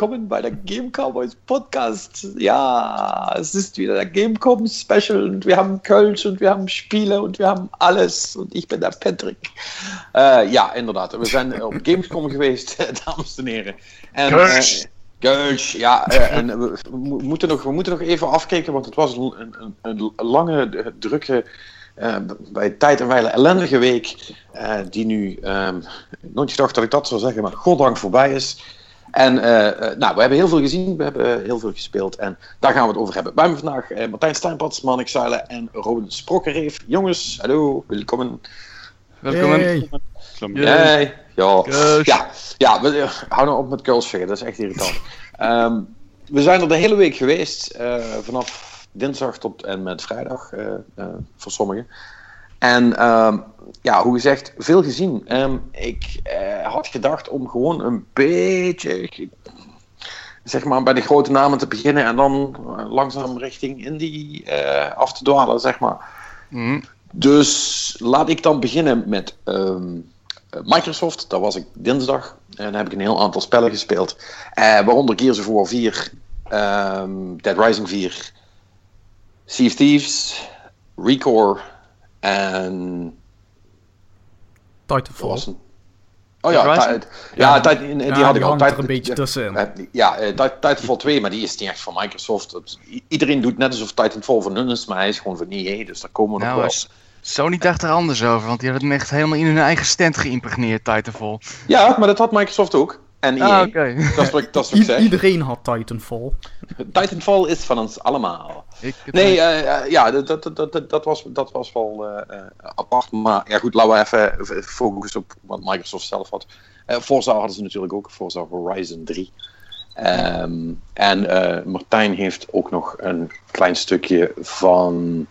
Willkommen bei der Game Cowboys Podcast. Ja, es ist wieder der Gamecom Special und wir haben Kölsch und wir haben Spiele und wir haben alles und ich ben der Patrick. Uh, ja, inderdaad. We zijn op Gamescom geweest, dames en heren. En, Kölsch. Kölsch, ja. Uh, en we, we, moeten nog, we moeten nog even afkijken, want het was een, een, een lange, drukke uh, bij tijd en wijle ellendige week, uh, die nu, um, nooit gedacht dat ik dat zou zeggen, maar goddank voorbij is. En uh, nou, we hebben heel veel gezien, we hebben heel veel gespeeld en daar gaan we het over hebben. Bij me vandaag Martijn Steinpats, Manik Zuilen en Robin Sprokkereef. Jongens, hallo, welkom. Welkom. Hey. Hey. Ja, ja, ja, we, hou nou op met girls zeggen, dat is echt irritant. um, we zijn er de hele week geweest, vanaf dinsdag tot en met vrijdag uh, uh, voor sommigen. En um, ja, hoe gezegd, veel gezien. Um, ik uh, had gedacht om gewoon een beetje, zeg maar, bij de grote namen te beginnen en dan langzaam richting Indie af te dwalen, zeg maar. Mm. Dus laat ik dan beginnen met um, Microsoft. Daar was ik dinsdag en daar heb ik een heel aantal spellen gespeeld. waaronder Gears of War 4, Dead Rising 4. Sea of Thieves, Recore en. Titanfall. Was oh ja, ja, ja, tijd, die ja, had die ik al. Tijd, een beetje tussen. Ja, uh, Titanfall 2, maar die is niet echt van Microsoft. Iedereen doet net alsof Titanfall van hun is, maar hij is gewoon van EA, dus daar komen we nou, nog wel. Sony dacht er anders over, want die hadden hem echt helemaal in hun eigen stand geïmpregneerd, Titanfall. Ja, maar dat had Microsoft ook. En EA. Ah, okay. dat is wat, dat is wat ik zeg. Iedereen had Titanfall. Titanfall is van ons allemaal. Ik, nee, uh, uh, ja, dat, dat, dat, dat, was, dat was wel uh, apart. Maar ja, goed, laten we even focussen op wat Microsoft zelf had. Forza hadden ze natuurlijk ook, Forza Horizon 3. Um, en Martijn heeft ook nog een klein stukje van.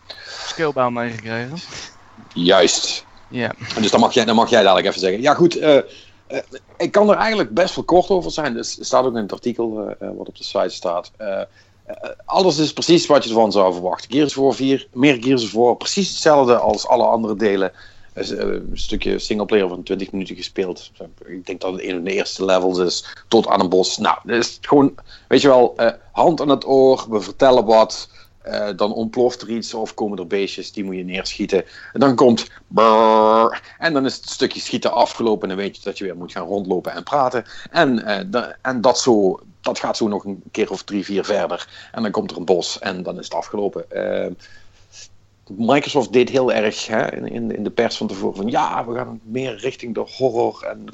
Skillbound meegekregen. Juist. Ja. Dus dan mag, jij, dan mag jij dadelijk even zeggen. Ja, goed. Uh, ik kan er eigenlijk best wel kort over zijn. Er staat ook in het artikel uh, wat op de site staat. Uh, alles is precies wat je ervan zou verwachten. Gears War 4, meer Gears of War. Precies hetzelfde als alle andere delen. een stukje singleplayer van 20 minuten gespeeld. Ik denk dat het een van de eerste levels is. Tot aan een bos. Nou, dat is gewoon, weet je wel, hand aan het oor. We vertellen wat. Dan ontploft er iets of komen er beestjes, die moet je neerschieten. En dan komt brrr, en dan is het stukje schieten afgelopen en dan weet je dat je weer moet gaan rondlopen en praten. En, en dat, zo, dat gaat zo nog een keer of drie, vier verder. En dan komt er een bos en dan is het afgelopen. Uh, Microsoft deed heel erg hè, in, in de pers van tevoren van ja, we gaan meer richting de horror en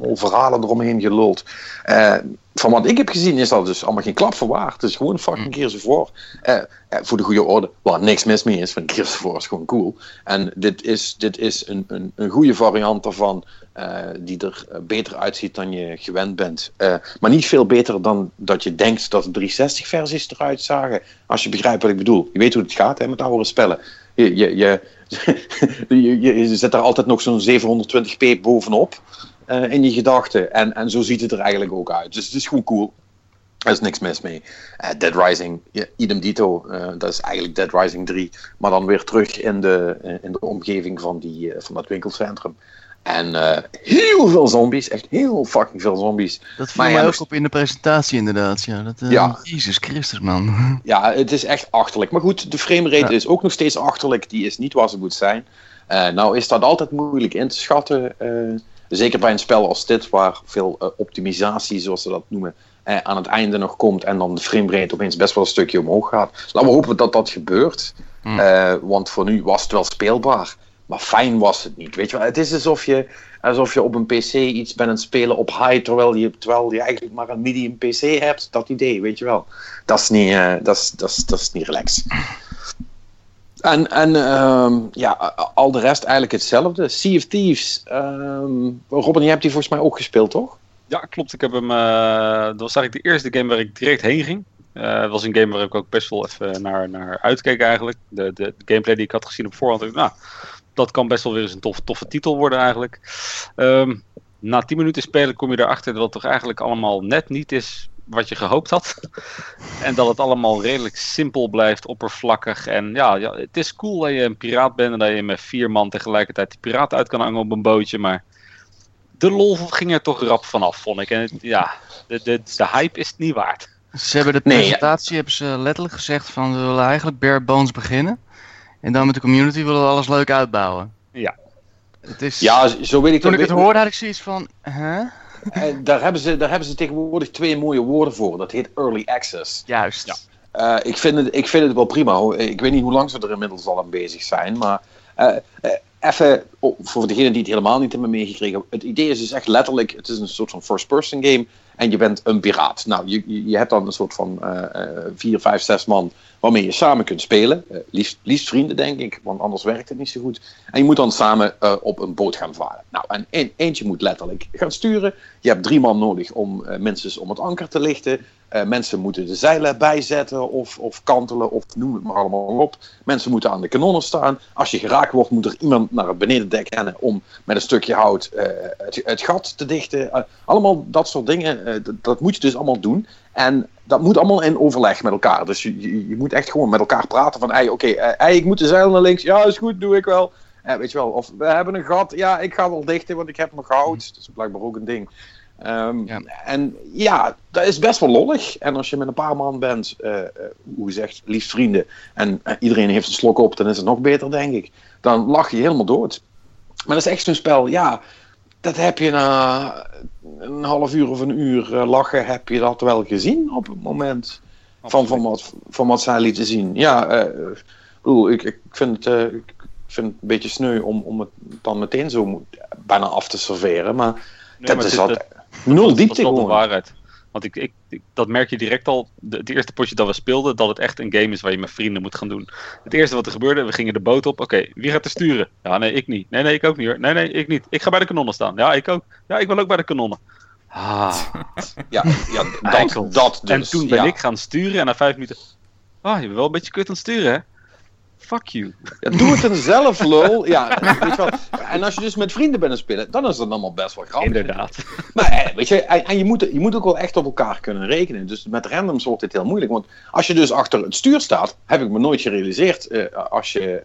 al verhalen eromheen geluld. Uh, van wat ik heb gezien is dat dus allemaal geen klap van waar. Het is gewoon fucking Gears of War. Uh, voor de goede orde, waar niks mis mee is, want Gears of War is gewoon cool. En dit is, dit is een, een, een goede variant daarvan, die er beter uitziet dan je gewend bent. maar niet veel beter dan dat je denkt dat de 360-versies eruit zagen. Als je begrijpt wat ik bedoel. Je weet hoe het gaat hè, met oude spellen. Je, je, je, je, je zet er altijd nog zo'n 720p bovenop uh, in je gedachten. En, en zo ziet het er eigenlijk ook uit. Dus het is gewoon cool. Er is niks mis mee. Uh, Dead Rising, ja, idem dito. Uh, dat is eigenlijk Dead Rising 3. Maar dan weer terug in de, in de omgeving van, die, van dat winkelcentrum. En uh, heel veel zombies, echt heel fucking veel zombies. Dat viel mij ook op in de presentatie inderdaad. Ja, dat, uh, ja. Jezus Christus man. Ja, het is echt achterlijk. Maar goed, de framerate ja. is ook nog steeds achterlijk. Die is niet waar ze moet zijn. Uh, nou is dat altijd moeilijk in te schatten. Zeker bij een spel als dit, waar veel optimisatie, zoals ze dat noemen, aan het einde nog komt. En dan de framerate opeens best wel een stukje omhoog gaat. Laten we hopen dat dat gebeurt. Hmm. want voor nu was het wel speelbaar. Maar fijn was het niet. Weet je wel? Het is alsof je, alsof je op een PC iets bent aan het spelen op high, terwijl je, terwijl je eigenlijk maar een medium PC hebt. Dat idee, weet je wel. Dat is niet, uh, dat is, dat is, dat is niet relaxed. En, en um, ja, al de rest eigenlijk hetzelfde. Sea of Thieves. Um, Robin, je hebt die volgens mij ook gespeeld, toch? Ja, klopt. Ik heb hem. Uh, dat was eigenlijk de eerste game waar ik direct heen ging. Uh, was een game waar ik ook best wel even naar, naar uitkeek eigenlijk. De, de, gameplay die ik had gezien op voorhand. Nou, dat kan best wel weer eens een tof, toffe titel worden eigenlijk. Um, na 10 minuten spelen kom je erachter dat het toch eigenlijk allemaal net niet is wat je gehoopt had. en dat het allemaal redelijk simpel blijft, oppervlakkig. En ja, ja, het is cool dat je een piraat bent en dat je met vier man tegelijkertijd die piraat uit kan hangen op een bootje. Maar de lol ging er toch rap vanaf, vond ik. En het- ja, de, de, de hype is het niet waard. Ze hebben de Nee, ja. presentatie hebben ze letterlijk gezegd van we willen eigenlijk bare bones beginnen. En dan met de community willen we alles leuk uitbouwen. Ja. Het is, Ja, zo weet ik toen ik dat- het hoorde had ik zoiets van, hè? Daar, hebben ze, daar hebben ze tegenwoordig twee mooie woorden voor. Dat heet early access. Juist. Ja. Eh, ik, vind het, ik vind het wel prima. hoor. Ik weet niet hoe lang ze er inmiddels al aan bezig zijn. Maar eh, eh, even oh, voor degenen die het helemaal niet hebben meegekregen. Het idee is dus echt letterlijk: het is een soort van first-person game. En je bent een piraat. Nou, je, je hebt dan een soort van eh, eh, vier, vijf, zes man waarmee je samen kunt spelen. Eh, liefst, vrienden, denk ik, want anders werkt het niet zo goed. En je moet dan samen eh, op een boot gaan varen. Nou, en een- eentje moet letterlijk gaan sturen. Je hebt drie man nodig om eh, minstens om het anker te lichten. Mensen moeten de zeilen bijzetten of, of kantelen of noem het maar allemaal op. Mensen moeten aan de kanonnen staan. Als je geraakt wordt, moet er iemand naar het benedendek rennen om met een stukje hout het, het gat te dichten. Allemaal dat soort dingen. dat moet je dus allemaal doen. En dat moet allemaal in overleg met elkaar. Dus je, je, moet echt gewoon met elkaar praten van, hey, oké, eh, hey, ik moet de zeilen naar links. Ja, is goed, doe ik wel. Eh, weet je wel, of we hebben een gat. Ja, ik ga wel dichten, want ik heb nog hout. Dat is blijkbaar ook een ding. Ehm, Ja. En ja, dat is best wel lollig. En als je met een paar man bent, eh, hoe gezegd, liefst vrienden, en iedereen heeft een slok op, dan is het nog beter, denk ik. Dan lach je helemaal dood. Maar dat is echt zo'n spel, ja, dat heb je na een half uur of een uur eh, lachen, heb je dat wel gezien op het moment van, van, wat, van wat zij lieten zien. Ja, eh, ik bedoel, ik, ik, vind het, eh, ik vind het een beetje sneu om, om het dan meteen zo bijna af te serveren, maar Nee, dat maar is het- altijd dat- nul dat is diepte wel de gewoon. waarheid. Want ik- dat merk je direct al. De, het eerste potje dat we speelden, dat het echt een game is waar je met vrienden moet gaan doen. Het eerste wat er gebeurde, we gingen de boot op. Oké, wie gaat er sturen? Ja, nee, ik niet. Nee, nee, ik ook niet hoor. Nee, nee, ik niet. Ik ga bij de kanonnen staan. Ja, ik ook. Ja, ik wil ook bij de kanonnen. Ah, Ja, ja dat, dat dus. en toen ben ja. ik gaan sturen en na vijf minuten. Ah, je bent wel een beetje kut aan het sturen, hè? Fuck you. Ja, doe het dan zelf, lul. Ja, weet je wel. En als je dus met vrienden bent aan spelen, dan is dat allemaal best wel grappig. Inderdaad. Maar eh, weet je, en, en je, moet, je moet ook wel echt op elkaar kunnen rekenen. Dus met randoms wordt dit heel moeilijk. Want als je dus achter het stuur staat, heb ik me nooit gerealiseerd. eh, als, je,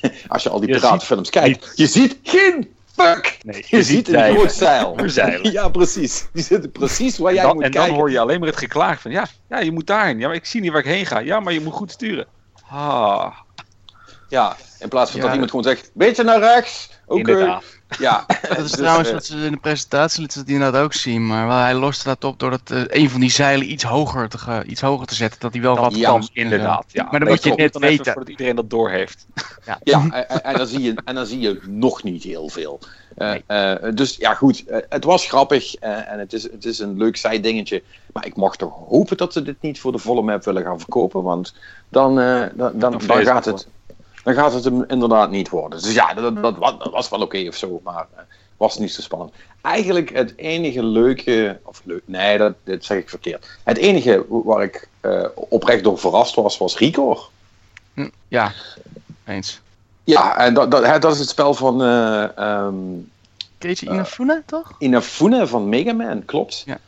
eh, als je al die piratenfilms kijkt. Je ziet geen fuck! Nee, Je, ziet een groot zeil. Ja, precies. Die zitten precies waar jij dan, moet en dan kijken. hoor je alleen maar het geklaag van ja, ja, je moet daarheen. Ja, maar ik zie niet waar ik heen ga. Ja, maar je moet goed sturen. Ah, Ja, in plaats van Ja. dat iemand gewoon zegt, beetje naar rechts. Oké. inderdaad. Ja. Dat is Dus, trouwens eh, wat ze in de presentatie lieten het inderdaad ook zien. Maar wel, hij loste dat op door het, eh, een van die zeilen iets hoger te, iets hoger te zetten. Dat hij wel wat ja, kan. Inderdaad. Ja. Maar dan Nee, moet je klopt. net dan even weten. voordat iedereen dat doorheeft. Ja, en, en- en dan zie je, en dan zie je nog niet heel veel. Eh, Nee. eh, dus ja, goed, eh, het was grappig eh, en het is, het is een leuk zijdingetje. Maar ik mag toch hopen dat ze dit niet voor de volle map willen gaan verkopen, want dan, eh, dan, dan, dan, ik gaat het, dan gaat het hem inderdaad niet worden. Dus ja, dat, dat, wa- dat was wel oké of zo, maar eh, was niet zo spannend. Eigenlijk het enige leuke, of leuk, nee, dat, dit zeg ik verkeerd. Het enige waar ik eh, oprecht door verrast was, was Ricor. Hm, Ja, eens. Ja, en dat, dat, hè, dat is het spel van eh ehm, Keiji Inafune, toch? Inafune van Mega Man, klopt. Ja.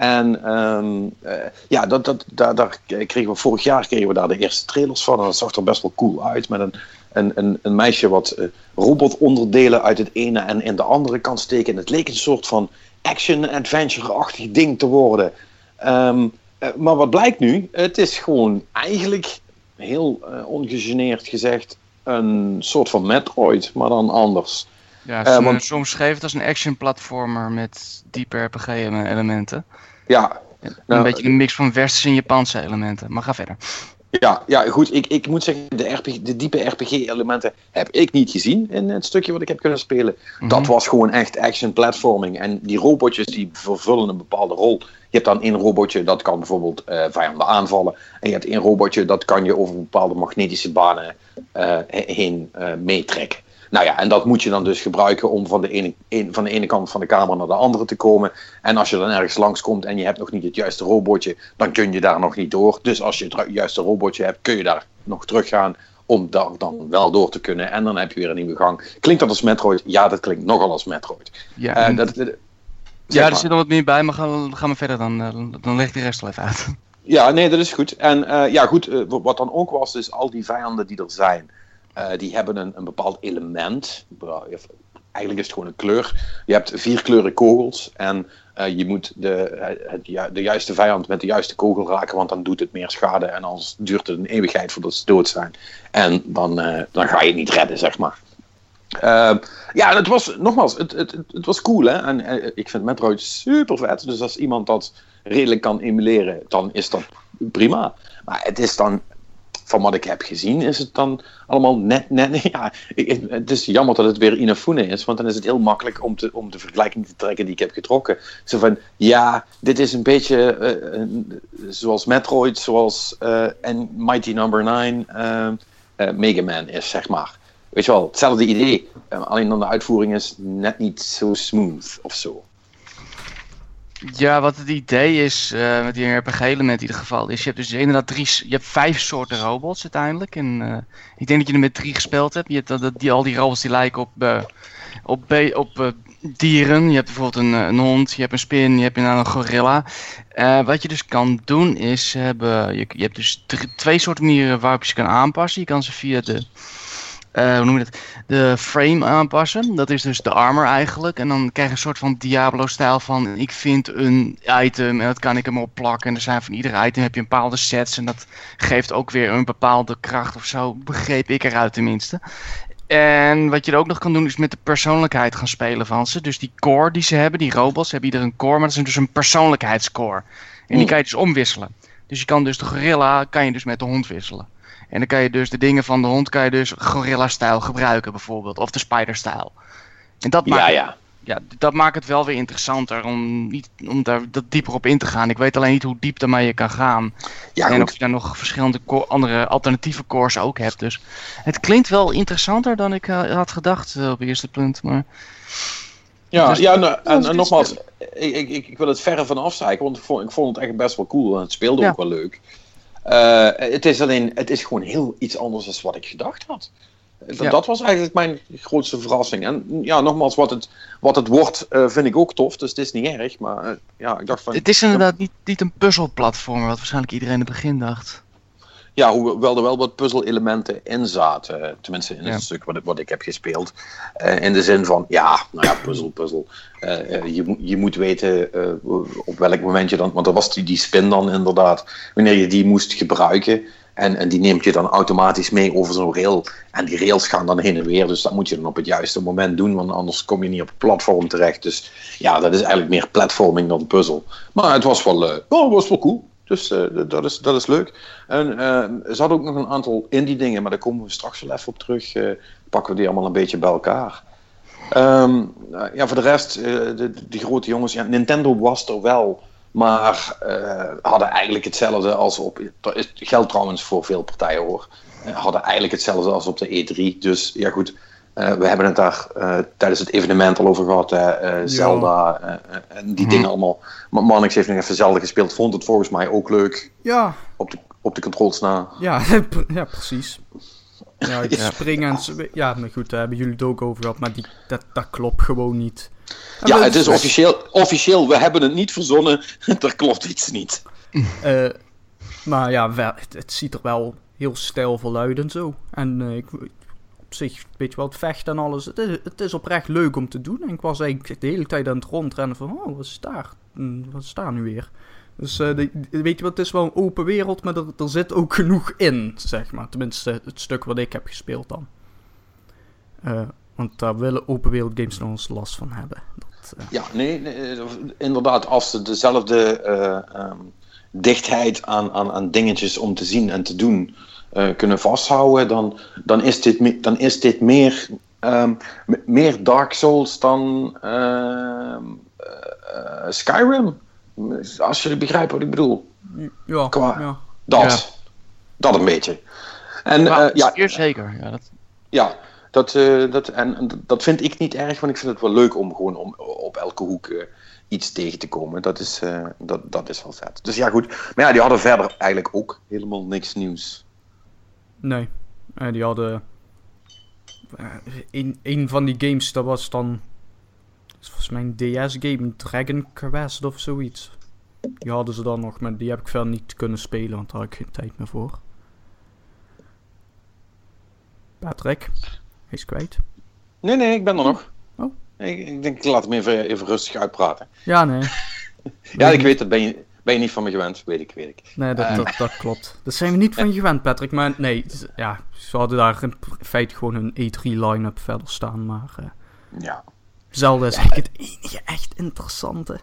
En ehm, eh, ja, dat, dat, daar, daar kregen we vorig jaar kregen we daar de eerste trailers van. En dat zag er best wel cool uit. Met een, een, een, een meisje wat eh, robotonderdelen uit het ene en in de andere kan steken. En het leek een soort van action-adventure-achtig ding te worden. Ehm, eh, maar wat blijkt nu? Het is gewoon eigenlijk, heel ongegeneerd gezegd, een soort van Metroid, maar dan anders. Ja, soms, want- soms schreef het als een action platformer met diepe RPG elementen. Ja, een Nou, beetje een mix van westerse en Japanse elementen. Maar ga verder. Ja, ja goed. Ik, ik moet zeggen, de, RPG, de diepe RPG-elementen heb ik niet gezien in het stukje wat ik heb kunnen spelen. Dat Mhm. was gewoon echt action platforming. En die robotjes die vervullen een bepaalde rol. Je hebt dan één robotje dat kan bijvoorbeeld eh, vijanden aanvallen. En je hebt één robotje dat kan je over bepaalde magnetische banen eh, he- heen eh, meetrekken. Nou ja, en dat moet je dan dus gebruiken om van de, ene, een- van de ene kant van de kamer naar de andere te komen. En als je dan ergens langskomt en je hebt nog niet het juiste robotje, dan kun je daar nog niet door. Dus als je het juiste robotje hebt, kun je daar nog teruggaan om daar dan wel door te kunnen. En dan heb je weer een nieuwe gang. Klinkt dat als Metroid? Ja, dat klinkt nogal als Metroid. Ja, Eh, dat, ja er zit nog wat meer bij, maar gaan we, gaan we verder dan. eh, dan leg ik de rest wel even uit. Ja, nee, dat is goed. En eh, ja, goed, wat dan ook was, is al die vijanden die er zijn, die hebben een, een bepaald element. Eigenlijk is het gewoon een kleur. Je hebt vier kleuren kogels en uh, je moet de, het, de juiste vijand met de juiste kogel raken, want dan doet het meer schade en anders duurt het een eeuwigheid voordat ze dood zijn. En dan, dan ga je niet redden, zeg maar. Uh, ja, het was, nogmaals, het, het, het, was cool hè. En ik vind Metroid super vet. Dus als iemand dat redelijk kan emuleren, dan is dat prima. Maar het is dan van wat ik heb gezien, is het dan allemaal net. net ja, het is jammer dat het weer Inafune is, want dan is het heel makkelijk om, te, om de vergelijking te trekken die ik heb getrokken. Zo van ja, dit is een beetje uh, zoals Metroid, zoals uh, en Mighty Number no. 9 Mega Man is, zeg maar. Weet je wel, hetzelfde idee. alleen dan de uitvoering is net niet zo smooth of zo. Ja, wat het idee is uh, met die RPG-element in ieder geval is, je hebt dus inderdaad drie, je hebt vijf soorten robots uiteindelijk. En uh, ik denk dat je er met drie gespeeld hebt. Je hebt dat, die, al die robots die lijken op, uh, op, op dieren. Je hebt bijvoorbeeld een, een, hond, je hebt een spin, je hebt een gorilla. wat je dus kan doen is, hebben, je, je hebt dus twee soorten manieren waarop je ze kan aanpassen. Je kan ze via de uh, hoe noem je dat? De frame aanpassen. Dat is dus de armor eigenlijk. En dan krijg je een soort van Diablo-stijl van ik vind een item en dat kan ik hem op plakken. En er zijn van ieder item heb je een bepaalde sets en dat geeft ook weer een bepaalde kracht of zo. Begreep ik eruit tenminste. En wat je er ook nog kan doen is met de persoonlijkheid gaan spelen van ze. Dus die core die ze hebben, die robots hebben ieder een core, maar dat is dus een persoonlijkheidscore. En die kan je dus omwisselen. Dus je kan dus de gorilla kan je dus met de hond wisselen. En dan kan je dus de dingen van de hond kan je dus gorilla-stijl gebruiken bijvoorbeeld. Of de spider-stijl. En dat maakt, ja, ja. Ja, dat maakt het wel weer interessanter om, niet, om daar dat dieper op in te gaan. Ik weet alleen niet hoe diep daarmee je kan gaan. Ja, en of je daar nog verschillende andere alternatieve cores ook hebt. Dus het klinkt wel interessanter dan ik uh, had gedacht uh, op het eerste punt. Maar... Ja, dus, ja nou, en, en nogmaals, ik, ik, ik wil het verre van afzeiken, want ik vond, ik vond het echt best wel cool en het speelde ja. ook wel leuk. Uh, het is alleen, het is gewoon heel iets anders dan wat ik gedacht had. Ja. Dat was eigenlijk mijn grootste verrassing. En ja, nogmaals, wat het, wat het wordt, uh, vind ik ook tof. Dus het is niet erg. Maar uh, ja, ik dacht van. Het is inderdaad niet, niet een puzzelplatform, wat waarschijnlijk iedereen in het begin dacht. Ja, hoewel er wel wat puzzel-elementen in zaten. Tenminste, in het stuk wat, wat ik heb gespeeld. Uh, in de zin van, ja, nou ja, puzzel, puzzel. Uh, je, je moet weten uh, op welk moment je dan... Want er was die, die spin dan inderdaad. Wanneer je die moest gebruiken. En, en die neemt je dan automatisch mee over zo'n rail. En die rails gaan dan heen en weer. Dus dat moet je dan op het juiste moment doen. Want anders kom je niet op het platform terecht. Dus ja, dat is eigenlijk meer platforming dan puzzel. Maar het was wel, oh, het was wel cool. Dus uh, dat, is, dat is leuk. En uh, ook nog een aantal indie dingen, maar daar komen we straks wel even op terug. Uh, pakken we die allemaal een beetje bij elkaar. Um, ja, voor de rest, de, die grote jongens, ja, Nintendo was er wel, maar hadden eigenlijk hetzelfde als op. Dat geldt trouwens voor veel partijen hoor. hadden eigenlijk hetzelfde als op de E3. Dus ja, goed. Uh, we hebben het daar uh, tijdens het evenement al over gehad. Uh, Zelda en die dingen allemaal. Maar Mannix heeft nog even Zelda gespeeld. Vond het volgens mij ook leuk. Ja. Op de, op de controls na. Ja, ja precies. Ja, ja. springen en... Ja, maar goed, daar hebben jullie het ook over gehad. Maar die, dat, dat klopt gewoon niet. En ja, het is officieel, officieel. We hebben het niet verzonnen. er klopt iets niet. maar ja, wel, het, het, ziet er wel heel stijlvol uit en zo. En ik op zich, weet je wel, het vechten en alles. Het is, het is oprecht leuk om te doen. En ik was eigenlijk de hele tijd aan het rondrennen van, oh, wat is daar? Hm, wat is daar nu weer? Dus de, weet je wat, het is wel een open wereld, maar er, er zit ook genoeg in, zeg maar. Tenminste, het stuk wat ik heb gespeeld dan. Uh, want daar willen open wereld games nog eens last van hebben. Dat, uh... Ja, nee, nee, inderdaad, als ze dezelfde um, dichtheid aan, aan, aan dingetjes om te zien en te doen uh, kunnen vasthouden, dan, dan, is, dit, dan is dit meer, um, meer Dark Souls dan uh, uh, Skyrim. Als jullie begrijpen wat ik bedoel. Ja, Qua, ja. Dat. Ja. Dat een beetje. En, ja, ja, zeker. Ja, dat... ja dat, dat, en, dat vind ik niet erg, want ik vind het wel leuk om gewoon om, op elke hoek iets tegen te komen. Dat is, dat, dat is wel vet. Dus ja, goed. Maar ja, die hadden verder eigenlijk ook helemaal niks nieuws. Nee. Uh, die hadden. Uh, een, een van die games, dat was dan. volgens mij een DS-game, Dragon Quest of zoiets. Die hadden ze dan nog, maar die heb ik verder niet kunnen spelen, want daar had ik geen tijd meer voor. Patrick, hij is kwijt. Nee, nee, ik ben er nog. Oh, Ik, ik denk, ik laat hem even, even rustig uitpraten. Ja, nee. Ja, ik weet, dat ben je, ben je niet van me gewend, weet ik, weet ik. Nee, dat, Eh. dat, dat klopt. Dat zijn we niet van je gewend, Patrick. Maar nee, ja, ze hadden daar in feite gewoon een E3 line-up verder staan. Maar eh, Ja. Zelda is eigenlijk het enige echt interessante.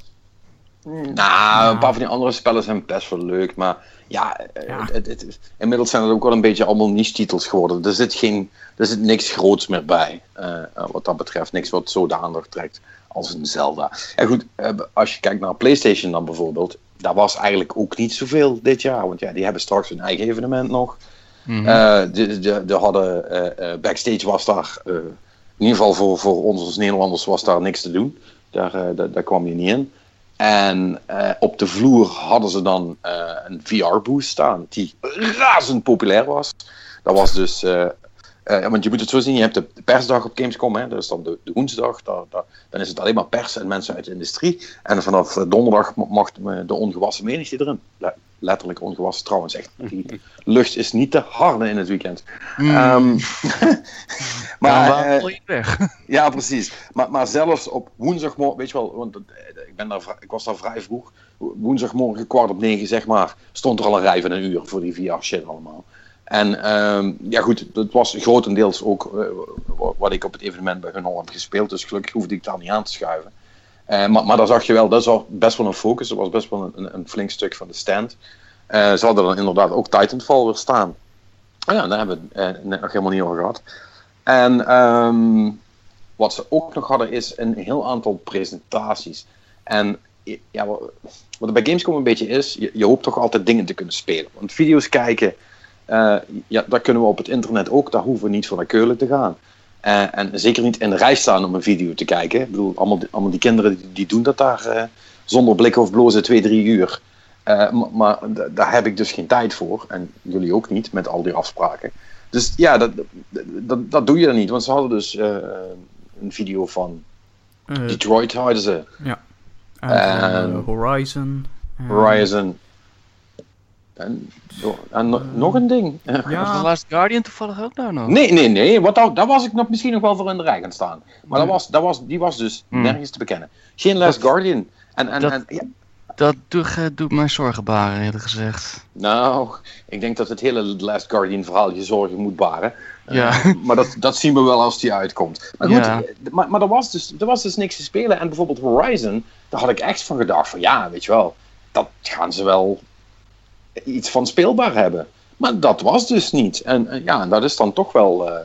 Nou, een paar van die andere spellen zijn best wel leuk, maar ja, eh, Ja. Het, het, inmiddels zijn het ook wel een beetje allemaal niche-titels geworden. Er zit, geen, er zit niks groots meer bij, eh, eh, wat dat betreft. Niks wat zo de aandacht trekt als een Zelda. En goed, eh, als je kijkt naar PlayStation dan bijvoorbeeld, daar was eigenlijk ook niet zoveel dit jaar, want ja, die hebben straks hun eigen evenement nog. Mhm. Eh, de, de, de hadden, eh, eh, backstage was daar, in ieder geval voor, voor ons als Nederlanders was daar niks te doen. Daar, daar, daar kwam je niet in. En op de vloer hadden ze dan een VR-boost staan, die razend populair was. Dat was dus, eh, eh, want je moet het zo zien, je hebt de persdag op Gamescom, hè, dat is dan de, de woensdag, daar, daar- dan is het alleen maar pers en mensen uit de industrie. En vanaf eh, donderdag mag de ongewassen menigte erin. Le- letterlijk ongewassen trouwens, echt. Die lucht is niet te harde in het weekend. Mm. Maar eh, je weg? ja, precies. Maar, maar zelfs op woensdagmorgen, weet je wel, want eh, ik, ben daar, ik was daar vrij vroeg. Woensdagmorgen kwart op negen, zeg maar, stond er al een rij van een uur voor die VR-shit allemaal. En ehm, ja, goed, het was grotendeels ook eh, wa- wat ik op het evenement bij hun al heb gespeeld. Dus gelukkig hoefde ik daar niet aan te schuiven. Eh, maar, maar daar zag je wel, dat was best wel een focus. Dat was best wel een, een, flink stuk van de stand. Eh, ze hadden dan inderdaad ook Titanfall weer staan. Oh ja, daar hebben we net nog helemaal niet over gehad. En ehm, wat ze ook nog hadden is een heel aantal presentaties. En ja, wat er bij Gamescom een beetje is, je hoopt toch altijd dingen te kunnen spelen. Want video's kijken, eh, ja, dat kunnen we op het internet ook. Daar hoeven we niet voor naar Keulen te gaan. Eh, en zeker niet in de rij staan om een video te kijken. Ik bedoel, allemaal, die- allemaal die kinderen die, die doen dat daar eh, zonder blikken of blozen twee, drie uur. Maar maar daar heb ik dus geen tijd voor. En jullie ook niet, met al die afspraken. Dus ja, dat, dat, dat, doe je dan niet. Want ze hadden dus een video van Detroit, hadden ze. en van, eh, en- Horizon. Horizon. En, en no- nog een ding. Was Ja, The Last Guardian toevallig ook nou nog? Nee, nee, nee. Wat, daar, daar was ik nog misschien nog wel voor in de rij gaan staan. Maar dat was, dat was, die was dus Hmm. nergens te bekennen. Geen Last Guardian. En, en, dat- en, ja, Dat doet, eh, doet mij zorgen baren, eerlijk gezegd. nou, ik denk dat het hele Last Guardian verhaal je zorgen moet baren. Ja. Eh, maar dat, dat zien we wel als die uitkomt. Maar goed, Ja. eh, maar, maar er, was dus, er was dus niks te spelen. En bijvoorbeeld Horizon, daar had ik echt van gedacht van ja, weet je wel, dat gaan ze wel iets van speelbaar hebben. Maar dat was dus niet. En, en ja, dat is dan toch wel. eh,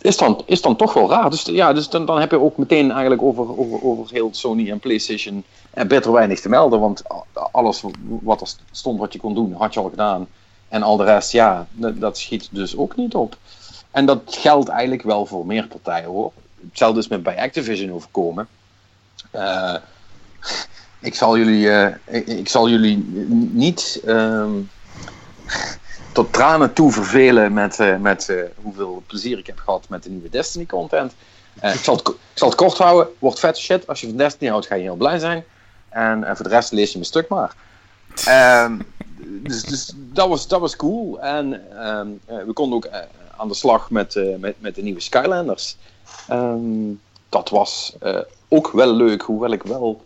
is, dan, is dan toch wel raar. Dus ja, dus dan, dan heb je ook meteen eigenlijk over, over, over heel Sony en PlayStation en beter weinig te melden. Want alles wat er stond wat je kon doen, had je al gedaan. En al de rest, ja, dat, dat schiet dus ook niet op. En dat geldt eigenlijk wel voor meer partijen hoor. Hetzelfde is met bij Activision overkomen. Eh, ik, zal jullie, eh, ik, ik zal jullie niet ehm, tot tranen toe vervelen met, eh, met eh, hoeveel plezier ik heb gehad met de nieuwe Destiny content. Ik, zal het, ik zal het kort houden. Wordt vet shit. Als je van Destiny houdt, ga je heel blij zijn. En voor de rest lees je mijn stuk maar. Ehm, dus dus dat, was, dat was cool. En ehm, eh, we konden ook aan de slag met, met, met de nieuwe Skylanders. Dat was ook wel leuk, hoewel ik wel.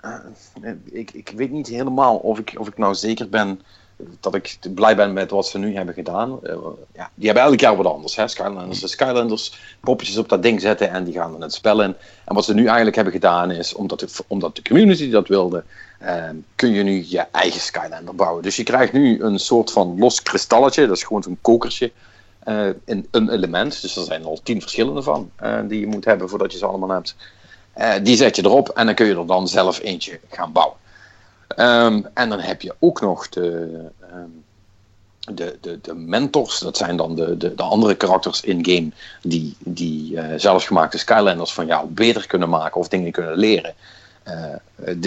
Eh, ik, ik weet niet helemaal of ik, of ik nou zeker ben dat ik blij ben met wat ze nu hebben gedaan. Eh, ja, die hebben elk jaar wat anders. Hè? Skylanders, de Skylanders, poppetjes op dat ding zetten en die gaan dan het spel in. En wat ze nu eigenlijk hebben gedaan is, omdat de, omdat de community dat wilde, eh, kun je nu je eigen Skylander bouwen. Dus je krijgt nu een soort van los kristalletje, dat is gewoon zo'n kokertje. eh, in een element, dus er zijn al tien verschillende van eh, die je moet hebben voordat je ze allemaal hebt. Eh, die zet je erop en dan kun je er dan zelf eentje gaan bouwen. Ehm, en dan heb je ook nog de, ehm, de, de, de mentors, dat zijn dan de, de, de andere karakters in-game die, die eh, zelfgemaakte Skylanders van jou beter kunnen maken of dingen kunnen leren. Eh,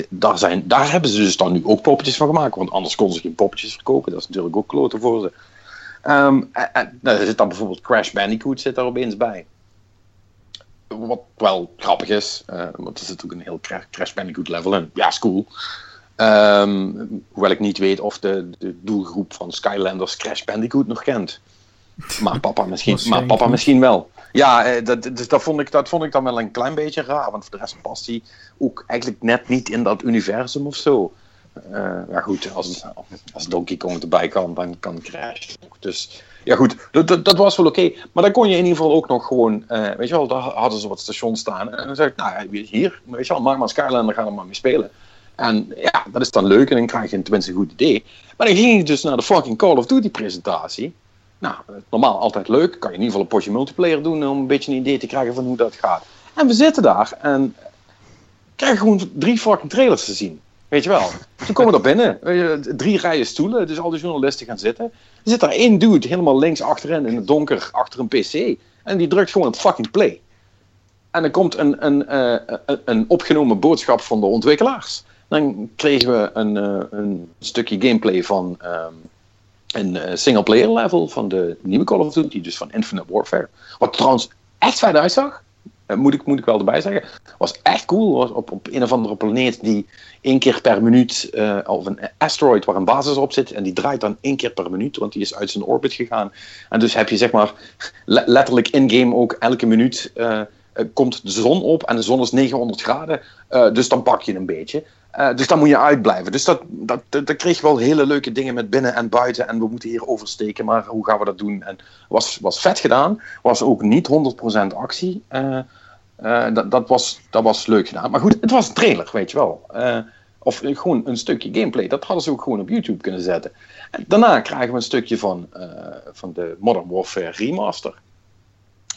daar, zijn, daar hebben ze dus dan nu ook poppetjes van gemaakt, want anders konden ze geen poppetjes verkopen. Dat is natuurlijk ook kloten voor ze. Ehm, en, en, nou, zit dan bijvoorbeeld Crash Bandicoot zit daar opeens bij. Wat wel grappig is, eh, want er zit ook een heel Cra- Crash Bandicoot level in. Ja, is cool. Ehm, hoewel ik niet weet of de, de doelgroep van Skylanders Crash Bandicoot nog kent. Maar papa misschien, maar papa misschien wel. Ja, eh, dat, dus dat, vond ik, dat vond ik dan wel een klein beetje raar. Want voor de rest past hij ook eigenlijk net niet in dat universum of zo. Eh ja goed, als, als Donkey Kong erbij kan, dan kan Crash ook. Dus ja goed, dat, dat, was wel oké. Maar dan kon je in ieder geval ook nog gewoon, eh, weet je wel, daar hadden ze wat stations staan. En dan zei ik, nou ja, hier, weet je wel, maak maar Skylander, ga er maar mee spelen. En ja, dat is dan leuk en dan krijg je tenminste een goed idee. Maar dan ging ik dus naar de fucking Call of Duty presentatie. Nou, normaal altijd leuk. Kan je in ieder geval een potje multiplayer doen om een beetje een idee te krijgen van hoe dat gaat. En we zitten daar en krijgen gewoon drie fucking trailers te zien. Weet je wel. Toen komen we er binnen. Drie rijen stoelen, dus al die journalisten gaan zitten. Er zit daar één dude helemaal links achterin in het donker achter een PC. En die drukt gewoon op fucking play. En dan komt een, een, eh, een, een opgenomen boodschap van de ontwikkelaars. Dan kregen we een, eh, een stukje gameplay van ehm, een eh, single-player level van de nieuwe Call of Duty, dus van Infinite Warfare. Wat trouwens echt vet uitzag. Eh, moet, ik, moet ik wel erbij zeggen. Was echt cool. Was op, op een of andere planeet die één keer per minuut, eh, of een asteroid waar een basis op zit, en die draait dan één keer per minuut, want die is uit zijn orbit gegaan. En dus heb je zeg maar le- letterlijk in-game ook elke minuut eh, komt de zon op en de zon is 900 graden. dus dan pak je een beetje. Dus dan moet je uitblijven. Dus dat, dat, dat, kreeg wel hele leuke dingen met binnen en buiten. En we moeten hier oversteken, maar hoe gaan we dat doen? En was, was vet gedaan. Was ook niet 100% actie. Dat, dat, was, dat was leuk gedaan. Maar goed, het was een trailer, weet je wel. Eh, of eh, gewoon een stukje gameplay. Dat hadden ze ook gewoon op YouTube kunnen zetten. En daarna krijgen we een stukje van, eh, van de Modern Warfare Remaster.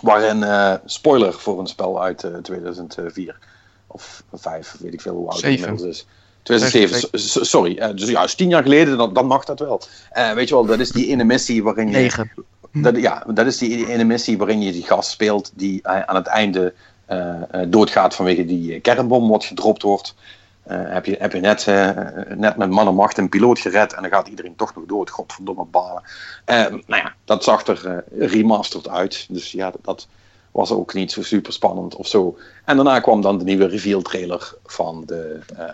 Waarin, eh, spoiler voor een spel uit eh, 2004 of 5, weet ik veel hoe oud het inmiddels is. 2007, s- s- sorry. eh, dus ja, is tien jaar geleden, dan, dan mag dat wel. Eh, weet je wel, dat is die ene missie waarin je... 9. Dat, ja, dat is die ene missie waarin je die gast speelt die eh, aan het einde eh, eh, doodgaat vanwege die eh, kernbom wat gedropt wordt. Eh, heb, je, heb je net, eh, net met man en macht een piloot gered en dan gaat iedereen toch nog dood. Godverdomme balen. Eh, nou ja, dat zag er eh, remastered uit. Dus ja, dat, dat was ook niet zo super spannend of zo. En daarna kwam dan de nieuwe reveal trailer van de eh,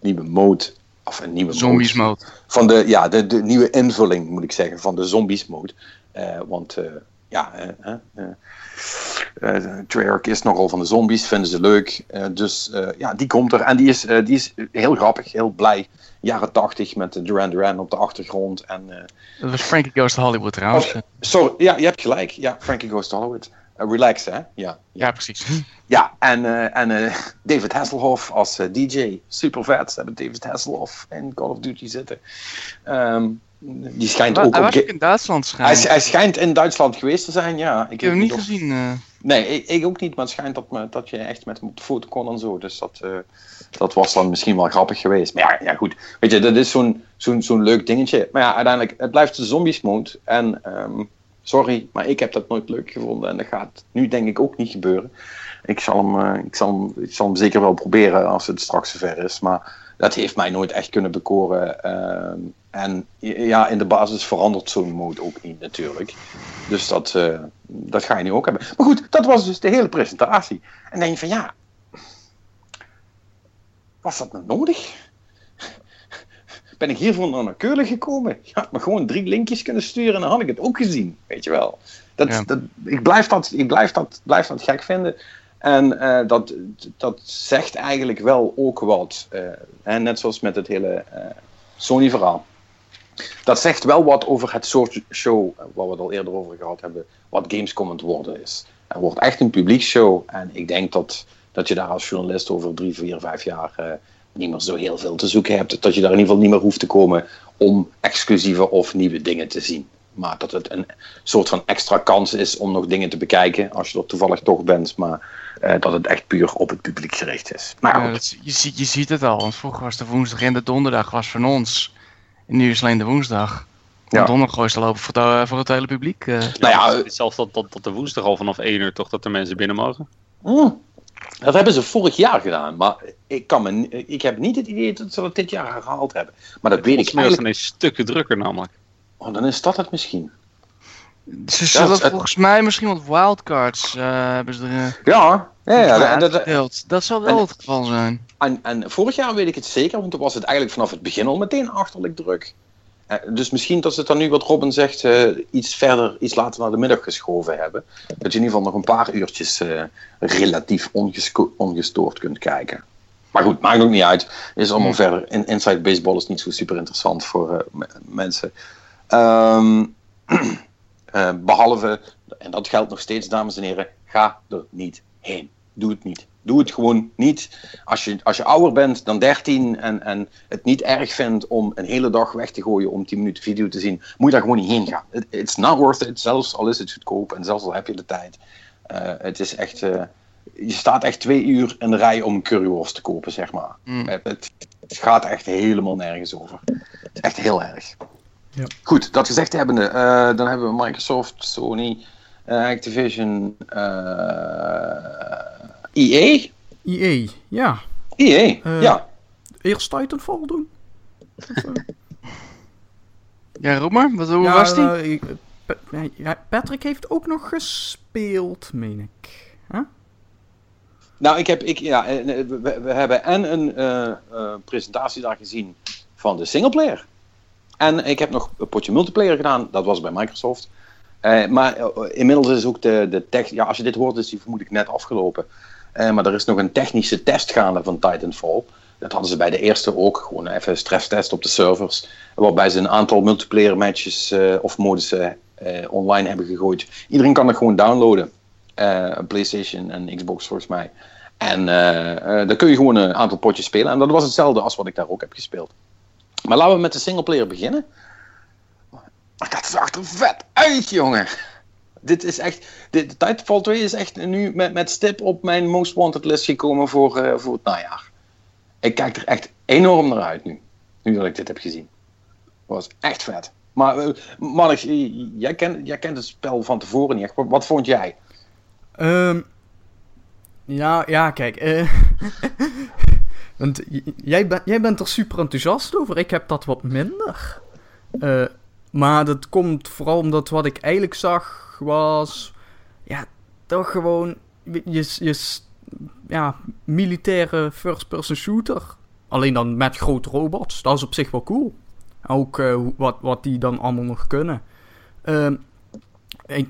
nieuwe mode. Of een nieuwe Zombies mode mode. van de, ja, de, de nieuwe invulling, moet ik zeggen, van de zombies mode. Eh, want eh, ja, eh, eh, Treyarch is nogal van de zombies, vinden ze leuk. Eh, dus eh, ja, die komt er. En die is, die is heel grappig, heel blij. Jaren tachtig met de Duran Duran op de achtergrond. En, Dat was Frankie Goes to Hollywood trouwens. oh, sorry, ja, je hebt gelijk. Ja, Frankie Goes to Hollywood. Relax, hè? Ja. Ja, precies. Ja, en, en David Hasselhoff als DJ. Super vet. Ze hebben David Hasselhoff in Call of Duty zitten. Ehm, die schijnt Hij ook was ga- ook in Duitsland hij, schijnt. hij schijnt in Duitsland geweest te zijn, ja. Ik heb hem niet gezien. eh. Nee, ik, ik ook niet, maar het schijnt dat, me, dat je echt met hem op de foto kon en zo. Dus dat, eh, dat was dan misschien wel grappig geweest. Maar ja, ja goed. Weet je, dat is zo'n zo'n zo'n leuk dingetje. Maar ja, uiteindelijk, het blijft de zombies mode. En ehm, sorry, maar ik heb dat nooit leuk gevonden. En dat gaat nu denk ik ook niet gebeuren. Ik zal hem, eh, ik zal hem, ik zal hem zeker wel proberen als het straks zover is. Maar dat heeft mij nooit echt kunnen bekoren. Ehm, en ja, in de basis verandert zo'n mode ook niet natuurlijk. Dus dat, eh, dat ga je nu ook hebben. Maar goed, dat was dus de hele presentatie. En dan denk je van ja, was dat nou nodig? Ben ik hiervoor naar Keulen gekomen? Je had me gewoon drie linkjes kunnen sturen en dan had ik het ook gezien. Weet je wel. Dat, Ja. dat, ik blijf dat, ik blijf dat, blijf dat gek vinden. En eh, dat, dat zegt eigenlijk wel ook wat. eh, hè, net zoals met het hele eh, Sony-verhaal. Dat zegt wel wat over het soort show eh, waar we het al eerder over gehad hebben. Wat Gamescom aan het worden is. Het wordt echt een publieksshow. En ik denk dat, dat je daar als journalist over drie, vier, vijf jaar eh, niet meer zo heel veel te zoeken hebt. Dat je daar in ieder geval niet meer hoeft te komen om exclusieve of nieuwe dingen te zien. Maar dat het een soort van extra kans is om nog dingen te bekijken als je er toevallig toch bent. Maar eh, dat het echt puur op het publiek gericht is. Maar ja, je, ziet, je ziet het al, want vroeger was de woensdag en de donderdag was van ons. En nu is het alleen de woensdag. Ja. Donderdag is te lopen voor het, eh, voor het hele publiek. eh. Nou ja, is zelfs dat, dat, dat de woensdag al vanaf 1 uur toch dat er mensen binnen mogen. Hmm. Dat hebben ze vorig jaar gedaan, maar ik, kan me, ik heb niet het idee dat ze dat dit jaar herhaald hebben. Maar dat weet ik Volgens mij is eigenlijk. stukken drukker namelijk. Oh, dan is dat het misschien. Ze zullen het- volgens mij misschien wat wildcards eh, hebben ze er Ja, ja, ja dat- dat-. Dat zal wel En- het geval zijn. en, en vorig jaar weet ik het zeker, want toen was het eigenlijk vanaf het begin al meteen achterlijk druk. Eh, dus misschien dat ze het dan nu, wat Robin zegt, eh, iets verder, iets later naar de middag geschoven hebben. Dat je in ieder geval nog een paar uurtjes eh, relatief ongestoord kunt kijken. Maar goed, maakt ook niet uit. Is allemaal verder. In, inside baseball is niet zo super interessant voor me- mensen. Ehm, eh, behalve, en dat geldt nog steeds, dames en heren, ga er niet heen. Doe het niet. Doe het gewoon niet. Als je, als je ouder bent dan 13 en, en het niet erg vindt om een hele dag weg te gooien om 10 minuten video te zien, moet je daar gewoon niet heen gaan. It- It's not worth it, zelfs al is het goedkoop en zelfs al heb je de tijd. Eh, het is echt, eh, je staat echt twee uur in de rij om een curryworst te kopen, zeg maar. Mm. Het, gaat echt helemaal nergens over. Het is echt heel erg. Ja. Goed, dat gezegd hebbende, eh, dan hebben we Microsoft, Sony, Activision, eh EA. EA, ja. EA, Eh, ja. Eerst Titanfall doen? Ja, roep maar. Wat, hoe ja, was die? eh, Patrick heeft ook nog gespeeld, meen ik. Huh? Nou, ik heb, ik, ja, eh, eh, we, we hebben en een eh, eh, presentatie daar gezien van de singleplayer. En ik heb nog een potje multiplayer gedaan, dat was bij Microsoft. Eh, maar eh, inmiddels is ook de, de ja, als je dit hoort, is die vermoedelijk net afgelopen. Eh, maar er is nog een technische test gaande van Titanfall. Dat hadden ze bij de eerste ook, gewoon even een stresstest op de servers. Waarbij ze een aantal multiplayer matches of modussen online hebben gegooid. Iedereen kan dat gewoon downloaden. PlayStation en Xbox volgens mij. En dan kun je gewoon een aantal potjes spelen. En dat was hetzelfde als wat ik daar ook heb gespeeld. Maar laten we met de singleplayer beginnen. Dat zag er vet uit, jongen. Dit is echt. Dit, Titanfall 2 is echt nu met, met stip op mijn Most Wanted list gekomen voor, eh, voor het najaar. Ik kijk er echt enorm naar uit nu. Nu dat ik dit heb gezien. was echt vet. Maar, uh, jij, kent, jij kent het spel van tevoren niet echt. Wat, wat vond jij? Ehm ja, ja, kijk. eh, want jij, ben, jij bent er super enthousiast over. Ik heb dat wat minder. Maar dat komt vooral omdat wat ik eigenlijk zag was... Ja, toch gewoon... Je, je, ja, militaire first-person shooter. Alleen dan met grote robots. Dat is op zich wel cool. Ook eh, wat, wat die dan allemaal nog kunnen. Ehm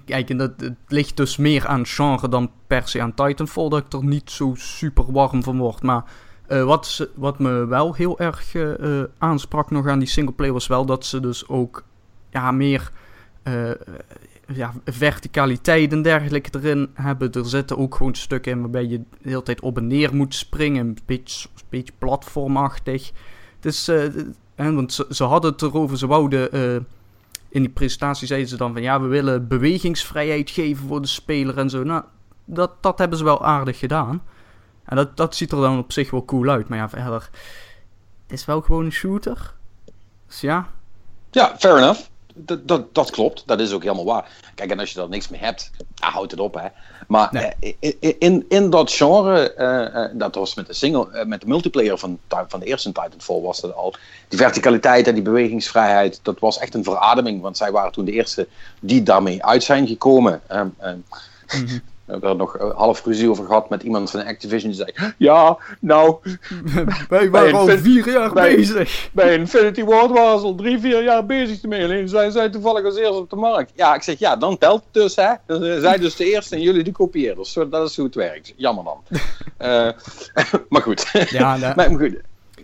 kijk, dat, het ligt dus meer aan genre dan per se aan Titanfall. Dat ik er niet zo super warm van word. Maar eh, wat, wat me wel heel erg eh, aansprak nog aan die singleplayer was wel dat ze dus ook ja, meer eh, ja, verticaliteit en dergelijke erin hebben. Er zitten ook gewoon stukken in waarbij je de hele tijd op en neer moet springen. Een beetje, beetje platformachtig. Dus, eh, hè, want ze, ze hadden het erover, ze wouden... eh, in die presentatie zeiden ze dan van ja, we willen bewegingsvrijheid geven voor de speler en zo. Nou, dat, dat hebben ze wel aardig gedaan. En dat, dat ziet er dan op zich wel cool uit. Maar ja, verder. Het is wel gewoon een shooter. Dus ja. Ja, fair enough. Dat, dat, dat klopt, dat is ook helemaal waar. Kijk, en als je er niks mee hebt, ja, houd het op, hè. Maar Nee. eh, in, in, in dat genre, eh, eh, dat was met de single, met de multiplayer van, van de eerste Titanfall was dat al. Die verticaliteit en die bewegingsvrijheid, dat was echt een verademing. Want zij waren toen de eerste die daarmee uit zijn gekomen. Ehm, We hebben er nog eh, half ruzie over gehad met iemand van Activision die zei: Ja, nou, Wij waren al vier jaar bij- bezig. bij Infinity Ward waren ze al drie, vier jaar bezig ermee. Alleen zijn zij toevallig als eerste op de markt. Ja, ik zeg ja, dan telt het dus, hè. Zijn zij dus de eerste en jullie de kopieerders. Dat is hoe het werkt. Jammer dan. Eh, maar goed. Ja, maar, maar goed.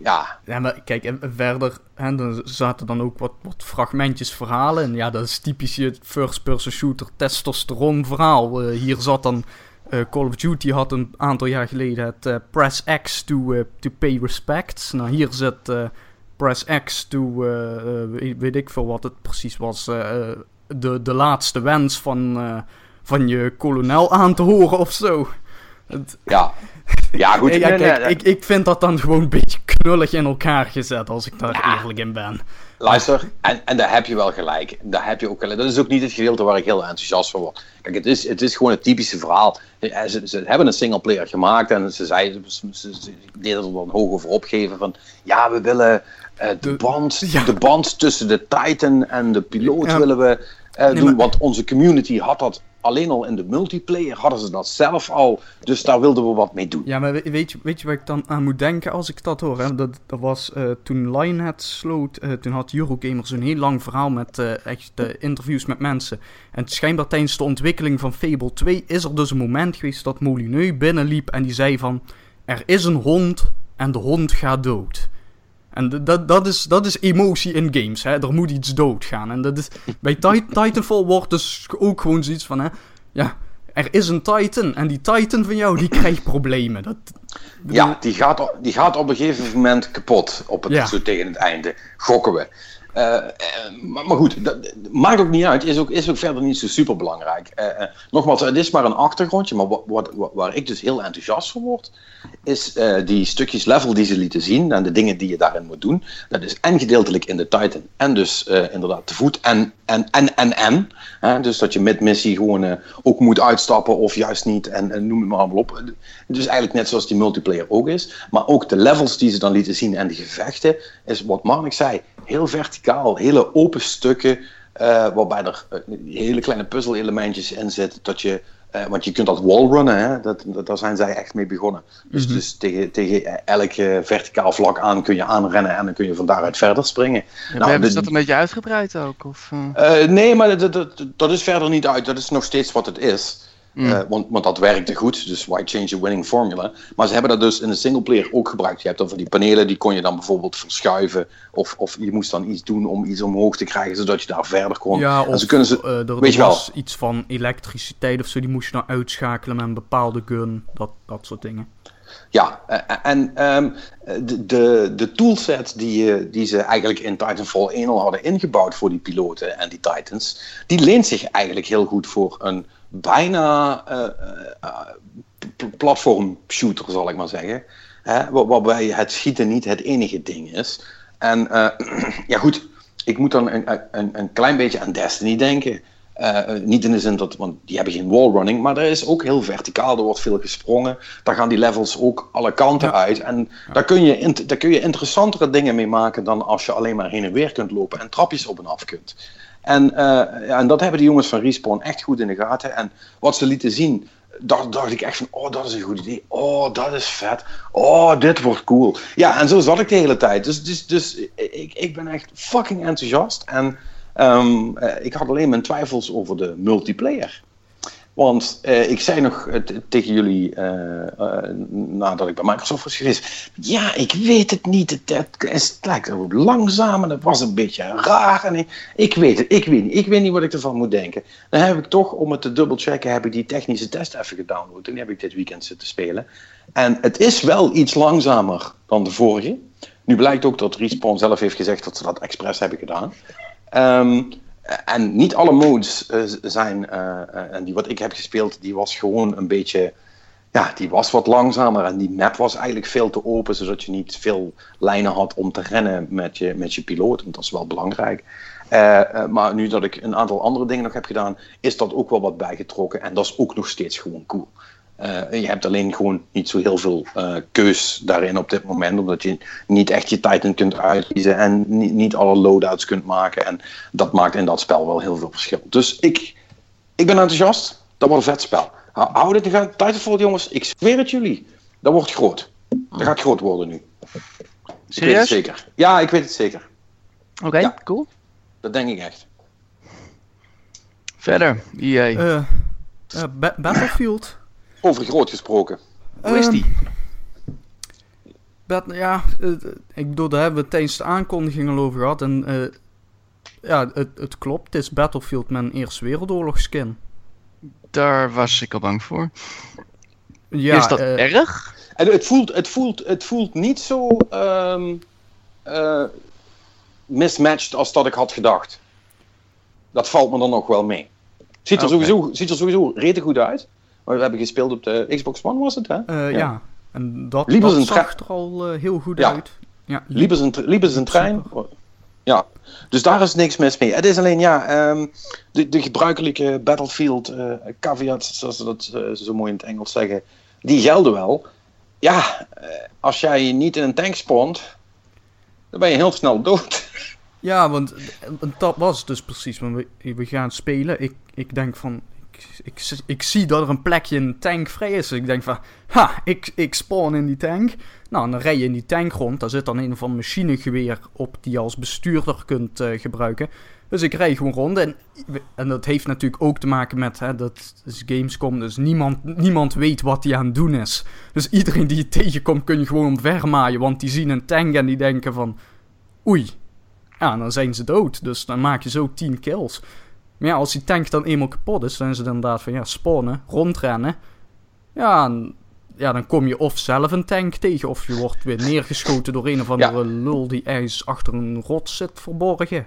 Ja, Ja, kijk, en verder hè, er zaten dan ook wat, wat fragmentjes verhalen. En ja, dat is typisch je first-person shooter testosteron verhaal. Eh, hier zat dan eh, Call of Duty had een aantal jaar geleden het eh, Press X to, to pay respects. Nou, hier zit Press X to, weet, ik veel wat het precies was, de, de laatste wens van, van je kolonel aan te horen of zo. Het, ja. Ja, goed. ja, kijk, Ik, ik vind dat dan gewoon een beetje knullig in elkaar gezet, als ik daar eerlijk in ben. Luister, en, en daar heb je wel gelijk. Daar heb je ook gelijk. Dat is ook niet het gedeelte waar ik heel enthousiast van word. Kijk, het is, het is gewoon het typische verhaal. Eh, Ze, ze hebben een singleplayer gemaakt en ze, zeiden, ze, ze, ze deden er dan hoog over opgeven van... Ja, we willen eh, de, De- band, ja. de band tussen de Titan en de piloot Ja. willen we eh, Nee, doen. maar- Want onze community had dat alleen al in de multiplayer hadden ze dat zelf al. Dus daar wilden we wat mee doen. Ja, maar we- weet je, weet je waar ik dan aan moet denken als ik dat hoor? Hè? Dat, dat was eh, toen Lionhead sloot, eh, toen had Eurogamer zo'n heel lang verhaal met eh, echt interviews met mensen. En schijnbaar tijdens de ontwikkeling van Fable 2 is er dus een moment geweest dat Molineux binnenliep en die zei van... Er is een hond en de hond gaat dood. En dat, dat, is, dat is emotie in games, hè. Er moet iets doodgaan. En dat is, bij Ti- Titanfall wordt dus ook gewoon zoiets van, hè... Ja, er is een Titan en die Titan van jou, die krijgt problemen. Dat, Ja, die gaat, op- die gaat op een gegeven moment kapot. Op het, Ja. Zo tegen het einde. Gokken we. Eh, eh, maar, maar goed, dat, maakt ook niet uit. Is ook, is ook verder niet zo super belangrijk. nogmaals, het is maar een achtergrondje. Maar wat, waar ik dus heel enthousiast van word. Is eh, die stukjes level die ze lieten zien. En de dingen die je daarin moet doen. Dat is en gedeeltelijk in de Titan. En dus eh, inderdaad te voet. En en en en. en hè, dus dat je mid-missie gewoon eh, ook moet uitstappen. Of juist niet. En, en noem het maar allemaal op. Dus eigenlijk net zoals die multiplayer ook is. Maar ook de levels die ze dan lieten zien en de gevechten, is wat Marnik zei, heel verticaal. Hele open stukken, eh, waarbij er eh, hele kleine puzzelelementjes in zitten. Dat je, eh, want je kunt dat wallrunnen, hè, dat, dat, daar zijn zij echt mee begonnen. Dus, dus tegen, tegen elk verticaal vlak aan kun je aanrennen en dan kun je van daaruit verder springen. Ja, Nou, hebben ze dat een beetje uitgebreid ook? Of, nee, maar dat, dat, dat is verder niet uit. Dat is nog steeds wat het is. Mm. Eh, want, want dat werkte goed, dus why change a winning formula? Maar ze hebben dat dus in de singleplayer ook gebruikt. Je hebt dan van die panelen, die kon je dan bijvoorbeeld verschuiven. Of, of je moest dan iets doen om iets omhoog te krijgen, zodat je daar verder kon. Ja, en of ze kunnen ze, eh, er, weet er je wel. was iets van elektriciteit of zo, die moest je nou uitschakelen met een bepaalde gun, dat, dat soort dingen. Ja, eh, en ehm, de, de, de toolset die, die ze eigenlijk in Titanfall 1 al hadden ingebouwd voor die piloten en die Titans, die leent zich eigenlijk heel goed voor een bijna eh, eh, eh, platform shooter, zal ik maar zeggen. Hè, waar- waarbij het schieten niet het enige ding is. En ja goed, ik moet dan een, een, een klein beetje aan Destiny denken. Niet in de zin dat, want die hebben geen wallrunning, maar er is ook heel verticaal, er wordt veel gesprongen. Daar gaan die levels ook alle kanten Ja. uit. En daar, kun je, daar kun je interessantere dingen mee maken dan als je alleen maar heen en weer kunt lopen en trapjes op en af kunt. En, eh, ja, en dat hebben die jongens van Respawn echt goed in de gaten. En wat ze lieten zien, daar dacht ik echt van, oh, dat is een goed idee. Oh, dat is vet. Oh, dit wordt cool. Ja, en zo zat ik de hele tijd. Dus, dus, dus ik, ik ben echt fucking enthousiast. En ehm, eh, ik had alleen mijn twijfels over de multiplayer. Want eh, ik zei nog eh, tegen jullie, eh, nadat ik bij Microsoft was geweest, ja, ik weet het niet. Het, het, lijkt langzaam en het was een beetje raar. Ik, weet het, ik weet niet. Ik weet niet wat ik ervan moet denken. Dan heb ik toch, om het te dubbelchecken, heb ik die technische test even gedownload. En die heb ik dit weekend zitten spelen. En het is wel iets langzamer dan de vorige. Nu blijkt ook dat Respawn zelf heeft gezegd dat ze dat expres hebben gedaan. Ehm, en niet alle modes eh, zijn, eh, eh, en die wat ik heb gespeeld, die was gewoon een beetje, ja, die was wat langzamer. En die map was eigenlijk veel te open, zodat je niet veel lijnen had om te rennen met je, met je piloot. Want dat is wel belangrijk. Maar nu dat ik een aantal andere dingen nog heb gedaan, is dat ook wel wat bijgetrokken. En dat is ook nog steeds gewoon cool. Eh, je hebt alleen gewoon niet zo heel veel eh, keus daarin op dit moment, omdat je niet echt je Titan kunt uitkiezen en niet, niet alle loadouts kunt maken. En dat maakt in dat spel wel heel veel verschil. Dus ik, ik ben enthousiast. Dat wordt een vet spel. Hou hou dit in de. Titanfall, jongens. Ik zweer het jullie. Dat wordt groot. Dat gaat groot worden nu. Ik weet het Serieus? zeker. Ja, ik weet het zeker. Oké, Ja. cool. Dat denk ik echt. Verder, EA. Eh, eh, Ba- Battlefield. Over groot gesproken. Hoe is Ehm, die? Bat- ja, eh, ik bedoel, daar hebben we tijdens de aankondiging al over gehad. En eh, ja, het, het klopt. Het is Battlefield met een Eerste Wereldoorlog skin. Daar was ik al bang voor. Ja, is dat eh, erg? En het voelt, het voelt, het voelt niet zo ehm, eh, mismatched als dat ik had gedacht. Dat valt me dan nog wel mee. Ziet er, sowieso, ziet er sowieso rete goed uit. We hebben gespeeld op de Xbox One, was het hè? eh, Ja. ja. en dat, zag er al eh, heel goed Ja. uit. Ja, Liep als een, trein. Super. Ja, dus daar is niks mis mee. Het is alleen, ja, ehm, de, de gebruikelijke Battlefield caveats, zoals ze dat zo mooi in het Engels zeggen, die gelden wel. Ja, als jij niet in een tank spawnt, dan ben je heel snel dood. Ja, want, dat was dus precies. We, we gaan spelen. Ik, ik denk van. Ik ik, zie dat er een plekje in de tank vrij is. Dus ik denk van, ha, ik, ik spawn in die tank. Nou, dan rij je in die tank rond. Daar zit dan een of ander machinegeweer op die je als bestuurder kunt uh, gebruiken. Dus ik rij gewoon rond. En, en dat heeft natuurlijk ook te maken met hè, dat Gamescom. Dus niemand, niemand weet wat hij aan het doen is. Dus iedereen die je tegenkomt kun je gewoon omvermaaien. Want die zien een tank en die denken van... Oei. Ja, dan zijn ze dood. Dus dan maak je zo 10 kills. Maar ja, als die tank dan eenmaal kapot is, dan is het inderdaad van ja, spawnen, rondrennen. Ja, ja, dan kom je of zelf een tank tegen, of je wordt weer neergeschoten door een of andere lul die ergens achter een rots zit verborgen.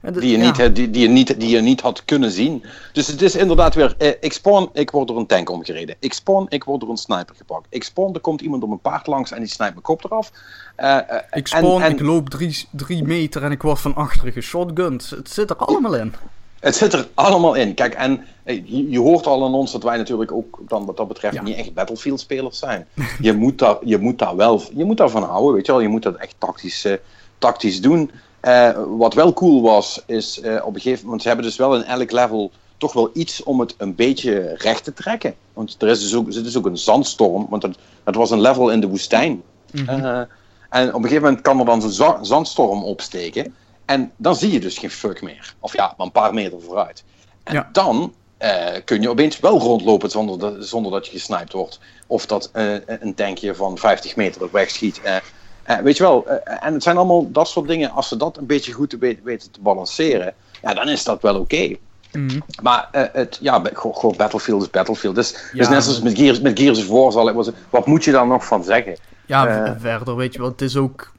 die, je niet, die, die, je niet, die je niet had kunnen zien. Dus het is inderdaad weer, eh, ik spawn, ik word door een tank omgereden. Ik spawn, ik word door een sniper gepakt. Ik spawn, er komt iemand op mijn paard langs en die snijdt mijn kop eraf. Uh, ik spawn, en, ik loop drie, drie meter en ik word van achteren geshotgund. Het zit er allemaal in. Het zit er allemaal in. Kijk, en je, je, hoort al aan ons dat wij natuurlijk ook dan wat dat betreft niet echt Battlefield-spelers zijn. je, moet daar, je moet daar wel je moet daarvan houden, weet je wel. Je moet dat echt tactisch, uh, tactisch doen. Uh, wat wel cool was, is uh, op een gegeven moment, ze hebben dus wel in elk level toch wel iets om het een beetje recht te trekken. Want er is dus ook, er is dus ook een zandstorm, want het, het was een level in de woestijn. Mm -hmm. en op een gegeven moment kan er dan zo'n zandstorm opsteken. En dan zie je dus geen fuck meer. Of ja, maar een paar meter vooruit. En dan uh, kun je opeens wel rondlopen zonder, dat, zonder dat je gesniped wordt. Of dat uh, een tankje van 50 meter op weg schiet. Uh, weet je wel, en het zijn allemaal dat soort dingen. Als ze dat een beetje goed te weten te balanceren, ja, dan is dat wel oké. Okay. Mm. Maar het, ja, gewoon Battlefield is Battlefield. Dus, ja, dus net zoals met Gears, met Gears of War, zal ik, wat moet je daar nog van zeggen? Ja, verder, weet je wel, het is ook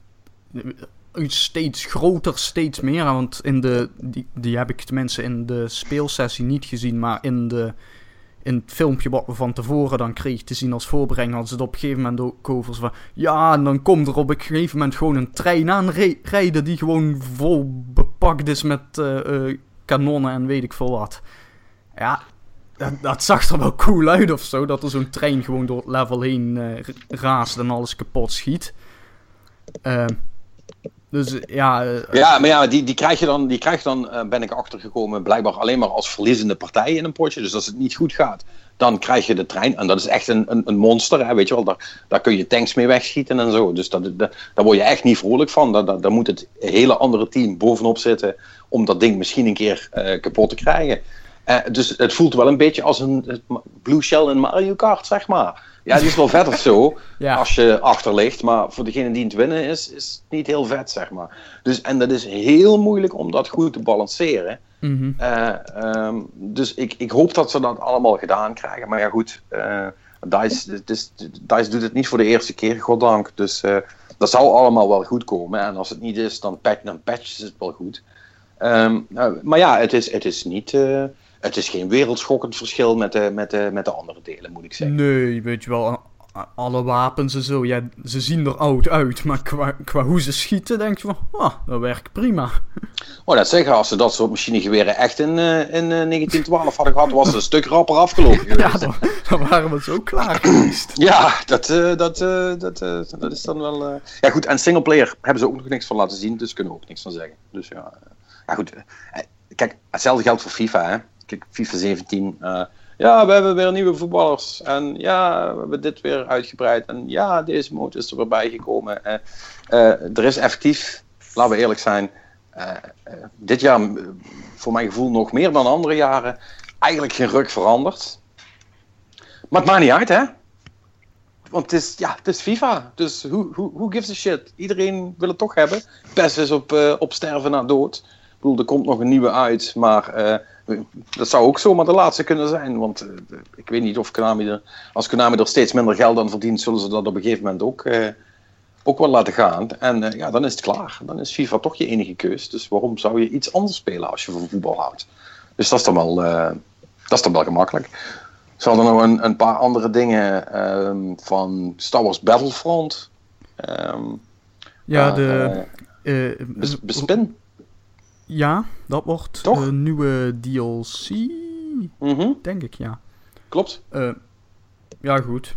steeds groter, steeds meer. Want in de, die, die heb ik tenminste in de speelsessie niet gezien, maar in, de, in het filmpje wat we van tevoren dan kreeg te zien als voorbrenging, hadden ze het op een gegeven moment ook over van, ja, en dan komt er op een gegeven moment gewoon een trein aanrijden die gewoon vol bepakt is met uh, uh, kanonnen en weet ik veel wat. Ja, dat, dat, zag er wel cool uit of zo, dat er zo'n trein gewoon door het level heen uh, raast en alles kapot schiet. Uh, dus ja... Uh, ja, maar ja, die, die krijg je dan, die krijg dan uh, ben ik achtergekomen, blijkbaar alleen maar als verliezende partij in een potje. Dus als het niet goed gaat, dan krijg je de trein. En dat is echt een, een, een monster, hè, weet je wel. Daar, daar kun je tanks mee wegschieten en zo. Dus dat, dat, daar word je echt niet vrolijk van. Daar, daar, moet het hele andere team bovenop zitten om dat ding misschien een keer kapot te krijgen. Dus het voelt wel een beetje als een Blue Shell in Mario Kart, zeg maar. Ja, die is wel vet of zo, ja. als je achter ligt. Maar voor degene die het winnen is, is het niet heel vet, zeg maar. Dus, en dat is heel moeilijk om dat goed te balanceren. Mm -hmm. uh, um, dus ik, ik hoop dat ze dat allemaal gedaan krijgen. Maar ja, goed, uh, DICE, dus, DICE doet het niet voor de eerste keer, goddank. Dus uh, dat zal allemaal wel goed komen. En als het niet is, dan, patch, dan patchen ze het wel goed. Um, maar ja, het is, het is niet het is geen wereldschokkend verschil met de, met, de, met de andere delen, moet ik zeggen. Nee, weet je wel, alle wapens en zo, ja, ze zien er oud uit, maar qua, qua hoe ze schieten, denk je van, oh, dat werkt prima. Oh, dat zeggen, als ze dat soort machinegeweren echt in, uh, in uh, 1912 hadden gehad, was het een stuk rapper afgelopen geweest. Ja, dan, dan waren we zo klaar geweest. ja, dat, uh, dat, dat, dat is dan wel... Ja goed, en singleplayer hebben ze ook nog niks van laten zien, dus kunnen we ook niks van zeggen. Dus ja, ja goed. Kijk, hetzelfde geldt voor FIFA, hè kijk, FIFA 17. Uh, ja, we hebben weer nieuwe voetballers. En ja, we hebben dit weer uitgebreid. En ja, deze mode is er weer bijgekomen. Uh, uh, er is effectief, laten we eerlijk zijn, dit jaar voor mijn gevoel nog meer dan andere jaren eigenlijk geen ruk veranderd. Maar het maakt niet uit, hè? Want het is, ja, het is FIFA. Dus who, who, who gives a shit? Iedereen wil het toch hebben. PES is op, op sterven na dood. Ik bedoel, er komt nog een nieuwe uit, maar dat zou ook zomaar de laatste kunnen zijn. Want uh, ik weet niet of Konami er, als Konami er steeds minder geld aan verdient, zullen ze dat op een gegeven moment ook, uh, ook wel laten gaan. En uh, ja, dan is het klaar. Dan is FIFA toch je enige keus. Dus waarom zou je iets anders spelen als je van voetbal houdt? Dus dat is dan wel, dat is dan wel gemakkelijk. Ze hadden nog een, een paar andere dingen um, van Star Wars Battlefront. Um, ja, de. Bes, bespin. Ja, dat wordt Toch? een nieuwe DLC. Mm -hmm. Denk ik, ja. Klopt. Uh, ja, goed.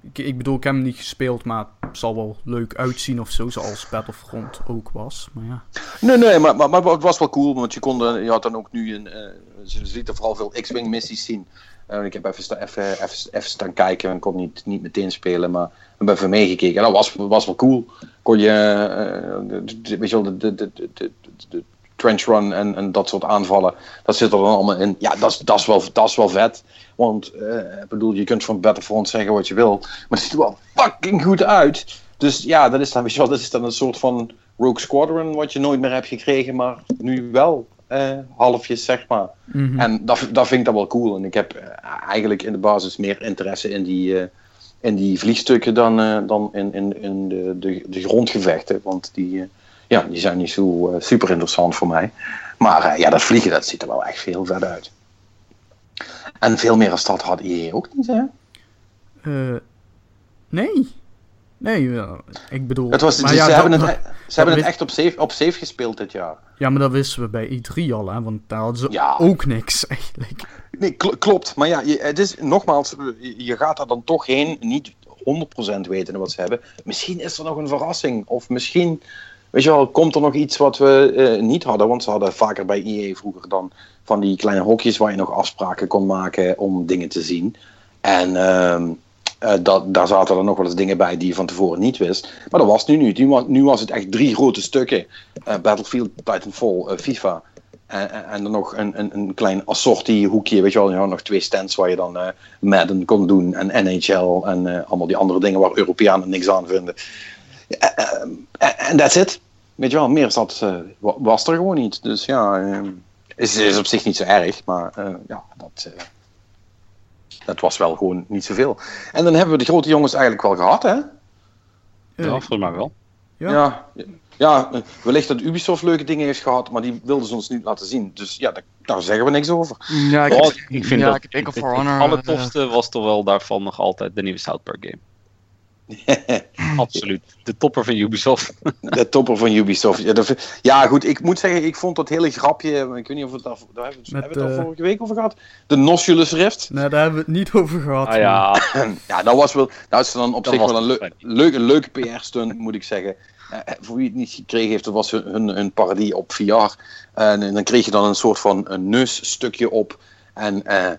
ik, ik bedoel, ik heb hem niet gespeeld, maar het zal wel leuk uitzien of zo, zoals Battlefront ook was. Maar ja. Nee, nee, maar, maar, maar het was wel cool, want je, kon, eh, je had dan ook nu een. Uh, je ziet er vooral veel X-Wing missies zien. Uh, ik heb even, sta, even, even, even staan kijken en kon niet, niet meteen spelen, maar ik heb even meegekeken. En dat was, was wel cool. Kon je, uh, weet je wel, de, de, de, de, de trench run en, en dat soort aanvallen, dat zit er dan allemaal in. Ja, dat is, dat is, wel, dat is wel vet. Want, ik bedoel, je kunt van Battlefront zeggen wat je wil, maar het ziet er wel fucking goed uit. Dus ja, dat is dan, weet je wel, dat is dan een soort van Rogue Squadron wat je nooit meer hebt gekregen, maar nu wel uh, halfjes, zeg maar. Mhm. En dat, dat vind ik dan wel cool. En ik heb uh, eigenlijk in de basis meer interesse in die, in die vliegstukken dan, dan in, in, in de, de, de grondgevechten. Want die, ja, die zijn niet zo super interessant voor mij. Maar ja, dat vliegen, dat ziet er wel echt veel vet uit. En veel meer als dat had IE ook niet, hè? nee. Nee, ik bedoel... Het was, maar ze ja, hebben, dat- het, ze hebben het echt op safe, op safe gespeeld dit jaar. Ja, maar dat wisten we bij E3 al, hè, want daar hadden ze Ja. ook niks eigenlijk. Nee, kl- klopt. Maar ja, je, het is nogmaals, je je gaat er dan toch heen, niet 100% weten wat ze hebben. Misschien is er nog een verrassing. Of misschien, weet je wel, komt er nog iets wat we eh, niet hadden. Want ze hadden vaker bij EA vroeger dan van die kleine hokjes waar je nog afspraken kon maken om dingen te zien. En ehm, eh, dat, daar zaten er nog wel eens dingen bij die je van tevoren niet wist. Maar dat was nu niet. Nu was, nu was het echt drie grote stukken. Eh, Battlefield, Titanfall, FIFA. En, en- dan nog een, een, een klein assortie hoekje, weet je wel, ja, nog twee stands waar je dan Madden kon doen en NHL en eh, allemaal die andere dingen waar Europeanen niks aan vinden. En that's it. Weet je wel, meer is dat, eh, wa- was er gewoon niet. Dus ja, eh, is, is op zich niet zo erg, maar eh, ja, dat, eh, dat was wel gewoon niet zoveel. En dan hebben we de grote jongens eigenlijk wel gehad, hè? Ja, volgens mij wel. Ja. Ja, ja, wellicht dat Ubisoft leuke dingen heeft gehad, maar die wilden ze ons niet laten zien. Dus ja, daar, daar zeggen we niks over. Ja, ik, Oh, vind ja, dat ik enkel het, For het Honor. allertofste was toch wel daarvan nog altijd de nieuwe South Park game. Absoluut. De topper van Ubisoft. De topper van Ubisoft. Ja, dat- ja, goed, ik moet zeggen, ik vond dat hele grapje. Ik weet niet of we het daar, daar hebben, we het- al eh, vorige week over gehad. De Noculus Rift. Nee, daar hebben we het niet over gehad. Ah ja, Ja, dat was wel. Dat is dan op Dat zich wel een, fijn. leuke, leuke PR-stunt, moet ik zeggen. Eh, voor wie het niet gekregen heeft, dat was hun, hun, hun parodie op VR. En, en dan kreeg je dan een soort van een neusstukje op. En eh,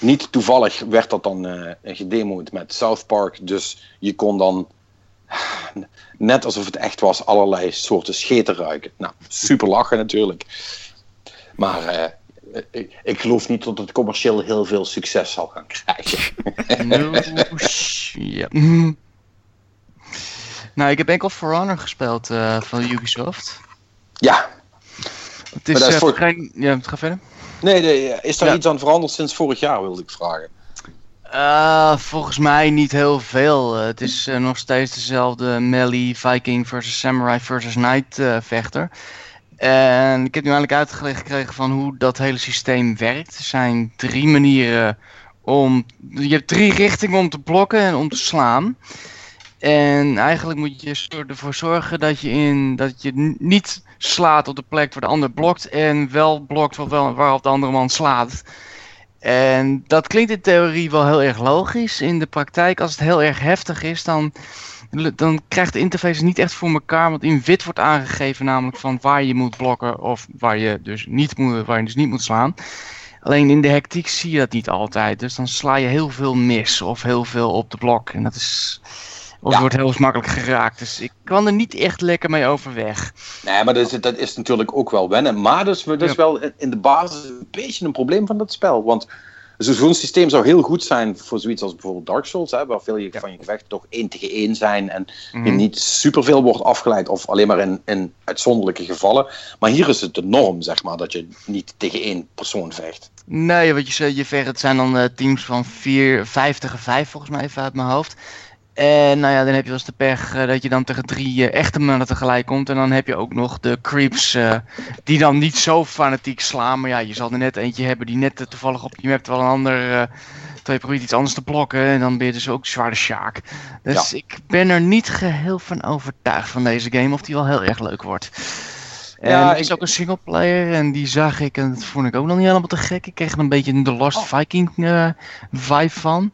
niet toevallig werd dat dan eh gedemoed met South Park. Dus je kon dan, net alsof het echt was, allerlei soorten scheten ruiken. Nou, super lachen natuurlijk. Maar eh, ik, ik geloof niet dat het commercieel heel veel succes zal gaan krijgen. Mhm. Nou, ik heb enkel For Honor gespeeld eh, van Ubisoft. Ja, Het is, dat is voor- geen... Ja, ga verder. Nee, nee, is daar Ja. iets aan veranderd sinds vorig jaar, wilde ik vragen. Eh, volgens mij niet heel veel. Eh, het is eh, nog steeds dezelfde melee Viking versus Samurai versus Knight vechter. En ik heb nu eigenlijk uitgelegd gekregen van hoe dat hele systeem werkt. Er zijn drie manieren om. Je hebt drie richtingen om te blokken en om te slaan. En eigenlijk moet je er- ervoor zorgen dat je, in, dat je niet slaat op de plek waar de ander blokt. En wel blokt waarop de andere man slaat. En dat klinkt in theorie wel heel erg logisch. In de praktijk, als het heel erg heftig is, dan, dan krijgt de interface niet echt voor elkaar. Want in wit wordt aangegeven namelijk van waar je moet blokken of waar je dus niet moet, waar je dus niet moet slaan. Alleen in de hectiek zie je dat niet altijd. Dus dan sla je heel veel mis of heel veel op de blok. En dat is. Of Ja. je wordt heel makkelijk geraakt. Dus ik kan er niet echt lekker mee overweg. Nee, maar dat is, dat is natuurlijk ook wel wennen. Maar dat is, dat is Ja. wel in- de basis een beetje een probleem van dat spel. Want zo- zo'n systeem zou heel goed zijn voor zoiets als bijvoorbeeld Dark Souls. Hè, waar veel je, van je gevechten toch één tegen één zijn. En je Mhm. niet superveel wordt afgeleid. Of alleen maar in, in uitzonderlijke gevallen. Maar hier is het de norm, zeg maar. Dat je niet tegen één persoon vecht. Nee, wat je, je vecht, het zijn dan eh, teams van 4, 5 tegen 5 volgens mij even uit mijn hoofd. En nou ja, dan heb je wel eens de pech eh, dat je dan tegen drie eh, echte mannen tegelijk komt. En dan heb je ook nog de creeps eh, die dan niet zo fanatiek slaan. Maar ja, je zal er net eentje hebben die net toevallig op je map terwijl een ander... je probeert iets anders te blokken en dan ben je dus ook zwaar de sjaak. Dus ik ben er niet geheel van overtuigd van deze game of die wel heel erg leuk wordt. En Ja, er is ik- ook een singleplayer en die zag ik en dat vond ik ook nog niet helemaal te gek. Ik kreeg er een beetje een The Lost Oh. Viking vibe van.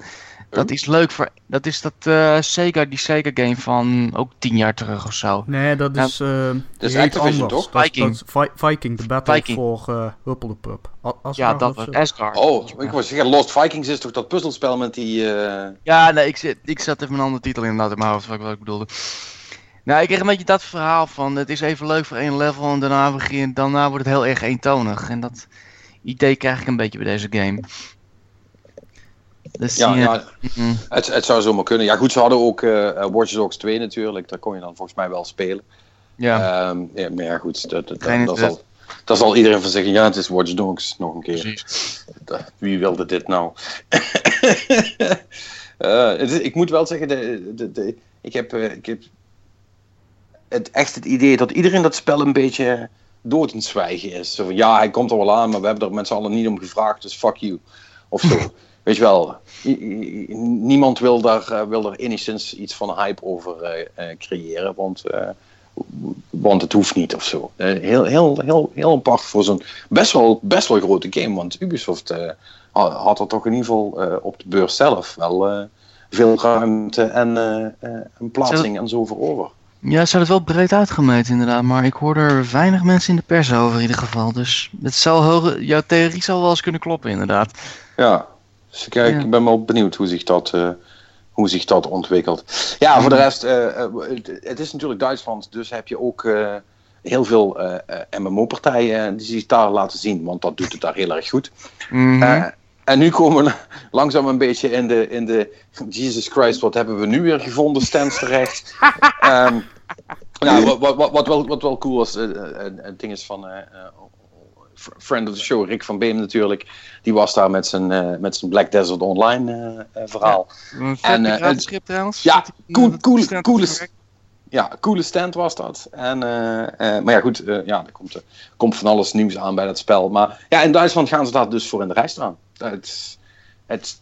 Dat is leuk voor. Dat is dat eh, Sega, die Sega game van ook tien jaar terug of zo. Nee, dat Ja. is, eh is die heet Activision, anders. toch? Dat is- Viking. dat is Vi- Viking, de battle Viking. voor eh Huppel de Pup. A- Ja, dat was. Asgard. Oh, ik was zeggen, Lost Vikings is toch dat puzzelspel met die... eh, Ja, nee, ik, zit, ik zat even een andere titel inderdaad in mijn hoofd, wat ik, wat ik bedoelde. Nou, ik kreeg een beetje dat verhaal van, het is even leuk voor één level en daarna, begin, daarna wordt het heel erg eentonig. En dat idee krijg ik een beetje bij deze game. Dus ja, ja, mm, het, het zou zomaar kunnen. Ja goed, ze hadden ook eh eh, Watch Dogs 2 natuurlijk. Daar kon je dan volgens mij wel spelen. ja, Ehm, ja, maar ja goed, dat, dat, dat, interesse. zal, daar zal iedereen van zeggen, ja het is Watch Dogs nog een keer. Wie wilde dit nou? Eh, het ik moet wel zeggen, de, de, de, ik, heb, ik heb het, echt het idee dat iedereen dat spel een beetje dood in zwijgen is. Zo van, ja, hij komt er wel aan, maar we hebben er met z'n allen niet om gevraagd, dus fuck you. Of zo. Weet je wel, niemand wil daar, eh, wil er enigszins iets van hype over eh, eh, creëren, want, want het hoeft niet of zo. Heel, heel, heel, heel apart voor zo'n best wel, best wel grote game, want Ubisoft ha- had er toch in ieder geval op de beurs zelf wel veel ruimte en, en plaatsing en zo voor over. Ja, ze hadden het wel breed uitgemeten inderdaad, maar ik hoorde er weinig mensen in de pers over in ieder geval. Dus het zal hoge, jouw theorie zal wel eens kunnen kloppen inderdaad. Ja, dus ik, Ja. ik ben wel benieuwd hoe zich dat, eh, hoe zich dat ontwikkelt. Ja, voor de rest, eh, eh, het, het is natuurlijk Duitsland, dus heb je ook heel veel MMO-partijen die zich daar laten zien, want dat doet het daar heel erg goed. Mhm. En nu komen we langzaam een beetje in de, in de Jesus Christ, wat hebben we nu weer gevonden, stands terecht. Ehm, nou, wat, wat, wat, wat wel, wat wel cool was, het ding is van friend of the show, Rick van Beem natuurlijk, die was daar met zijn, eh, met zijn Black Desert Online eh, eh, verhaal. Een en, schip trouwens. Ja, cool- cool- coole Ja, coole stand was dat. En, maar ja, goed, ja, er komt, komt van alles nieuws aan bij dat spel. Maar ja, in Duitsland gaan ze daar dus voor in de rij staan. Het, het,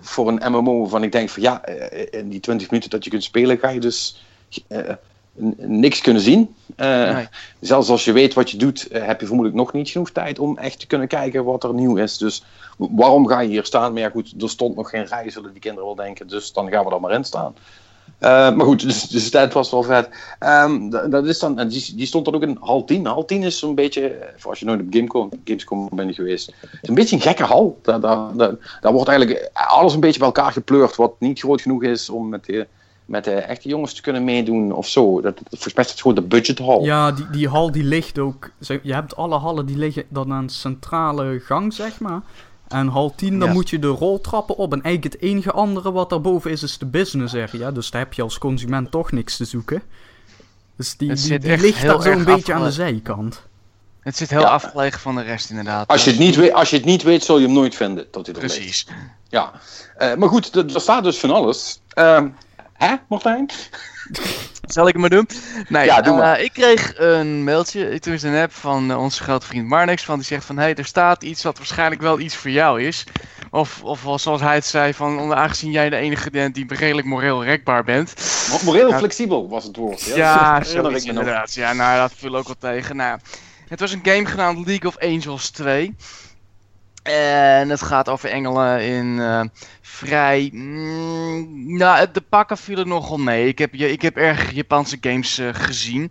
voor een MMO waarvan ik denk van ja, in die 20 minuten dat je kunt spelen, ga je dus niks kunnen zien. Eh, Nee. Zelfs als je weet wat je doet, eh, heb je vermoedelijk nog niet genoeg tijd om echt te kunnen kijken wat er nieuw is. Dus waarom ga je hier staan? Maar ja, goed, er stond nog geen rij, zullen die kinderen wel denken. Dus dan gaan we er maar in staan. Eh, maar goed, dus, dus de stand was wel vet. Ehm, dat, dat is dan, en die, die stond dan ook in hal 10. Hal 10 is zo'n beetje, voor als je nooit op Gamescom, Gamescom bent geweest, het is een beetje een gekke hal. Daar, daar, daar, daar wordt eigenlijk alles een beetje bij elkaar gepleurd, wat niet groot genoeg is om met de, met de echte jongens te kunnen meedoen of zo. Dat, dat, volgens mij is het gewoon de budget hal. Ja, die, die hal die ligt ook... Je hebt alle hallen die liggen dan aan een centrale gang, zeg maar. En hal 10, dan Ja. moet je de roltrappen op. En eigenlijk het enige andere wat daarboven is, is de business area. Dus daar heb je als consument toch niks te zoeken. Dus die, Het die, ligt daar zo'n beetje aan de zijkant. Het zit heel Ja. afgelegen van de rest inderdaad. Als, je het niet weet, als je het niet weet, zul je hem nooit vinden. Tot hij. Precies. Ja. Eh, maar goed, er er staat dus van alles. Ehm, hè, Martijn? Zal ik het maar doen? Nee, Ja, doe eh, ik kreeg een mailtje, toen is een app van eh, onze grote vriend Marnix, van die zegt van, hé, hey, er staat iets wat waarschijnlijk wel iets voor jou is. Of, of zoals hij het zei, van, aangezien jij de enige bent die redelijk moreel rekbaar bent. Mo- Moreel flexibel was het woord. Ja, Ja, ik nog. inderdaad. Ja, nou, dat viel ook wel tegen. Nou, het was een game genaamd League of Angels 2. En het gaat over engelen in eh, vrij. mm, nou, de pakken vielen nogal mee. Ik heb, ik heb erg Japanse games eh, gezien.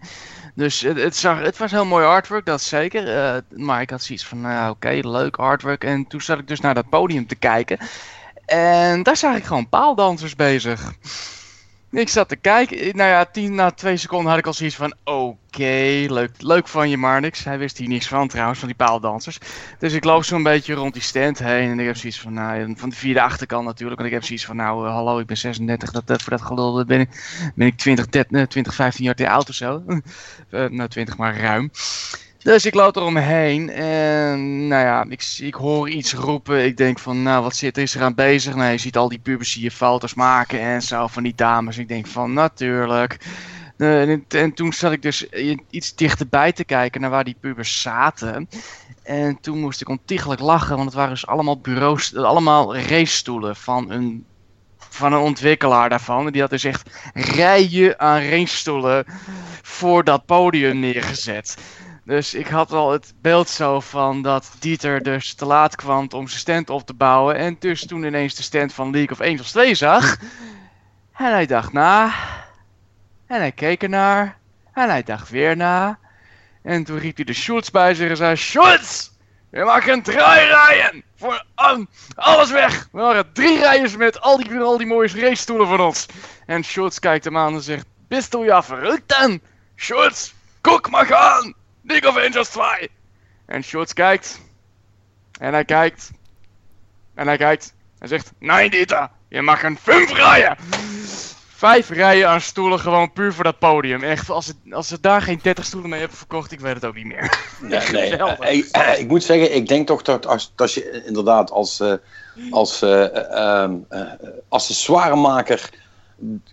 Dus het, het, zag, het was heel mooi artwork, dat zeker. eh, maar ik had zoiets van, nou oké, leuk artwork. En toen zat ik dus naar dat podium te kijken. En daar zag ik gewoon paaldansers bezig. Ik zat te kijken. Nou ja, tien na twee seconden had ik al zoiets van: oké, leuk, leuk van je, maar niks. Hij wist hier niks van trouwens, van die paaldansers. Dus ik loop zo'n beetje rond die stand heen. En ik heb zoiets van: nou, van de vierde achterkant natuurlijk. Want ik heb zoiets van: nou, eh, hallo, ik ben 36. Dat, voor dat gelul ben ik, ben ik 20, 30, eh, 20, 15 jaar te oud of zo. Eh, nou, 20 maar ruim. Dus ik loop eromheen en nou ja, ik, ik hoor iets roepen. Ik denk van, nou wat zit is er aan bezig? Nou, je ziet al die pubers hier foto's maken en zo van die dames. Ik denk van, natuurlijk. Eh, en, en toen zat ik dus iets dichterbij te kijken naar waar die pubers zaten. En toen moest ik ontiegelijk lachen, want het waren dus allemaal bureaus, allemaal racestoelen van een, van een ontwikkelaar daarvan. En die had dus echt rijen aan racestoelen voor dat podium neergezet. Dus ik had al het beeld zo van dat Dieter dus te laat kwam om zijn stand op te bouwen. En dus toen ineens de stand van League of Angels 2 zag. En hij dacht na. En hij keek ernaar. En hij dacht weer na. En toen riep hij de Schultz bij zich en zei: Schultz! We maken drie rijen! Voor al- alles weg! We maken drie rijen met al die, al die mooie racestoelen van ons. En Schultz kijkt hem aan en zegt: Bist du ja verrückt dan? Schultz, guck maar gaan! League of Angels 2! En Schultz kijkt. En hij kijkt. En hij kijkt. Hij zegt: Nee, Dieter, je mag een vijf rijen! Vijf rijen aan stoelen gewoon puur voor dat podium. Echt, als ze, als daar geen 30 stoelen mee hebben verkocht, ik weet het ook niet meer. Nee, nee. Geweldig. eh, ik, eh, ik moet zeggen, ik denk toch dat als, als je inderdaad als, eh, als eh, eh, ehm, eh, accessoiremaker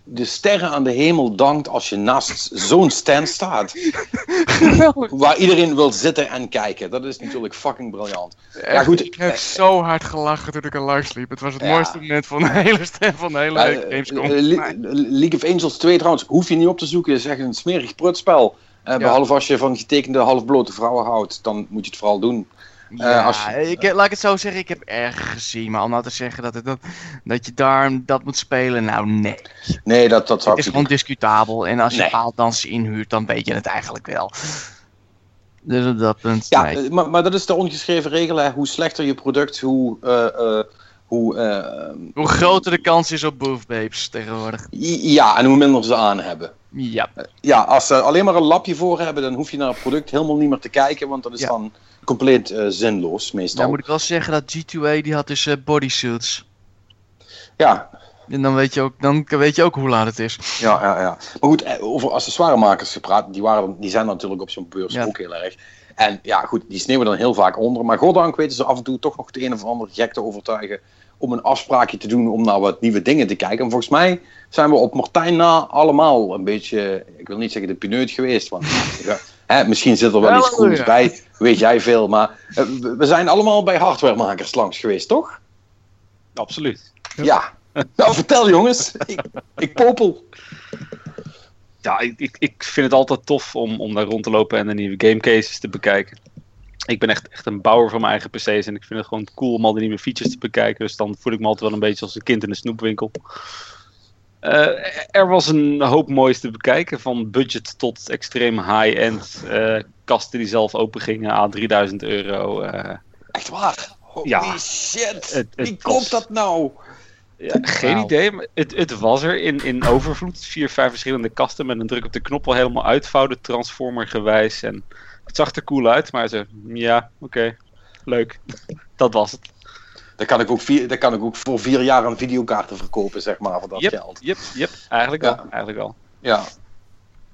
de sterren aan de hemel dankt als je naast zo'n stand staat. Geweldig. Waar iedereen wil zitten en kijken. Dat is natuurlijk fucking briljant. Ja, goed. Ik heb zo hard gelachen toen ik er langs liep. Het was het Ja. mooiste moment van de hele stem van de hele eh, Gamescom. eh, Le- League of Angels 2 trouwens, hoef je niet op te zoeken. is echt een smerig prutspel. Eh, Behalve als je van getekende halfblote vrouwen houdt, dan moet je het vooral doen. Ja, eh, als je- ik, laat ik het zo zeggen, ik heb erg gezien. Maar om nou te zeggen dat, het, dat, dat je daar dat moet spelen, nou nee. Nee, dat, dat Het is gewoon discutabel. En als je Nee. paaldansen inhuurt, dan weet je het eigenlijk wel. Dus op dat punt, Ja, nee. eh, maar, maar dat is de ongeschreven regel. Hè. Hoe slechter je product, hoe. eh, hoe Hoe groter de kans is op boofbabes tegenwoordig. ja, en hoe minder ze aan hebben. Ja, Ja, als ze alleen maar een lapje voor hebben, dan hoef je naar het product helemaal niet meer te kijken, want dat is Ja. dan compleet eh, zinloos, meestal. dan moet ik wel zeggen dat G2A die had dus eh, bodysuits. Ja, En dan weet, je ook, dan weet je ook hoe laat het is. ja, ja, ja. Maar goed, eh, over accessoiremakers gepraat, die, waren, die zijn natuurlijk op zo'n beurs Ja. ook heel erg. En ja, goed, die sneeuwen dan heel vaak onder. Maar goddank weten ze af en toe toch nog de een of ander gek te overtuigen om een afspraakje te doen om naar wat nieuwe dingen te kijken. En volgens mij zijn we op Martijn na allemaal een beetje, ik wil niet zeggen de pineut geweest, want hè, misschien zit er wel iets groens bij, weet jij veel. Maar eh, we- zijn allemaal bij hardwaremakers langs geweest, toch? Absoluut. Ja. Nou, vertel jongens. Ik, ik popel. Ja, ik, ik, ik vind het altijd tof om, om daar rond te lopen en de nieuwe gamecases te bekijken. Ik ben echt, echt een bouwer van mijn eigen PC's en ik vind het gewoon cool om al die nieuwe features te bekijken. Dus dan voel ik me altijd wel een beetje als een kind in een snoepwinkel. Eh, er was een hoop moois te bekijken, van budget tot extreem high-end. eh, kasten die zelf open gingen aan 3000 euro. eh, Echt waar? Holy Ja. shit. Het- het Wie was- koopt dat nou? Ja, geen idee, maar het, het was er in, in overvloed. Vier, vijf verschillende kasten met een druk op de knop al helemaal uitvouwen, transformer gewijs. En het zag er cool uit, maar ze, ja, oké, leuk. Dat was het. Dan kan, ik ook vier, dan kan ik ook voor vier jaar aan videokaarten verkopen, zeg maar, voor dat Yep, geld. yep, yep, eigenlijk Ja. wel, eigenlijk wel. Ja.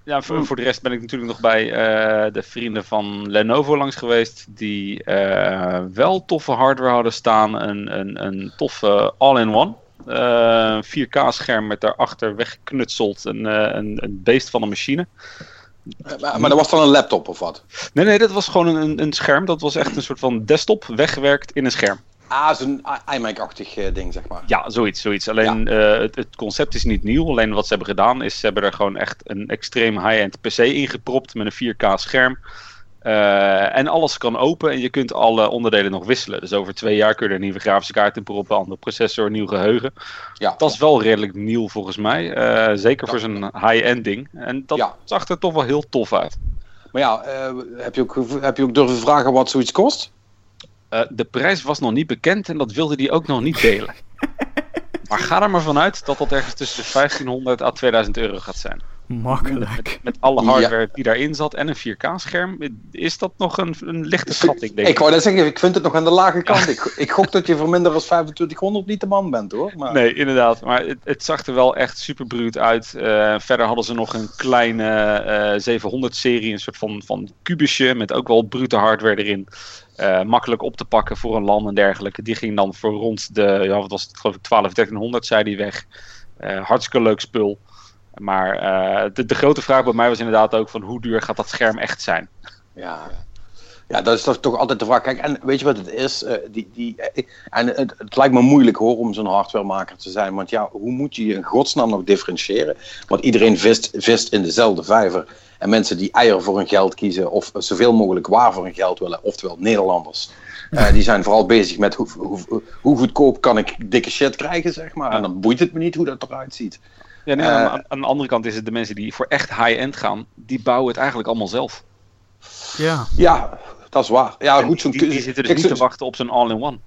Ja, voor, voor de rest ben ik natuurlijk nog bij eh, de vrienden van Lenovo langs geweest. Die eh, wel toffe hardware hadden staan. Een, een, een toffe all-in-one. Eh 4K-scherm met daarachter weggeknutseld een, een, een beest van een machine. Maar, maar dat was dan een laptop of wat? Nee, nee, dat was gewoon een, een scherm. Dat was echt een soort van desktop weggewerkt in een scherm. Ah, zo'n iMac-achtig eh, ding, zeg maar. Ja, zoiets. zoiets. Alleen eh, het, het concept is niet nieuw. Alleen wat ze hebben gedaan is ze hebben er gewoon echt een extreem high-end PC ingepropt met een 4K scherm. Eh, en alles kan open en je kunt alle onderdelen nog wisselen. Dus over twee jaar kun je er een nieuwe grafische kaart in proppen, andere processor, nieuw geheugen. Ja. Dat is wel redelijk nieuw volgens mij. Zeker voor zo'n high-end ding. En dat Ja. zag er toch wel heel tof uit. Maar ja, heb, je ook, heb je ook durven vragen wat zoiets kost? Eh, de prijs was nog niet bekend en dat wilde hij ook nog niet delen. maar ga er maar vanuit dat dat ergens tussen de 1500 à 2000 euro gaat zijn. Makkelijk. Met alle Ja. hardware die daarin zat en een 4K-scherm, is dat nog een, een lichte schatting, denk Ik ik. wou net zeggen, ik vind het nog aan de lage kant. Ik, ik gok dat je voor minder dan 2500 niet de man bent, hoor. Maar, Nee, inderdaad. Maar het, het zag er wel echt super bruut uit. Eh, verder hadden ze nog een kleine eh 700-serie, een soort van, van kubusje met ook wel brute hardware erin. Eh, makkelijk op te pakken voor een LAN en dergelijke. Die ging dan voor rond de, ja, wat was het, geloof ik 12, 1300 zei die weg. Eh, hartstikke leuk spul. Maar eh, de, de grote vraag bij mij was inderdaad ook van hoe duur gaat dat scherm echt zijn? Ja. Ja, dat is toch, toch altijd de vraag. Kijk, en weet je wat het is? Die, die, en het, het lijkt me moeilijk hoor om zo'n hardwaremaker te zijn. Want ja, hoe moet je je in godsnaam nog differentiëren? Want iedereen vist, vist in dezelfde vijver. En mensen die eieren voor hun geld kiezen of zoveel mogelijk waar voor hun geld willen, oftewel Nederlanders. Uh, die zijn vooral bezig met hoe, hoe, hoe, goedkoop kan ik dikke shit krijgen, zeg maar. En dan boeit het me niet hoe dat eruit ziet. Ja, nee, uh, aan, aan, de andere kant is het de mensen die voor echt high-end gaan, die bouwen het eigenlijk allemaal zelf. Ja, ja dat is waar. Ja, goed, die, die, die zitten dus niet te wachten op zo'n all-in-one.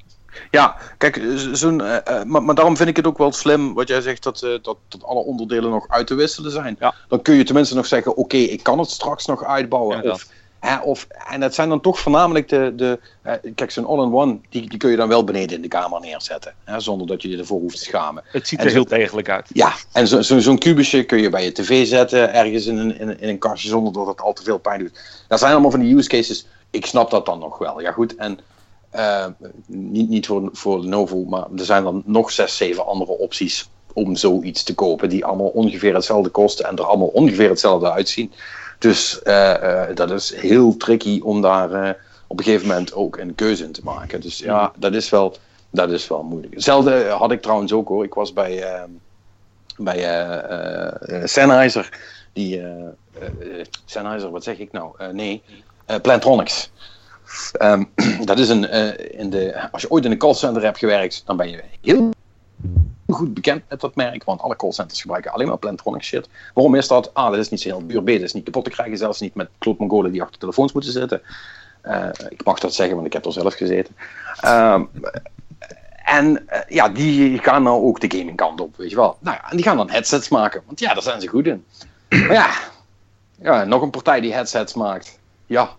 Ja, kijk, zo'n, uh, uh, maar, maar, daarom vind ik het ook wel slim wat jij zegt dat, uh, dat, dat alle onderdelen nog uit te wisselen zijn. Ja. Dan kun je tenminste nog zeggen: oké, okay, ik kan het straks nog uitbouwen. Ja, of, hè, of, en dat zijn dan toch voornamelijk de. de kijk, zo'n all-in-one, die, die kun je dan wel beneden in de kamer neerzetten. Hè, zonder dat je je ervoor hoeft te schamen. Het ziet er heel degelijk uit. Ja, en zo'n zo, zo kubusje kun je bij je tv zetten, ergens in een, in, in een kastje, zonder dat het al te veel pijn doet. Dat zijn allemaal van die use cases. Ik snap dat dan nog wel. Ja, goed. En. Uh, niet, niet voor, voor Lenovo, maar er zijn dan nog zes, zeven andere opties om zoiets te kopen, die allemaal ongeveer hetzelfde kosten en er allemaal ongeveer hetzelfde uitzien. Dus uh, uh, dat is heel tricky om daar op een gegeven moment ook een keuze in te maken. Dus ja, dat is wel, dat is wel moeilijk. Hetzelfde had ik trouwens ook hoor. Ik was bij, bij Sennheiser, die, Sennheiser, wat zeg ik nou? nee, Plantronics. Um, dat is een, uh, in de, als je ooit in een callcenter hebt gewerkt, dan ben je heel goed bekend met dat merk, want alle callcenters gebruiken alleen maar Plantronic shit. Waarom is dat? A, dat is niet zo heel duur. B, dat is niet kapot te krijgen, zelfs niet met klootmongolen die achter telefoons moeten zitten. Uh, ik mag dat zeggen, want ik heb er zelf gezeten. Um, en uh, ja, die gaan nou ook de gaming kant op, weet je wel. Nou ja, en die gaan dan headsets maken, want ja, daar zijn ze goed in. Maar ja, ja nog een partij die headsets maakt. Ja,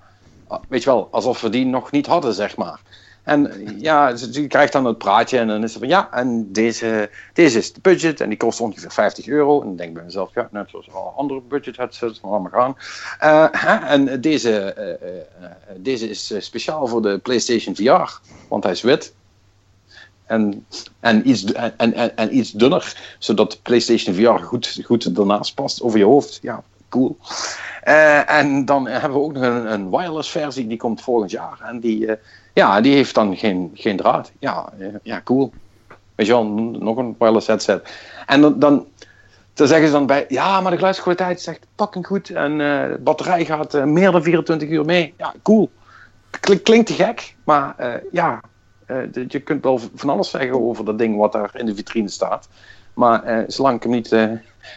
weet je wel, alsof we die nog niet hadden, zeg maar. En ja, je krijgt dan het praatje en dan is het van ja, en deze, deze is de budget en die kost ongeveer 50 euro. En dan denk ik bij mezelf, ja, net zoals alle andere budget headsets, maar allemaal gaan. Uh, en deze, uh, uh, deze is speciaal voor de PlayStation VR, want hij is wit. En, en, iets, en, en, en iets dunner, zodat de PlayStation VR goed, goed ernaast past over je hoofd. Ja, cool. Uh, en dan hebben we ook nog een, een, wireless versie, die komt volgend jaar. En die, uh, ja, die heeft dan geen, geen draad. Ja, uh, ja, cool. Weet je wel, nog een wireless headset. En dan, dan, zeggen ze dan bij, ja, maar de geluidskwaliteit is echt fucking goed. En de batterij gaat meer dan 24 uur mee. Ja, cool. Klink, klinkt te gek, maar ja, je kunt wel van alles zeggen over dat ding wat daar in de vitrine staat. Maar zolang ik hem niet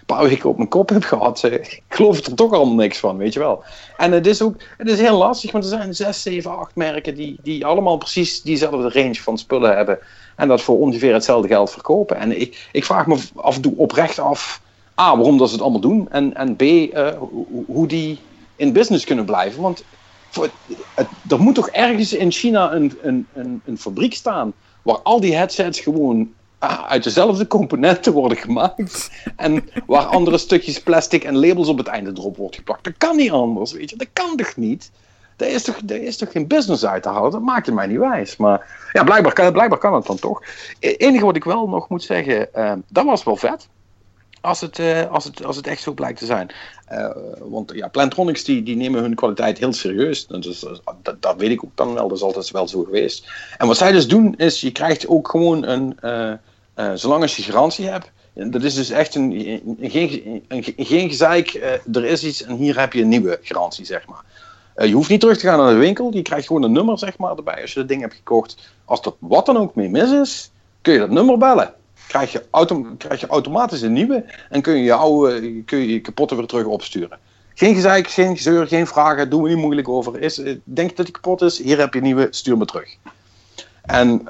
paar weken op mijn kop heb gehad, ik geloof er toch allemaal niks van, weet je wel. En het is ook het is heel lastig, want er zijn 6, 7, 8 merken die, die allemaal precies diezelfde range van spullen hebben. En dat voor ongeveer hetzelfde geld verkopen. En ik, ik vraag me af en toe oprecht af, A, waarom dat ze het allemaal doen. En, en B, hoe, hoe die in business kunnen blijven. Want voor, het, er moet toch ergens in China een, een, een, een fabriek staan waar al die headsets gewoon uit dezelfde componenten worden gemaakt. En waar andere stukjes plastic en labels op het einde erop wordt geplakt. Dat kan niet anders, weet je. Dat kan toch niet? Daar is toch, is toch geen business uit te halen? Dat maakt mij niet wijs. Maar ja, blijkbaar kan, blijkbaar kan het dan toch. Het enige wat ik wel nog moet zeggen, uh, dat was wel vet. Als het, uh, als, het, als het echt zo blijkt te zijn. Uh, want ja, Plantronics die, die nemen hun kwaliteit heel serieus. Dat, dat, weet ik ook dan wel. Dat is altijd wel zo geweest. En wat zij dus doen, is je krijgt ook gewoon een... Uh, zolang als je garantie hebt, dat is dus echt een, een geen, een, geen gezeik, uh, er is iets en hier heb je een nieuwe garantie, zeg maar. Uh, je hoeft niet terug te gaan naar de winkel, je krijgt gewoon een nummer, zeg maar, erbij als je dat ding hebt gekocht. Als er wat dan ook mee mis is, kun je dat nummer bellen. Krijg je, krijg je automatisch een nieuwe en kun je je oude, kun je, je kapotte weer terug opsturen. Geen gezeik, geen gezeur, geen vragen, doen we niet moeilijk over. Is, denk dat die kapot is? Hier heb je een nieuwe, stuur me terug. En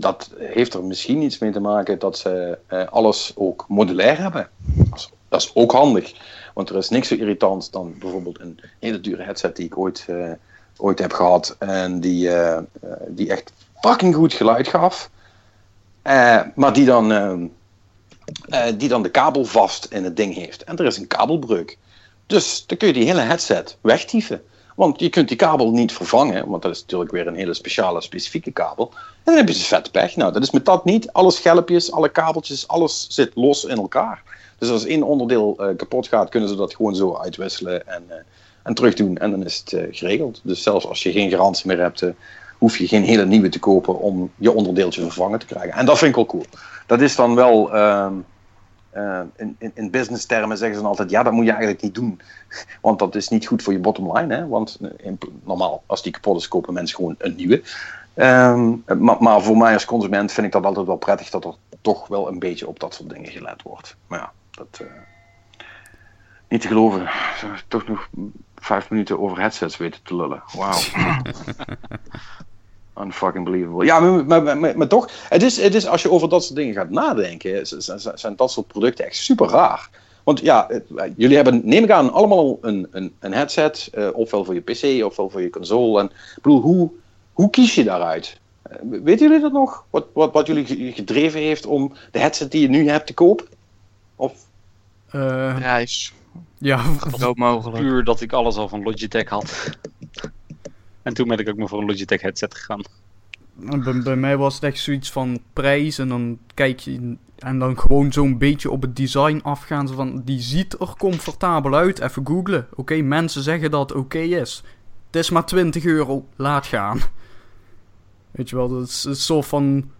dat heeft er misschien iets mee te maken dat ze uh, alles ook modulair hebben. Dat is, ook handig. Want er is niks zo irritant dan bijvoorbeeld een hele dure headset die ik ooit, uh, ooit heb gehad. En die, uh, die echt fucking goed geluid gaf. maar die dan, die dan de kabel vast in het ding heeft. En er is een kabelbreuk. Dus dan kun je die hele headset wegtieven. Want je kunt die kabel niet vervangen, want dat is natuurlijk weer een hele speciale, specifieke kabel. En dan heb je dus vet pech. Nou, dat is met dat niet. Alle schelpjes, alle kabeltjes, alles zit los in elkaar. Dus als één onderdeel uh, kapot gaat, kunnen ze dat gewoon zo uitwisselen en, uh, en terugdoen. En dan is het uh, geregeld. Dus zelfs als je geen garantie meer hebt, hoef je geen hele nieuwe te kopen om je onderdeeltje vervangen te krijgen. En dat vind ik wel cool. Dat is dan wel, ehm, eh, in, in, in business termen zeggen ze altijd, ja, dat moet je eigenlijk niet doen. Want dat is niet goed voor je bottom line. Hè? Want eh, normaal, als die kapot is, kopen mensen gewoon een nieuwe. Ehm, maar, voor mij als consument vind ik dat altijd wel prettig dat er toch wel een beetje op dat soort dingen gelet wordt. Maar ja, dat... eh, niet te geloven. Toch nog vijf minuten over headsets weten te lullen. Wauw. Unfucking believable. Ja, maar, maar, maar, maar toch, het is, het is, als je over dat soort dingen gaat nadenken, zijn dat soort producten echt super raar. Want ja, het- jullie hebben, neem ik aan, allemaal een, een, een headset, eh, ofwel voor je PC, ofwel voor je console. En ik bedoel, hoe, hoe kies je daaruit? Eh, weten jullie dat nog? Wat, wat, wat jullie ge- gedreven heeft om de headset die je nu hebt te kopen? Of Eh, Prijs. ja, Zo mogelijk. Puur dat ik alles al van Logitech had. En toen ben ik ook maar voor een Logitech headset gegaan. bij, bij mij was het echt zoiets van prijs en dan kijk je en dan gewoon zo'n beetje op het design afgaan. Van, die ziet er comfortabel uit. Even googlen. Oké, mensen zeggen dat oké is. Het is maar 20 euro. Laat gaan. Weet je wel, dat is een soort van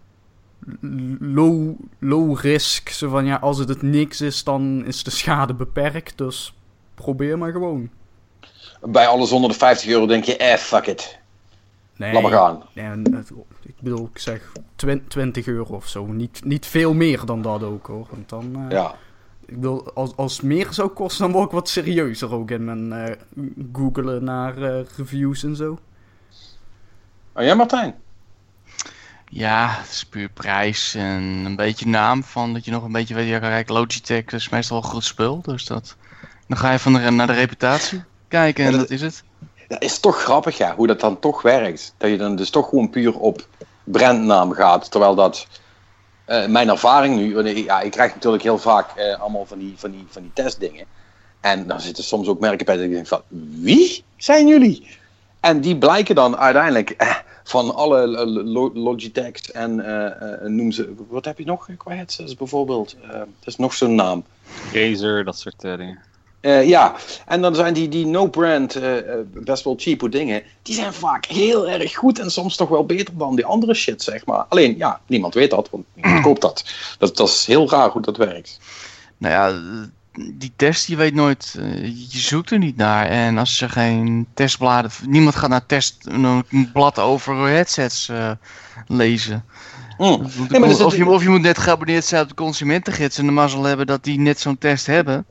low, low risk. Zo van, ja, als het het niks is, dan is de schade beperkt. Dus probeer maar gewoon. Bij alles onder de 50 euro denk je, eh, fuck it. Nee, Laat maar gaan. nee, en het- ik bedoel, ik zeg twin- 20 euro of zo. Niet, niet veel meer dan dat ook hoor. Want dan, eh, Ja. ik bedoel, als, als het meer zou kosten, dan word ik wat serieuzer ook in mijn eh googelen naar eh, reviews en zo. En jij Martijn? Ja, het is puur prijs en een beetje naam van dat je nog een beetje weet. Ja, kijk, Logitech is meestal wel goed spul, dus dat... Dan ga je van de, naar de reputatie kijken en Ja, dat- dat is het. Dat is toch grappig, ja, hoe dat dan toch werkt. Dat je dan dus toch gewoon puur op brandnaam gaat. Terwijl dat, eh, mijn ervaring nu, ja, ik krijg natuurlijk heel vaak eh, allemaal van die, van, die, van die testdingen. En dan zitten soms ook merken bij dat ik denk van, wie zijn jullie? En die blijken dan uiteindelijk eh, van alle lo- lo- Logitechs en eh, eh, noem ze, wat heb je nog qua headsets bijvoorbeeld? Dat is nog zo'n naam. Razer, dat soort dingen. Eh, ja, en dan zijn die, die no-brand, eh, eh, best wel cheapo dingen, die zijn vaak heel erg goed en soms toch wel beter dan die andere shit, zeg maar. Alleen, ja, niemand weet dat, want niemand koopt dat. dat. Dat is heel raar hoe dat werkt. Nou ja, die test, je weet nooit, je zoekt er niet naar. En als er geen testbladen, niemand gaat naar test, een blad over headsets lezen. Mm. Nee, maar zit- of, je, of je moet net geabonneerd zijn op de consumentengids en de mazzel hebben dat die net zo'n test hebben.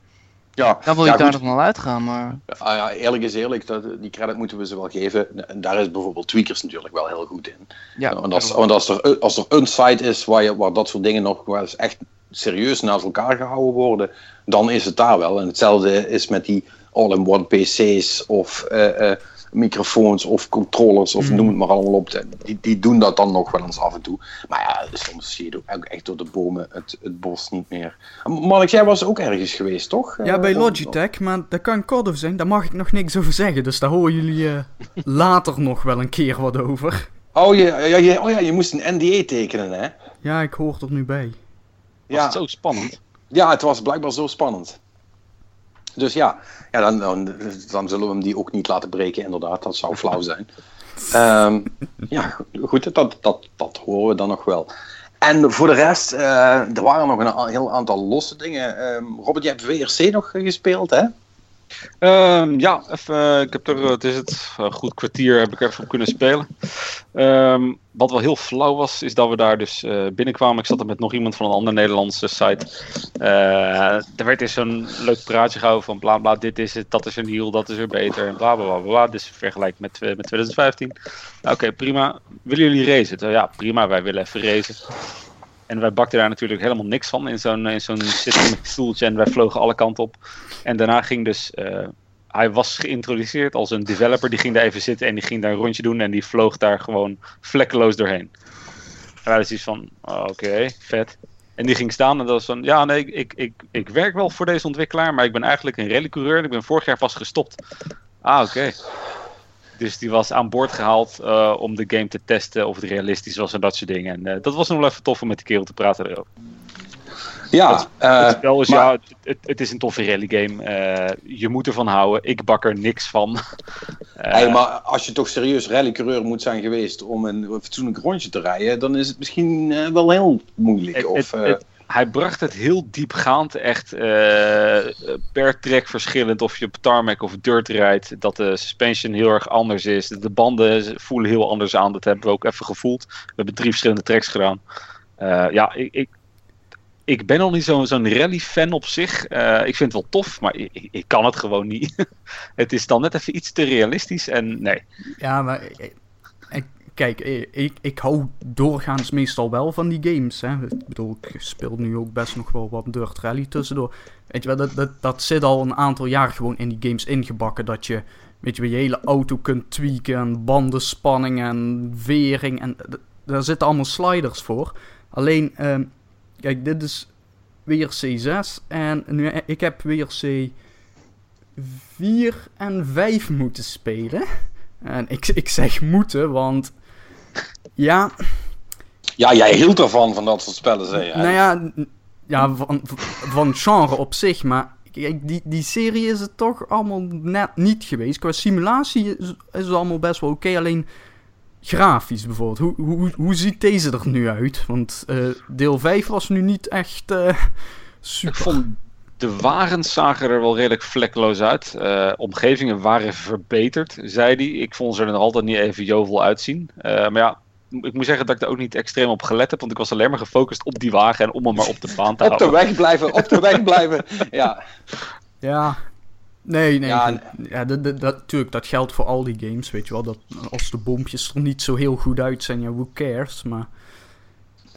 Ja, Dan wil je ja, daar nog wel uitgaan, maar... Ah, ja, eerlijk is eerlijk, dat, die credit moeten we ze wel geven. En daar is bijvoorbeeld Tweakers natuurlijk wel heel goed in. Ja, want als, want als, er, als er een site is waar, je, waar dat soort dingen nog wel eens echt serieus naast elkaar gehouden worden, dan is het daar wel. En hetzelfde is met die all-in-one PC's of eh, eh, microfoons of controllers of Mhm. noem het maar allemaal op. Die, die doen dat dan nog wel eens af en toe. Maar ja, soms zie je ook echt door de bomen het, het bos niet meer. Mark, jij was ook ergens geweest, toch? Ja, bij Eh, Logitech, maar daar kan kort over zijn. Daar mag ik nog niks over zeggen. Dus daar horen jullie eh, later nog wel een keer wat over. Oh, je, ja, je, oh ja, je moest een NDA tekenen, hè? Ja, ik hoor er nu bij. Was Ja, het zo spannend? ja, het was blijkbaar zo spannend. Dus ja, ja dan, dan, dan zullen we hem die ook niet laten breken, inderdaad. Dat zou flauw zijn. Ehm, ja, go- goed, dat, dat, dat horen we dan nog wel. En voor de rest, eh, er waren nog een heel aantal losse dingen. Ehm, Robert, jij hebt VRC nog gespeeld, hè? Ehm, ja, even, eh, ik heb er, eh, het is het, een goed kwartier heb ik even op kunnen spelen. Ehm, wat wel heel flauw was, is dat we daar dus eh, binnenkwamen. Ik zat er met nog iemand van een andere Nederlandse site. Eh, er werd eens zo'n leuk praatje gehouden van bla bla, dit is het, dat is er nieuw, dat is er beter en bla bla bla. Dus vergelijk met, eh, met 2015. Nou, Oké, prima. Willen jullie racen? Ja, prima, wij willen even racen. En wij bakten daar natuurlijk helemaal niks van in zo'n, in zo'n stoeltje en wij vlogen alle kanten op. En daarna ging dus, eh, hij was geïntroduceerd als een developer, die ging daar even zitten en die ging daar een rondje doen en die vloog daar gewoon vlekkeloos doorheen. En wij hadden zoiets van, oh, oké, vet. En die ging staan en dat was van, ja nee, ik, ik, ik, ik werk wel voor deze ontwikkelaar, maar ik ben eigenlijk een rallycoureur en ik ben vorig jaar vast gestopt. Ah, oké. Dus die was aan boord gehaald eh, om de game te testen of het realistisch was en dat soort dingen. En eh, dat was nog wel even tof om met die kerel te praten erover. Ja, eh, het spel is, maar- ja, het, het, het is een toffe rally game. Eh, je moet ervan houden. Ik bak er niks van. Eh, hey, maar als je toch serieus rallycoureur moet zijn geweest om een fatsoenlijk rondje te rijden, dan is het misschien eh, wel heel moeilijk. het, of, het, eh, het, hij bracht het heel diepgaand, echt uh, per track verschillend. Of je op tarmac of dirt rijdt, dat de suspension heel erg anders is. De banden voelen heel anders aan, dat hebben we ook even gevoeld. We hebben drie verschillende tracks gedaan. Uh, ja, ik, ik, ik ben al niet zo'n rally-fan op zich. Uh, ik vind het wel tof, maar ik, ik kan het gewoon niet. het is dan net even iets te realistisch en nee. Ja, maar kijk, ik, ik hou doorgaans meestal wel van die games. Hè. Ik bedoel, ik speel nu ook best nog wel wat Dirt Rally tussendoor. Weet je wel, dat, dat, dat zit al een aantal jaar gewoon in die games ingebakken. Dat je, weet je, hele auto kunt tweaken en bandenspanning en vering. En daar zitten allemaal sliders voor. Alleen, uh, kijk, dit is weer C6 en nu, ik heb weer C4 en 5 moeten spelen. En ik, ik zeg moeten, want ja. Ja, jij hield ervan, van dat soort spellen, zei je. Nou ja, ja van, van genre op zich, maar die, die serie is het toch allemaal net niet geweest. Qua simulatie is, is het allemaal best wel oké, alleen grafisch bijvoorbeeld. Hoe, hoe, hoe ziet deze er nu uit? Want uh, deel 5 was nu niet echt uh, super. Ik vond de wagens zagen er wel redelijk vlekkeloos uit. Uh, omgevingen waren verbeterd, zei hij. Ik vond ze er nog altijd niet even jovel uitzien. maar ja, ik moet zeggen dat ik daar ook niet extreem op gelet heb, want ik was alleen maar gefocust op die wagen en om hem maar op de baan te houden. op de weg blijven, op de weg blijven. Ja. Ja. Nee, nee. Ja, ja dat, dat, natuurlijk, dat geldt voor al die games, weet je wel. Dat als de bompjes er niet zo heel goed uit zijn, ja, who cares, maar...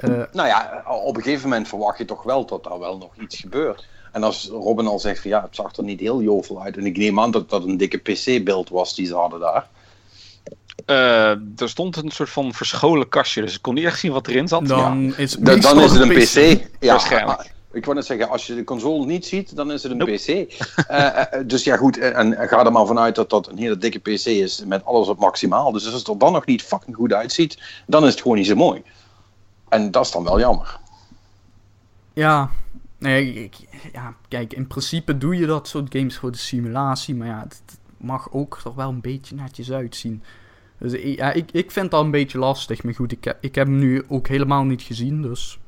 Uh... Nou ja, op een gegeven moment verwacht je toch wel dat er wel nog iets gebeurt. En als Robin al zegt van ja, het zag er niet heel jovel uit. En ik neem aan dat dat een dikke PC-beeld was die ze hadden daar. Uh, er stond een soort van verscholen kastje, dus ik kon niet echt zien wat erin zat. Dan, ja. is, dan is het een PC. Ja, Waarschijnlijk. Ik wou net zeggen, als je de console niet ziet, dan is het een PC. Uh, dus ja, goed, en, en, ga er maar vanuit dat dat een hele dikke PC is met alles op maximaal. Dus als het er dan nog niet fucking goed uitziet, dan is het gewoon niet zo mooi. En dat is dan wel jammer. Ja, nee, ik, ja, kijk, in principe doe je dat soort games voor de simulatie, maar ja, het, het mag ook toch wel een beetje netjes uitzien. Dus ja, ik, ik vind dat een beetje lastig. Maar goed, ik, heb, ik heb hem nu ook helemaal niet gezien. Dus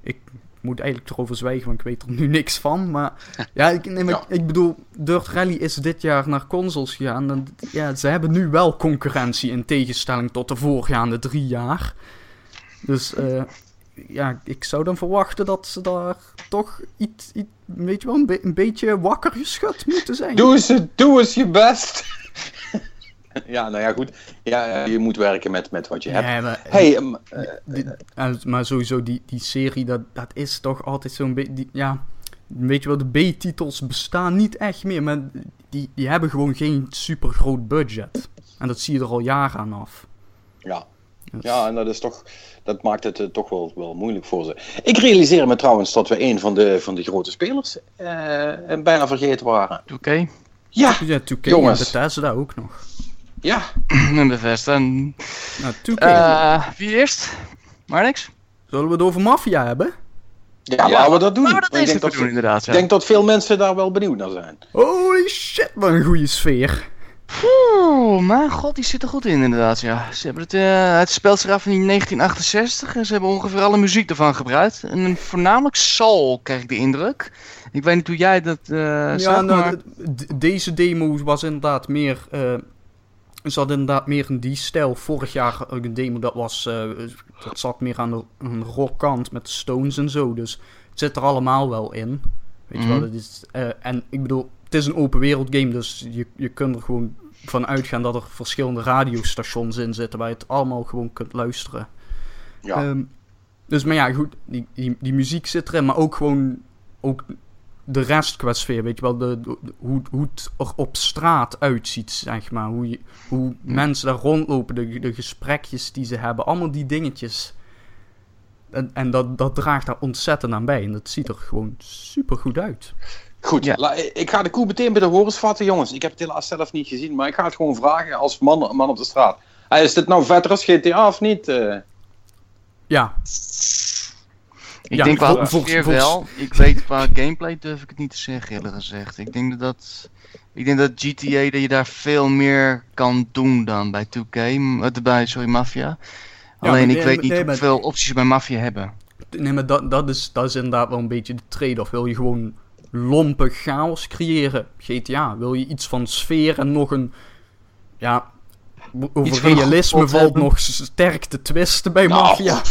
ik moet eigenlijk erover zwijgen, want ik weet er nu niks van. Maar ja, ik, nee, maar, ik bedoel, Dirt Rally is dit jaar naar consoles gegaan. En, ja, ze hebben nu wel concurrentie in tegenstelling tot de voorgaande drie jaar. Dus uh, ja, ik zou dan verwachten dat ze daar toch iets, iets weet je wel, een, een beetje wakker geschud moeten zijn. Doe eens, doe eens je best. ja, nou ja, goed. Ja, je moet werken met, met wat je hebt. maar, hey, um, uh, maar sowieso, die, die serie, dat, dat is toch altijd zo'n beetje... Ja, weet je wel, de B-titels bestaan niet echt meer, maar die, die hebben gewoon geen super groot budget. En dat zie je er al jaren aan af. Ja. Dus- ja, en dat is toch... Dat maakt het uh, toch wel, wel moeilijk voor ze. Ik realiseer me trouwens dat we een van de, van de grote spelers uh, bijna vergeten waren. Oké. Okay. Ja, ja 2K jongens. en Bethesda ook nog. Ja. En Bethesda. Nou, 2K. Uh, wie eerst? Maar niks. Zullen we het over maffia hebben? Ja, laten we dat doen. Laten we dat ik denk, dat, doen, inderdaad, ja. denk dat veel mensen daar wel benieuwd naar zijn. Holy shit, wat een goede sfeer. Oeh, mijn god, die zit er goed in inderdaad, ja. Ze hebben het, uh, het speelt zich af in 1968 en ze hebben ongeveer alle muziek ervan gebruikt. En voornamelijk soul, krijg ik de indruk. Ik weet niet hoe jij dat uh, ja, zag, nou, maar... Deze demo was inderdaad meer... Uh, ze hadden inderdaad meer in die stijl. Vorig jaar een demo dat was... Uh, dat zat meer aan de rockkant met Stones en zo. Dus het zit er allemaal wel in. Weet je mm -hmm. wel, het is, en ik bedoel, het is een open wereld game, dus je, je kunt er gewoon van uitgaan dat er verschillende radiostations in zitten waar je het allemaal gewoon kunt luisteren. Ja. Um, dus, maar ja, goed, die, die, die muziek zit erin, maar ook gewoon ook de rest qua sfeer, weet je wel, de, de, hoe, hoe het er op straat uitziet, zeg maar. Hoe, je, hoe mensen daar rondlopen, de, de gesprekjes die ze hebben, allemaal die dingetjes. En, en dat, dat draagt daar ontzettend aan bij. En dat ziet er gewoon super goed uit. Goed, ja. ik ga de koe meteen bij de horens vatten, jongens. Ik heb het helaas zelf niet gezien, maar ik ga het gewoon vragen als man, man op de straat. is dit nou vetter als GTA of niet? Uh... Ja. Ik ja, denk wel, volgens, wel. Ik weet qua gameplay durf ik het niet te zeggen, eerlijk gezegd. Ik denk dat, dat, ik denk dat GTA dat je daar veel meer kan doen dan bij 2K, bij sorry, Mafia. Alleen ik weet niet hoeveel opties bij Mafia hebben. Nee, maar dat, dat, is, dat is inderdaad wel een beetje de trade-off. Wil je gewoon lompe chaos creëren? GTA, wil je iets van sfeer en nog een... Ja, over realisme valt hebben. nog sterk te twisten bij Nou, Mafia.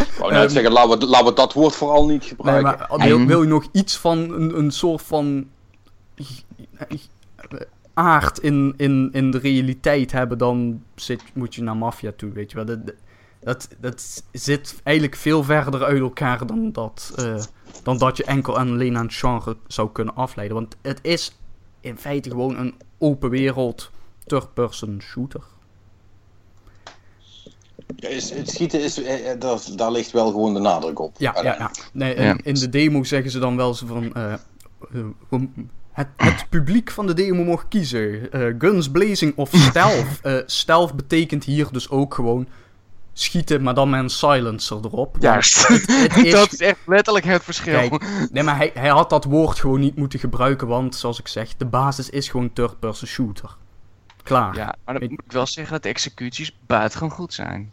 Ik wou net Ehm, zeggen, laten we, laten we dat woord vooral niet Nee, gebruiken. maar wil, Mm. wil je nog iets van een, een soort van aard in, in, in de realiteit hebben, dan zit, moet je naar maffia toe, weet je wel. Dat, dat, dat zit eigenlijk veel verder uit elkaar dan dat, eh, dan dat je enkel en alleen aan het genre zou kunnen afleiden. Want het is in feite gewoon een open wereld third-person shooter. Ja, is, het schieten is, eh, eh, daar, daar ligt wel gewoon de nadruk op. Ja, ja. Nee, in de demo zeggen ze dan wel zo van... het, het publiek van de demo mocht kiezen. Eh, guns blazing of stealth. Eh stealth betekent hier dus ook gewoon schieten, maar dan met een silencer erop. Juist. het is- dat is echt letterlijk het verschil. Kijk, nee, maar hij, hij had dat woord gewoon niet moeten gebruiken, want zoals ik zeg, de basis is gewoon third-person shooter. Klaar. Ja, maar dan Weet- moet ik wel zeggen dat de executies buitengewoon goed zijn.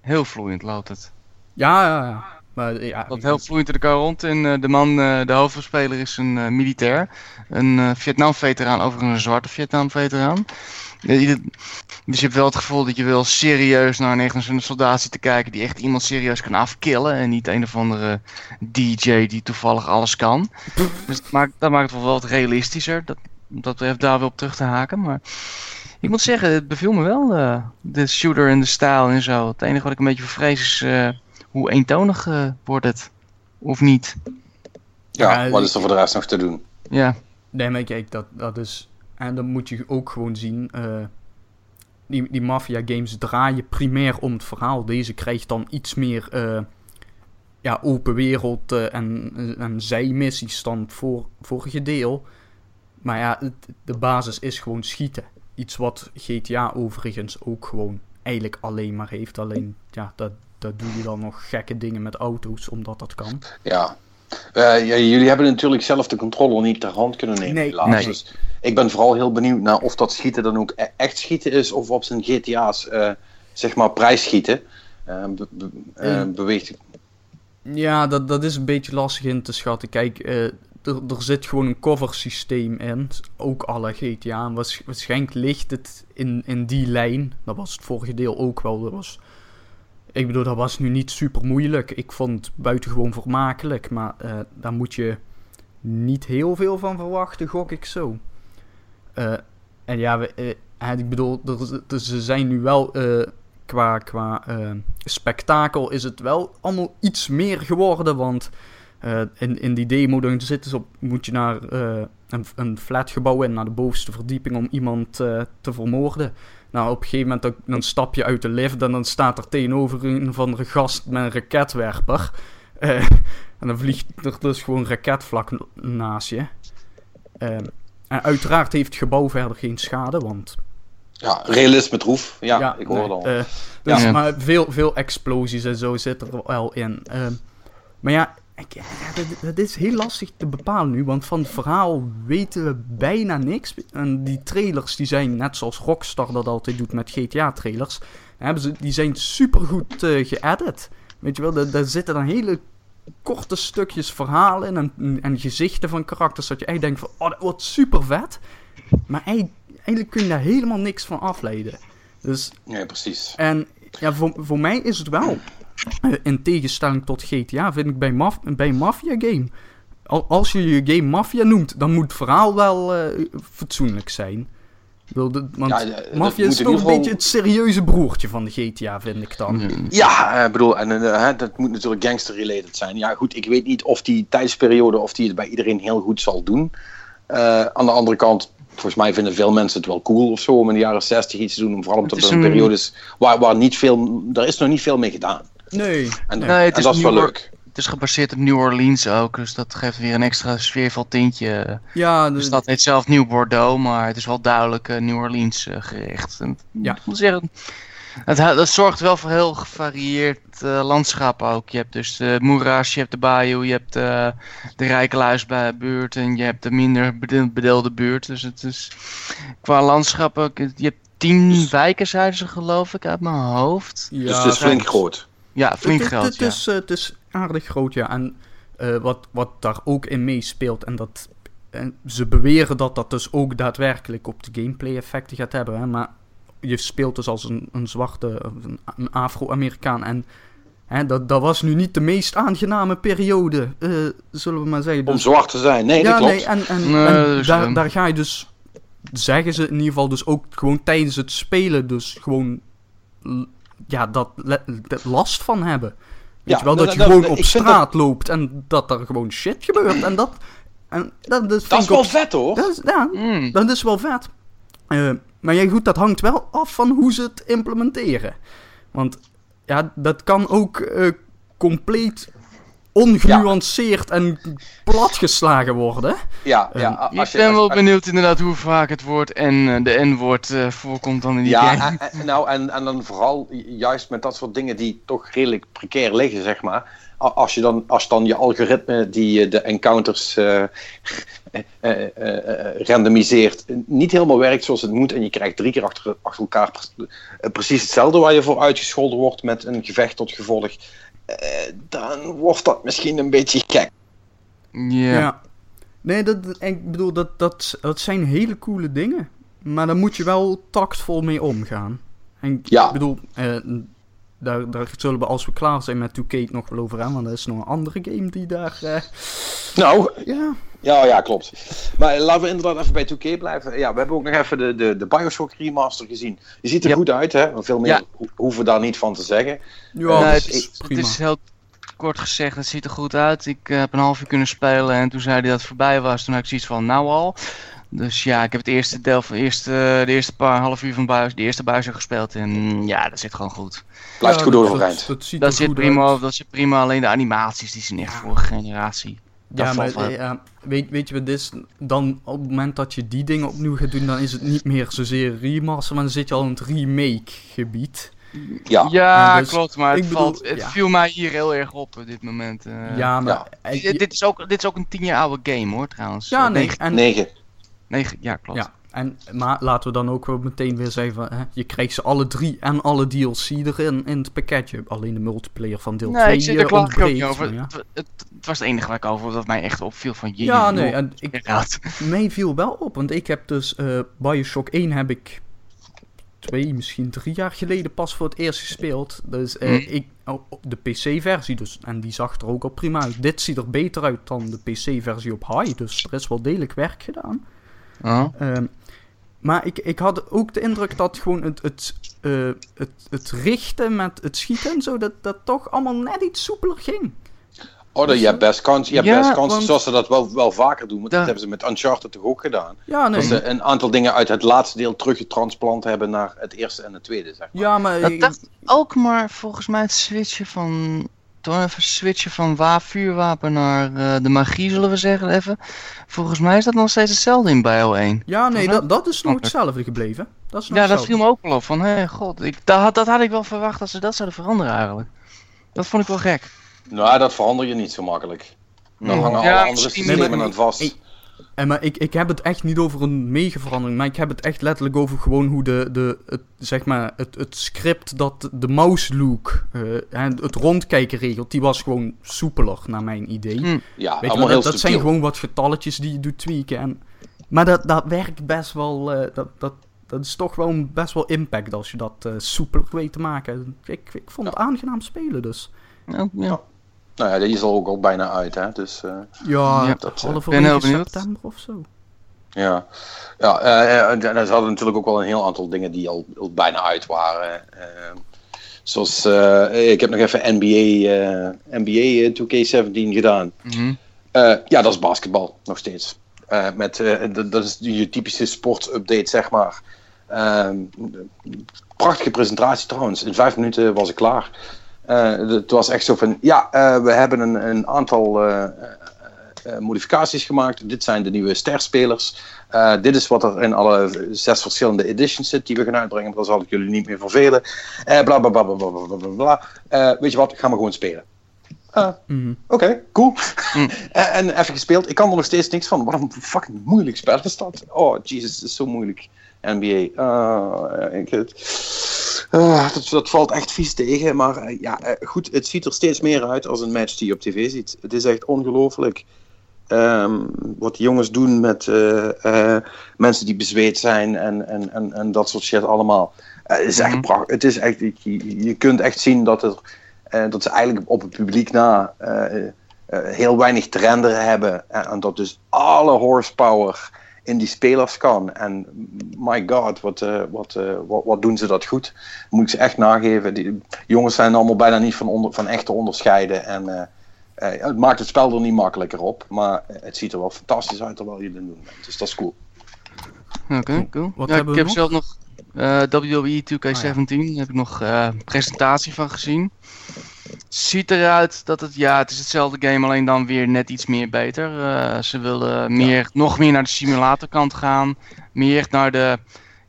Heel vloeiend loopt het. Ja, ja, ja. Maar, ja Dat heel vloeiend in elkaar rond. En eh, de man, eh, de hoofdrolspeler is een eh, militair. Een Vietnam-veteraan, overigens een zwarte Vietnam-veteraan. Dus je hebt wel het gevoel dat je wel serieus naar een een soldaat zit te kijken die echt iemand serieus kan afkillen. En niet een of andere DJ die toevallig alles kan. Dus dat maakt, dat maakt het wel wat realistischer. Dat, dat betreft daar wel op terug te haken. Maar ik moet zeggen, het beviel me wel. eh, de shooter en de stijl en zo. Het enige wat ik een beetje vrees is eh, hoe eentonig eh, wordt het. Of niet. Ja, Ja, wat is er voor de rest nog te doen? Ja, Nee, maar kijk, dat, dat is... En dan moet je ook gewoon zien... eh, die, die Mafia games draaien primair om het verhaal. Deze krijgt dan iets meer... eh, ja, open wereld eh, en, en zijmissies dan voor, vorige deel. Maar ja, de basis is gewoon schieten. Iets wat GTA overigens ook gewoon eigenlijk alleen maar heeft. Alleen, ja, dat, dat doe je dan nog gekke dingen met auto's, omdat dat kan. Ja. Eh, ja, jullie hebben natuurlijk zelf de controller niet ter hand kunnen nemen, Nee. helaas. Nee. Dus ik ben vooral heel benieuwd naar of dat schieten dan ook e- echt schieten is, of op zijn GTA's, eh, zeg maar, prijsschieten. Be- be- eh, Mm. beweegt. Ja, dat, dat is een beetje lastig in te schatten. Kijk, eh, er, er zit gewoon een cover systeem in. Ook alle GTA. En waarschijnlijk ligt het in, in die lijn. Dat was het vorige deel ook wel. Dat was, ik bedoel, dat was nu niet super moeilijk. Ik vond het buitengewoon vermakelijk. Maar eh, daar moet je niet heel veel van verwachten, gok ik zo. Eh, en ja, we, en ik bedoel, ze zijn nu wel qua, qua spektakel is het wel allemaal iets meer geworden. Want in, in die demo dan zitten op, moet je naar een, een flatgebouw in, naar de bovenste verdieping om iemand te vermoorden. Nou, op een gegeven moment dan, dan stap je uit de lift en dan staat er tegenover een of andere gast met een raketwerper. Eh, en dan vliegt er dus gewoon een raketvlak naast je. Ehm, en uiteraard heeft het gebouw verder geen schade, want Ja, realisme troef. Ja, ik hoor nee, het al. eh, dus, Ja. Maar veel, veel explosies en zo zit er wel in. Ehm, maar ja, ik, ja dat, dat is heel lastig te bepalen nu, want van het verhaal weten we bijna niks. En die trailers die zijn, net zoals Rockstar dat altijd doet met GTA-trailers, die zijn supergoed eh geëdit. Weet je wel, daar, daar zitten dan hele korte stukjes verhaal in en, en gezichten van karakters, dat je echt denkt van, oh, dat wordt super vet. Maar eigenlijk, kun je daar helemaal niks van afleiden. Dus Nee, precies. en ja, voor, voor mij is het wel, in tegenstelling tot GTA, vind ik bij, maf bij een Mafia game. Al, als je je game Mafia noemt, dan moet het verhaal wel eh, fatsoenlijk zijn. Want Ja, Mafia is toch een geval- beetje het serieuze broertje van de GTA, vind ik dan. Ja, ik bedoel, en eh, hè, dat moet natuurlijk gangster-related zijn. Ja, goed, ik weet niet of die tijdsperiode, of die het bij iedereen heel goed zal doen. Eh, aan de andere kant, volgens mij vinden veel mensen het wel cool of zo om in de jaren 60 iets te doen. Vooral omdat er een een- periode is waar, waar niet veel, er is nog niet veel mee gedaan. Nee. En, Nee, het en is dat is wel leuk. Het is gebaseerd op New Orleans ook, dus dat geeft weer een extra sfeervol tintje. Ja, De de, stad heet zelf Nieuw Bordeaux, maar het is wel duidelijk eh, New Orleans eh, gericht. En, Ja. Ik moet zeggen, het, dat zorgt wel voor heel gevarieerd eh, landschap ook. Je hebt dus de moeras, je hebt de bayou, je hebt eh, de rijke luisbuurt en je hebt de minder bede- bedeelde buurt. Dus het is qua landschap ook, je hebt tien wijken zeiden ze geloof ik uit mijn hoofd. ja, dus het is flink groot. Ja, flink het, groot, het, ja. is, eh, het is aardig groot, ja. En eh, wat, wat daar ook in meespeelt, en dat en ze beweren dat dat dus ook daadwerkelijk op de gameplay effecten gaat hebben. Hè? Maar je speelt dus als een, een zwarte, of een, een Afro-Amerikaan. En hè, dat, dat was nu niet de meest aangename periode, eh, zullen we maar zeggen. Om Dus- zwart te zijn. Nee, dat ja, klopt. nee, en, en, Nee, en dat is daar, daar ga je dus, zeggen ze in ieder geval, dus ook gewoon tijdens het spelen, dus gewoon, ja, dat, last van hebben. Weet Ja, je wel, dat- dat je dat- gewoon op straat loopt en dat er gewoon shit gebeurt. En dat, en dat, is wel vet hoor. dat is, ja, Mm. dat is wel vet. Eh, maar ja, goed, dat hangt wel af van hoe ze het implementeren. Want ja, dat kan ook eh, compleet ongenuanceerd en platgeslagen worden. Ja, ja. Ehm, als Ik je- ben wel als- benieuwd inderdaad hoe vaak het woord en eh, de N-woord eh, voorkomt dan in die Ja, game. en, en- nou, en, en dan vooral juist met dat soort dingen die toch redelijk precair liggen, zeg maar. Als je dan, als dan je algoritme die eh, de encounters eh, eh, eh, eh, randomiseert, niet helemaal werkt zoals het moet en je krijgt drie keer achter, achter elkaar pre- eh, precies hetzelfde waar je voor uitgescholden wordt met een gevecht tot gevolg, eh, dan wordt dat misschien een beetje gek. Ja. Nee, dat, ik bedoel, dat, dat, dat zijn hele coole dingen. Maar daar moet je wel tactvol mee omgaan. En Ja. ik bedoel, eh, daar, daar zullen we als we klaar zijn met 2K het nog wel over hebben. Want dat is nog een andere game die daar... eh, Nou, ja, Ja, ja, klopt. Maar laten we inderdaad even bij 2K blijven. Ja, we hebben ook nog even de, de, de Bioshock remaster gezien. Die ziet er Ja. goed uit, hè? Veel meer Ja. ho- hoeven we daar niet van te zeggen. ja Eh, dus het, is, het heel kort gezegd, het ziet er goed uit. Ik eh, heb een half uur kunnen spelen en toen zei hij dat het voorbij was. Toen had ik zoiets van, nou al. Dus ja, ik heb het eerste deel van de eerste, de eerste paar half uur van Bios, de eerste Bioshock gespeeld. En ja, dat zit gewoon goed. Blijft ja, goed dat- overeind. Dat, dat ziet Dat zit, prima, uit. dat zit prima, alleen de animaties die zijn echt vorige generatie. Dat Ja, maar eh, ja, weet, weet je wat dit is? Dan op het moment dat je die dingen opnieuw gaat doen, dan is het niet meer zozeer remaster, maar dan zit je al in het remake gebied. Ja, Ja, dus klopt, maar het, bedoel, valt, het ja. viel mij hier heel erg op op dit moment. eh. ja, maar... ja. Dit, dit is ook, dit is ook een tien jaar oude game hoor, trouwens. ja, Eh, nee, negen- en, negen. negen- ja, klopt. En, maar laten we dan ook wel meteen weer zeggen, van, hè, je krijgt ze alle drie en alle DLC erin in het pakketje. Alleen de multiplayer van deel Nee, 2 ik zit eh, er klaar ook ontbreekt, niet over. ja. Het, het, het was het enige waar ik over dat mij echt opviel van je. Ja, nee, en ik, mij viel wel op, want ik heb dus eh, Bioshock 1 heb ik twee, misschien drie jaar geleden pas voor het eerst gespeeld. Dus eh, Mhm. ik, oh, op de PC-versie dus, en die zag er ook al prima uit. Dit ziet er beter uit dan de PC-versie op high, dus er is wel degelijk werk gedaan. Ehm, maar ik, ik had ook de indruk dat gewoon het, het, eh, het, het richten met het schieten en zo, dat dat toch allemaal net iets soepeler ging. Oh, dat, je hebt best kans, je hebt Ja, best kans want- zoals ze dat wel, wel vaker doen. Want Da- dat hebben ze met Uncharted toch ook gedaan. Ja, nee. Dat ze een aantal dingen uit het laatste deel teruggetransplant hebben naar het eerste en het tweede, zeg maar. Ja, maar... Dat ik- dacht ook maar volgens mij het switchen van. Toch even switchen van wa vuurwapen naar eh, de magie, zullen we zeggen. Even. Volgens mij is dat nog steeds hetzelfde in Bio 1. ja, nee, dat, dat is nog hetzelfde gebleven. Dat is nog Ja, dat viel me ook wel op. Van, hé, god, ik, dat, had- dat had ik wel verwacht dat ze dat zouden veranderen eigenlijk. Dat vond ik wel gek. Nou, dat verander je niet zo makkelijk. Dan hangen Ja, alle andere systemen aan vast. Ik- En maar ik, ik heb het echt niet over een mega verandering, maar ik heb het echt letterlijk over gewoon hoe de, de het, zeg maar, het, het script dat de mouse look, eh, en het rondkijken regelt, die was gewoon soepeler naar mijn idee. Hm. Ja, Weet je dat, dat zijn gewoon wat getalletjes die je doet tweaken. En, maar dat, dat werkt best wel, eh, dat, dat, dat is toch wel een best wel impact als je dat eh, soepeler weet te maken. Ik, ik vond het aangenaam spelen dus. Ja, ja. Nou ja, die is er ook al bijna uit, hè. Dus, eh, Ja, Ja, dat, halverwege ben heel benieuwd. september of zo. Ja, ja eh, eh, en ze hadden natuurlijk ook wel een heel aantal dingen die al, al bijna uit waren. Eh, zoals, eh, ik heb nog even NBA, eh, NBA 2K17 gedaan. Mhm. Eh, ja, dat is basketbal, nog steeds. Eh, met, eh, d- dat is je typische sportsupdate, zeg maar. Ehm, prachtige presentatie trouwens. In vijf minuten was ik klaar. Eh, het was echt zo van, ja, eh, we hebben een, een aantal eh, modificaties gemaakt. Dit zijn de nieuwe sterspelers. Dit is wat er in alle zes verschillende editions zit die we gaan uitbrengen. Daar zal ik jullie niet meer vervelen. Uh, bla bla bla bla bla bla bla. Weet je wat? Gaan we gewoon spelen. Mhm. Oké, okay, cool. Mhm. En even gespeeld. Ik kan er nog steeds niks van. Waarom een fucking moeilijk spel is dat. Oh, Jesus, het is zo moeilijk. NBA. Ah, ik, Uh, dat, dat, valt echt vies tegen. Maar uh, ja, uh, goed, het ziet er steeds meer uit als een match die je op tv ziet. Het is echt ongelooflijk. Um, wat die jongens doen met mensen die bezweet zijn en, en, en, en dat soort shit allemaal. het is echt prachtig. Het is echt, je, je kunt echt zien dat, dat ze eigenlijk op het publiek na heel weinig te renderen hebben. En dat dus alle horsepower in die spelers kan. En my god, wat, uh, wat, uh, wat, wat, doen ze dat goed. Moet ik ze echt nageven. Die jongens zijn allemaal bijna niet van, onder, van echt te onderscheiden. En uh, het maakt het spel er niet makkelijker op. Maar het ziet er wel fantastisch uit terwijl je het doen bent. Dus dat is cool. Oké, okay, cool. Wat ja, ik heb nog? zelf nog WWE 2K17. Oh, ja. heb ik nog presentatie van gezien ziet eruit dat het, ja, het is hetzelfde game, alleen dan weer net iets meer beter. Uh, ze willen meer, nog meer naar de simulatorkant gaan. Meer naar de,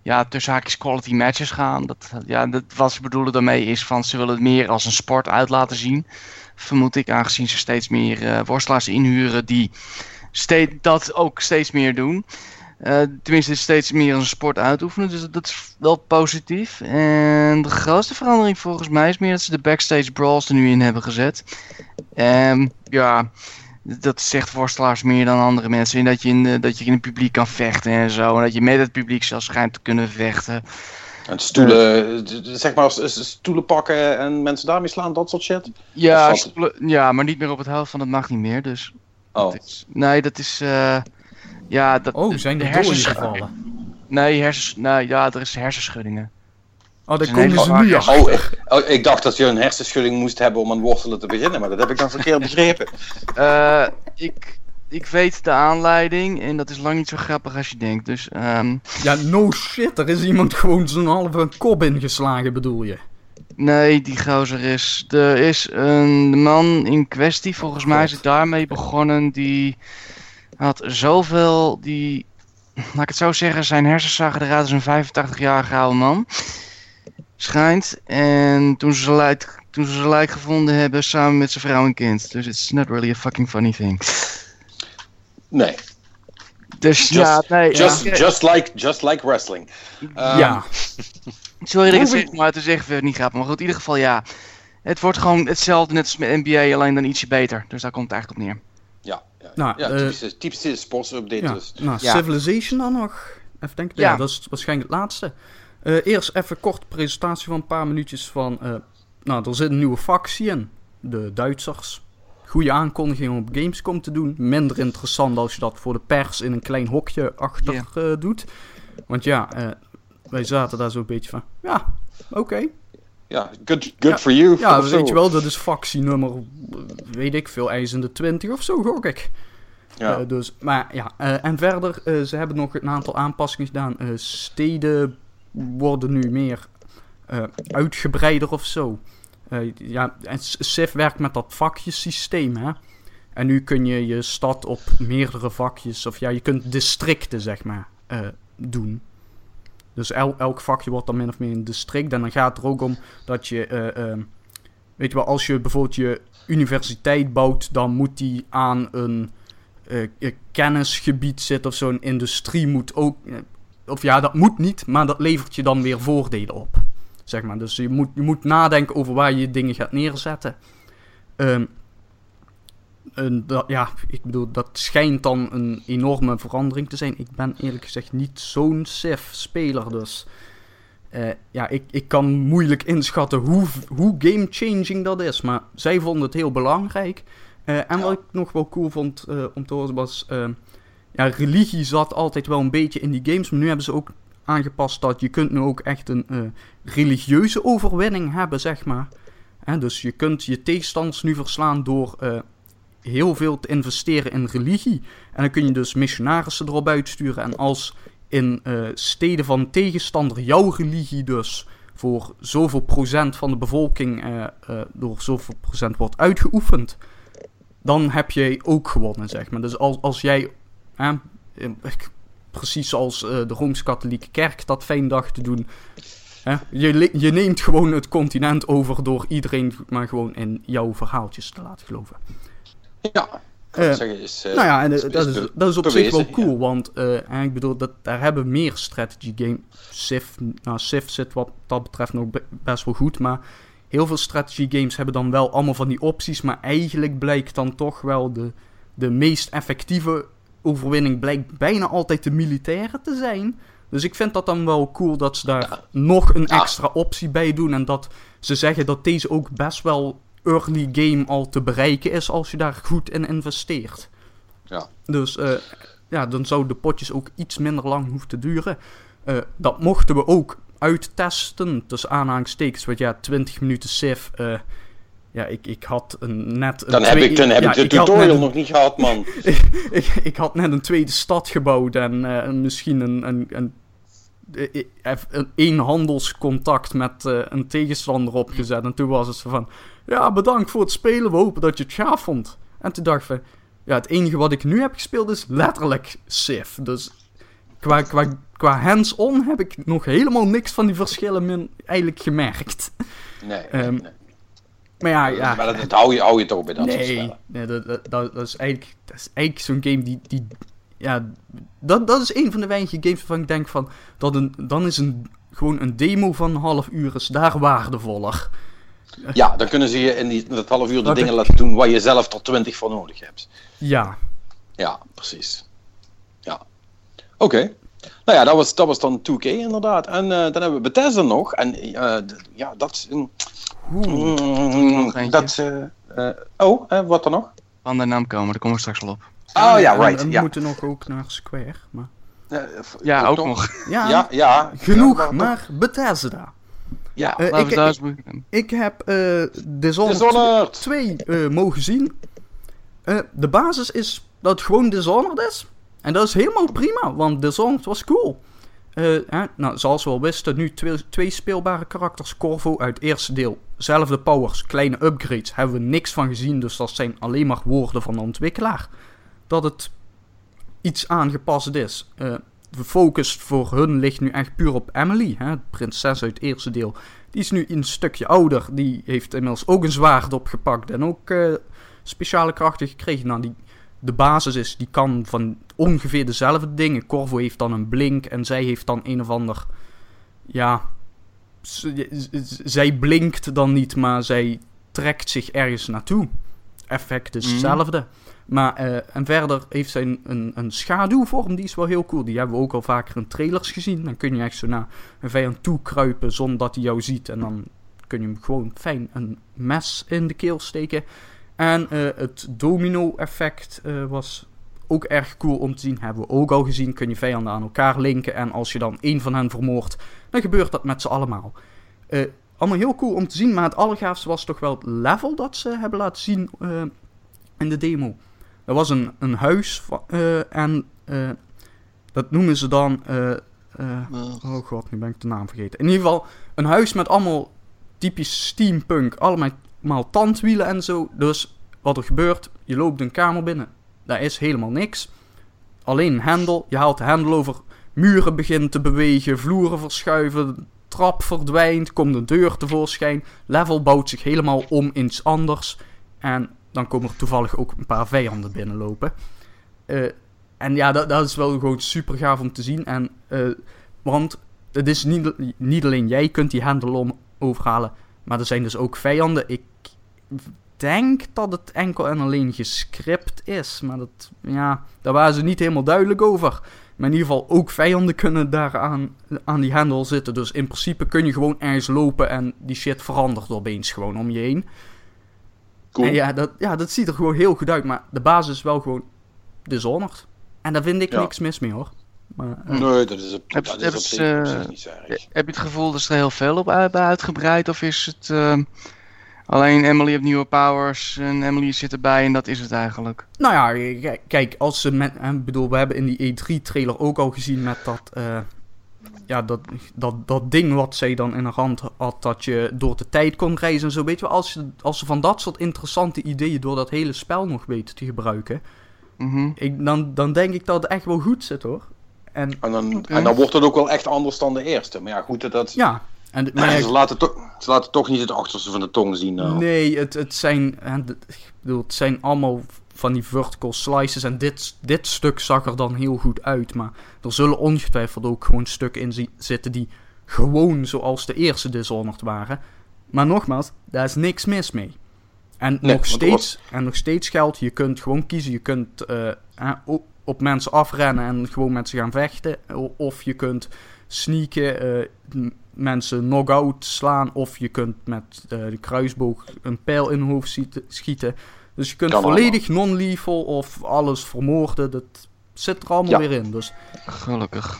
ja, tussen haakjes quality matches gaan. Dat, ja, dat, wat ze bedoelen daarmee is van, ze willen het meer als een sport uit laten zien. Vermoed ik, aangezien ze steeds meer uh, worstelaars inhuren die steeds, dat ook steeds meer doen. Uh, tenminste, steeds meer als een sport uitoefenen. Dus dat is wel positief. En de grootste verandering volgens mij is meer dat ze de backstage brawls er nu in hebben gezet. En ja, dat zegt worstelaars meer dan andere mensen. In dat je in, de, dat je in het publiek kan vechten en zo. En dat je met het publiek zelfs schijnt te kunnen vechten. En stoelen, zeg maar, stoelen pakken en mensen daarmee slaan, dat soort shit? Ja, stoelen, ja maar niet meer op het helft van het mag niet meer. Dus oh. Is, nee, dat is... Uh, ja, dat, oh, zijn de, hersens gevallen? Nee, hersens, nee, ja, er is hersenschuddingen. Oh, daar komen ze nu achter. Oh ik, oh, ik dacht dat je een hersenschudding moest hebben om aan worstelen te beginnen, maar dat heb ik dan verkeerd begrepen. Uh, ik, ik weet de aanleiding en dat is lang niet zo grappig als je denkt. Dus, um... Ja, no shit, er is iemand gewoon zo'n halve kop ingeslagen, bedoel je? Nee, die gozer is. Er is een man in kwestie, volgens mij is het daarmee begonnen, die had zoveel, die, laat ik het zo zeggen, zijn hersens zagen eruit als een 85-jarige oude man. Schijnt. En toen ze, lijk, toen ze zijn lijk gevonden hebben, samen met zijn vrouw en kind. Dus it's not really a fucking funny thing. Nee. Dus just, ja, nee. Just, just, like, just like wrestling. Um, ja. Sorry dat ik het zeg, maar het is echt niet grappig. Maar goed, in ieder geval ja. Het wordt gewoon hetzelfde net als met NBA, alleen dan ietsje beter. Dus daar komt het eigenlijk op neer. Ja, nou, ja typische, uh, typische sports-update ja, dus. Nou, Civilization dan nog. Even denken, ja. dat is waarschijnlijk het laatste. Uh, eerst even kort presentatie van een paar minuutjes van... Uh, nou, er zit een nieuwe factie in. De Duitsers. Goede aankondiging om op Gamescom te doen. Minder interessant als je dat voor de pers in een klein hokje achter yeah. doet. Want ja, wij zaten daar zo'n beetje van... Ja, oké. Okay. Ja, good, good for you. Ja, weet je wel, dat is factie nummer, weet ik veel, ijzende 20 of zo, gok ik. Ja. Uh, dus, maar ja, uh, en verder, uh, ze hebben nog een aantal aanpassingen gedaan. steden worden nu meer uitgebreider of zo. ja, en Civ werkt met dat vakjesysteem, hè. En nu kun je je stad op meerdere vakjes, of ja, je kunt districten, zeg maar, doen. Dus elk vakje wordt dan min of meer een district. En dan gaat het er ook om dat je, uh, weet je wel, als je bijvoorbeeld je universiteit bouwt, dan moet die aan een uh, kennisgebied zitten of zo'n industrie moet ook. of ja, dat moet niet, maar dat levert je dan weer voordelen op. Zeg maar. Dus je moet, je moet nadenken over waar je dingen gaat neerzetten. Um, dat, ja, ik bedoel, dat schijnt dan een enorme verandering te zijn. Ik ben eerlijk gezegd niet zo'n Civ-speler, dus... Ja, ik, ik kan moeilijk inschatten hoe, hoe game-changing dat is. Maar zij vonden het heel belangrijk. Uh, en wat ik nog wel cool vond uh, om te horen was... ja, religie zat altijd wel een beetje in die games. Maar nu hebben ze ook aangepast dat je kunt nu ook echt een religieuze overwinning hebben, zeg maar. dus je kunt je tegenstanders nu verslaan door heel veel te investeren in religie. En dan kun je dus missionarissen erop uitsturen. En als in steden van tegenstander jouw religie dus voor zoveel procent van de bevolking door zoveel procent wordt uitgeoefend, dan heb jij ook gewonnen, zeg maar. Dus als, als jij, precies zoals de Rooms-Katholieke Kerk dat fijn dacht te doen, je, je neemt gewoon het continent over door iedereen maar gewoon in jouw verhaaltjes te laten geloven. Ja, Eh, zeggen, is, eh, nou ja, en eh, is- dat, is dat is op zich wel cool, ja. want eh, ik bedoel, dat, daar hebben meer strategy games. Civ, nou, Civ zit wat dat betreft nog be- best wel goed, maar heel veel strategy games hebben dan wel allemaal van die opties, maar eigenlijk blijkt dan toch wel de, de meest effectieve overwinning blijkt bijna altijd de militaire te zijn. Dus ik vind dat dan wel cool dat ze daar Ja. nog een extra optie bij doen en dat ze zeggen dat deze ook best wel early game al te bereiken is als je daar goed in investeert. Ja. Dus eh, ja, dan zouden de potjes ook iets minder lang hoeven te duren. Eh, dat mochten we ook uittesten, tussen aanhalingstekens. Want ja, 20 minuten Civ. eh, ja, ik, ik had een, net. Een Dan heb ik, dan heb ja, ik de tutorial een- nog niet gehad, man. ik, ik had net een tweede stad gebouwd en eh, misschien een, een, een, eh, een, één handelscontact met een tegenstander opgezet. En toen was het zo van, ja, bedankt voor het spelen, we hopen dat je het gaaf vond. En toen dacht ik ja, het enige wat ik nu heb gespeeld is letterlijk Civ. Dus qua, qua, qua hands-on heb ik nog helemaal niks van die verschillen min, eigenlijk gemerkt. Nee, Ehm, nee. Maar ja, ja. Maar dat, dat hou, je, hou je toch bij dat soort Nee, spellen. nee dat, dat, is eigenlijk, dat is eigenlijk zo'n game die, die ja, dat, dat is een van de weinige games waarvan ik denk van, dat een, dan is een, gewoon een demo van een half uur is daar waardevoller. Ja, dan kunnen ze je in, die, in dat half uur de Dat dingen ik- laten doen waar je zelf tot 20 voor nodig hebt. Ja, Ja, precies. Ja. Oké. Nou ja, dat was, dat was dan 2K inderdaad. En eh, dan hebben we Bethesda nog. En eh, ja, dat is. Mm, eentje. dat, eh, eh, oh, wat dan nog? Van de naam komen, daar komen we straks wel op. Oh ja, right. En we ja. moeten nog ook naar Square. Maar, Ja, ook nog. ja, Ja, ja. genoeg, Ja, maar Bethesda. Ja. Laten we ik, daar ik, eens beginnen. ik heb eh Dishonored, Dishonored. 2 eh, mogen zien. Eh, de basis is dat het gewoon Dishonored is. En dat is helemaal prima, want Dishonored was cool. Eh, nou, zoals we al wisten, nu twee, twee speelbare karakters. Corvo uit het eerste deel. Zelfde powers, kleine upgrades. Hebben we niks van gezien, dus dat zijn alleen maar woorden van de ontwikkelaar. Dat het iets aangepast is. Eh, de focus voor hun ligt nu echt puur op Emily, hè, de prinses uit het eerste deel. Die is nu een stukje ouder. Die heeft inmiddels ook een zwaard opgepakt en ook eh, speciale krachten gekregen. Nou, die, de basis is, die kan van ongeveer dezelfde dingen. Corvo heeft dan een blink en zij heeft dan een of ander... Ja, zij blinkt dan niet, maar zij trekt zich ergens naartoe. Effect is Mhm. hetzelfde. Maar, eh, en verder heeft zij een, een, een schaduwvorm, die is wel heel cool. Die hebben we ook al vaker in trailers gezien. Dan kun je echt zo naar een vijand toe kruipen zonder dat hij jou ziet. En dan kun je hem gewoon fijn een mes in de keel steken. En eh, het domino-effect eh, was ook erg cool om te zien. Hebben we ook al gezien. Kun je vijanden aan elkaar linken. En als je dan één van hen vermoordt, dan gebeurt dat met z'n allemaal. Eh, allemaal heel cool om te zien. Maar het allergaafste was toch wel het level dat ze hebben laten zien in de demo. Er was een, een huis en dat noemen ze dan. oh god, nu ben ik de naam vergeten. In ieder geval een huis met allemaal typisch steampunk. Allemaal tandwielen en zo. Dus wat er gebeurt, je loopt een kamer binnen. Daar is helemaal niks. Alleen een hendel. Je haalt de hendel over. Muren beginnen te bewegen. Vloeren verschuiven. Trap verdwijnt. Komt een deur tevoorschijn. Level bouwt zich helemaal om iets anders. En dan komen er toevallig ook een paar vijanden binnenlopen. Eh, en ja, dat, dat is wel gewoon super gaaf om te zien. En, eh, want het is niet, niet alleen jij kunt die hendel om overhalen. Maar er zijn dus ook vijanden. Ik denk dat het enkel en alleen gescript is. Maar dat, ja, daar waren ze niet helemaal duidelijk over. Maar in ieder geval, ook vijanden kunnen daar aan, aan die hendel zitten. Dus in principe kun je gewoon ergens lopen en die shit verandert opeens gewoon om je heen. Cool. En ja dat, ja, dat ziet er gewoon heel goed uit. Maar de basis is wel gewoon Dishonored. En daar vind ik Ja. niks mis mee hoor. Maar, eh, Nee, dat is, op, Heb- dat is op, zich, op eh, niet zo erg. Heb je het gevoel dat ze er heel veel op uit- uitgebreid? Of is het eh, alleen Emily heeft nieuwe powers en Emily zit erbij en dat is het eigenlijk? Nou ja, kijk, als ze met. Ik bedoel, we hebben in die E3-trailer ook al gezien met dat. eh, ja, dat, dat, dat ding wat zij dan in haar hand had, dat je door de tijd kon reizen en zo. Weet je wel, als, je, als ze van dat soort interessante ideeën door dat hele spel nog weten te gebruiken, Mhm. ik, dan, dan denk ik dat het echt wel goed zit hoor. En En dan, en dan wordt het ook wel echt anders dan de eerste. Maar ja, goed, dat, ja, en, maar ze, laten toch, ze laten toch niet het achterste van de tong zien. Nou. Nee, het, het zijn. Ik bedoel, het zijn allemaal van die vertical slices. En dit, dit stuk zag er dan heel goed uit. Maar er zullen ongetwijfeld ook gewoon stukken in zi- zitten die gewoon zoals de eerste Dishonored waren. Maar nogmaals, daar is niks mis mee. En, Nee, nog, steeds, en nog steeds geldt, je kunt gewoon kiezen. Je kunt eh, op, mensen afrennen en gewoon met ze gaan vechten. Of je kunt sneaken, eh, mensen knock-out slaan. Of je kunt met eh, de kruisboog een pijl in hun hoofd schieten-. Dus je kunt Kan volledig non-lethal of alles vermoorden. Dat zit er allemaal Ja. weer in. Dus Gelukkig.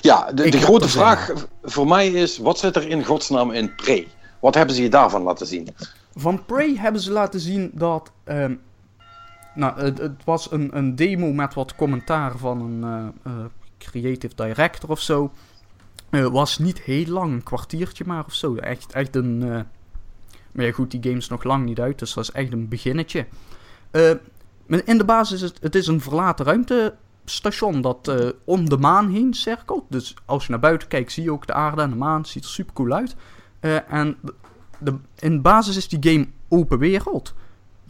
Ja, de, de grote vraag voor mij is: wat zit er in godsnaam in Prey? Wat hebben ze je daarvan laten zien? Van Prey hebben ze laten zien dat. ehm, nou, het, het was een, een demo met wat commentaar van een eh, eh, creative director of zo. Eh, was niet heel lang, een kwartiertje maar of zo. Echt, echt een. maar ja, goed, die game is nog lang niet uit, dus dat is echt een beginnetje. In de basis is het, het is een verlaten ruimtestation dat om de maan heen cirkelt. Dus als je naar buiten kijkt, zie je ook de aarde en de maan. Ziet er super cool uit. Eh, en de, de- in basis is die game open wereld.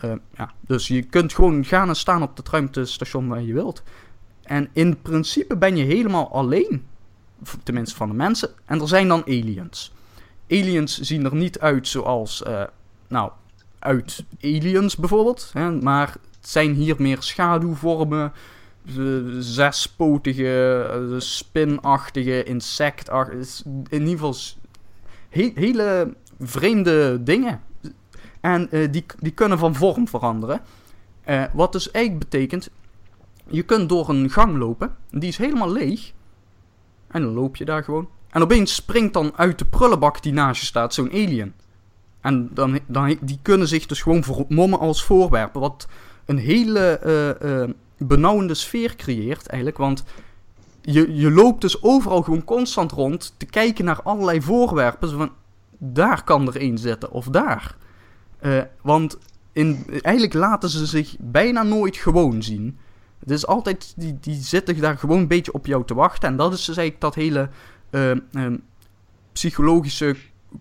Eh, ja, dus je kunt gewoon gaan en staan op het ruimtestation waar je wilt. En in principe ben je helemaal alleen. Tenminste van de mensen. En er zijn dan aliens. Aliens zien er niet uit zoals, eh, nou, uit aliens bijvoorbeeld. Hè, maar het zijn hier meer schaduwvormen. Zespotige, eh, spinachtige, insectachtige. In ieder geval hele vreemde dingen. En eh, die, die kunnen van vorm veranderen. Eh, wat dus eigenlijk betekent, je kunt door een gang lopen. Die is helemaal leeg. En dan loop je daar gewoon. En opeens springt dan uit de prullenbak die naast je staat zo'n alien. En dan, dan, die kunnen zich dus gewoon vermommen als voorwerpen. Wat een hele eh, benauwende sfeer creëert eigenlijk. Want je, je loopt dus overal gewoon constant rond te kijken naar allerlei voorwerpen. Van, daar kan er één zitten of daar. Eh, want in, eigenlijk laten ze zich bijna nooit gewoon zien. Het is altijd, die, die zitten daar gewoon een beetje op jou te wachten. En dat is dus eigenlijk dat hele eh, eh, psychologische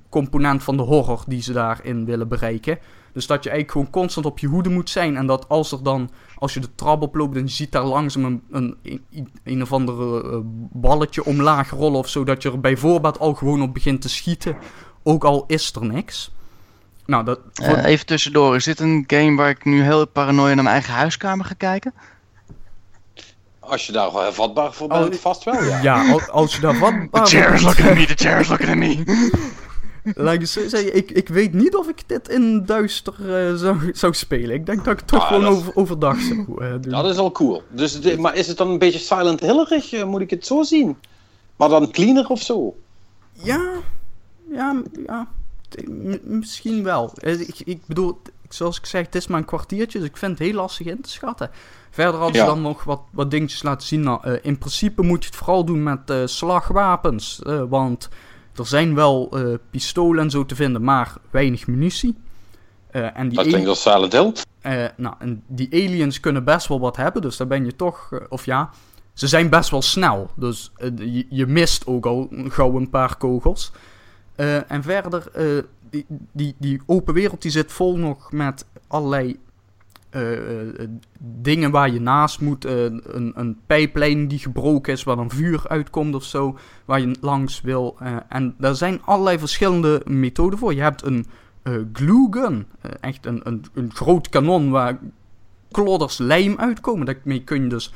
component van de horror die ze daarin willen bereiken. Dus dat je eigenlijk gewoon constant op je hoede moet zijn. En dat als er dan, als je de trap oploopt en je ziet daar langzaam een, een, een, of andere eh, balletje omlaag rollen of zo. Dat je er bijvoorbeeld al gewoon op begint te schieten. Ook al is er niks. Nou, dat, voor- Eh, even tussendoor, is dit een game waar ik nu heel paranoia naar mijn eigen huiskamer ga kijken? Als je daar wel vatbaar voor Oh, bent, vast wel, ja. ja, al- als je daar wat... The chair is looking at me, the chair is looking at me. Laat ik ik, ik weet niet of ik dit in duister eh, zou, zou spelen. Ik denk dat ik het toch Ah, gewoon dat- over, overdag zou eh, doen. Dat is al cool. Dus, het- maar is het dan een beetje Silent Hillerig? eh, Moet ik het zo zien? Maar dan cleaner of zo? Ja, ja, ja. Misschien wel. Eh, Ik, ik bedoel, zoals ik zeg, het is maar een kwartiertje, dus ik vind het heel lastig in te schatten. Verder hadden ze Ja. dan nog wat, wat dingetjes laten zien. Nou, eh, in principe moet je het vooral doen met eh, slagwapens. want er zijn wel pistolen en zo te vinden, maar weinig munitie. En die Dat Silent Hill. eh, nou, en die aliens kunnen best wel wat hebben, dus daar ben je toch... of ja, ze zijn best wel snel. Dus je, je mist ook al gauw een paar kogels. Eh, en verder, eh, die, die, die open wereld die zit vol nog met allerlei eh, dingen waar je naast moet. een, een pijplijn die gebroken is, waar dan vuur uitkomt of zo. Waar je langs wil. en daar zijn allerlei verschillende methoden voor. Je hebt een glue gun. Echt een, een, een groot kanon waar klodders lijm uitkomen. Daarmee kun je dus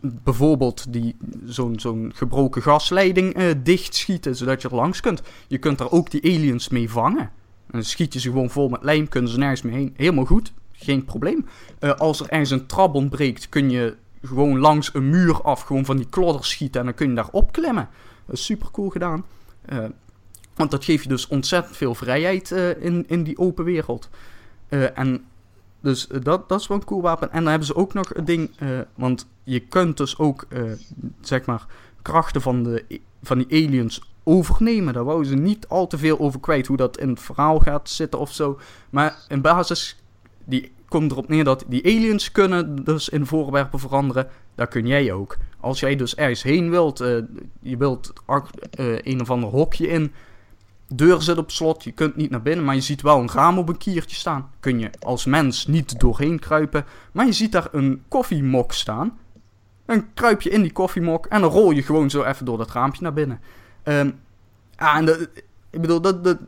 bijvoorbeeld die, zo'n, zo'n gebroken gasleiding eh, dichtschieten, zodat je er langs kunt. Je kunt er ook die aliens mee vangen. En dan schiet je ze gewoon vol met lijm, kunnen ze nergens mee heen. Helemaal goed, geen probleem. Eh, als er ergens een trap ontbreekt, kun je gewoon langs een muur af, gewoon van die klodders schieten en dan kun je daar opklimmen. Dat is super cool gedaan. Eh, want dat geeft je dus ontzettend veel vrijheid eh, in, in die open wereld. Eh, en dus eh, dat, dat is wel een cool wapen. En dan hebben ze ook nog een ding, eh, want je kunt dus ook, eh, zeg maar, krachten van, de, van die aliens overnemen. Daar wouden ze niet al te veel over kwijt, hoe dat in het verhaal gaat zitten of zo. Maar in basis, die komt erop neer dat die aliens kunnen dus in voorwerpen veranderen. Dat kun jij ook. Als jij dus ergens heen wilt, je wilt een of ander hokje in. Deur zit op slot, je kunt niet naar binnen, maar je ziet wel een raam op een kiertje staan. Kun je als mens niet doorheen kruipen, maar je ziet daar een koffiemok staan. Dan kruip je in die koffiemok en dan rol je gewoon zo even door dat raampje naar binnen. Ehm ah, en dat, ik bedoel, dat, dat,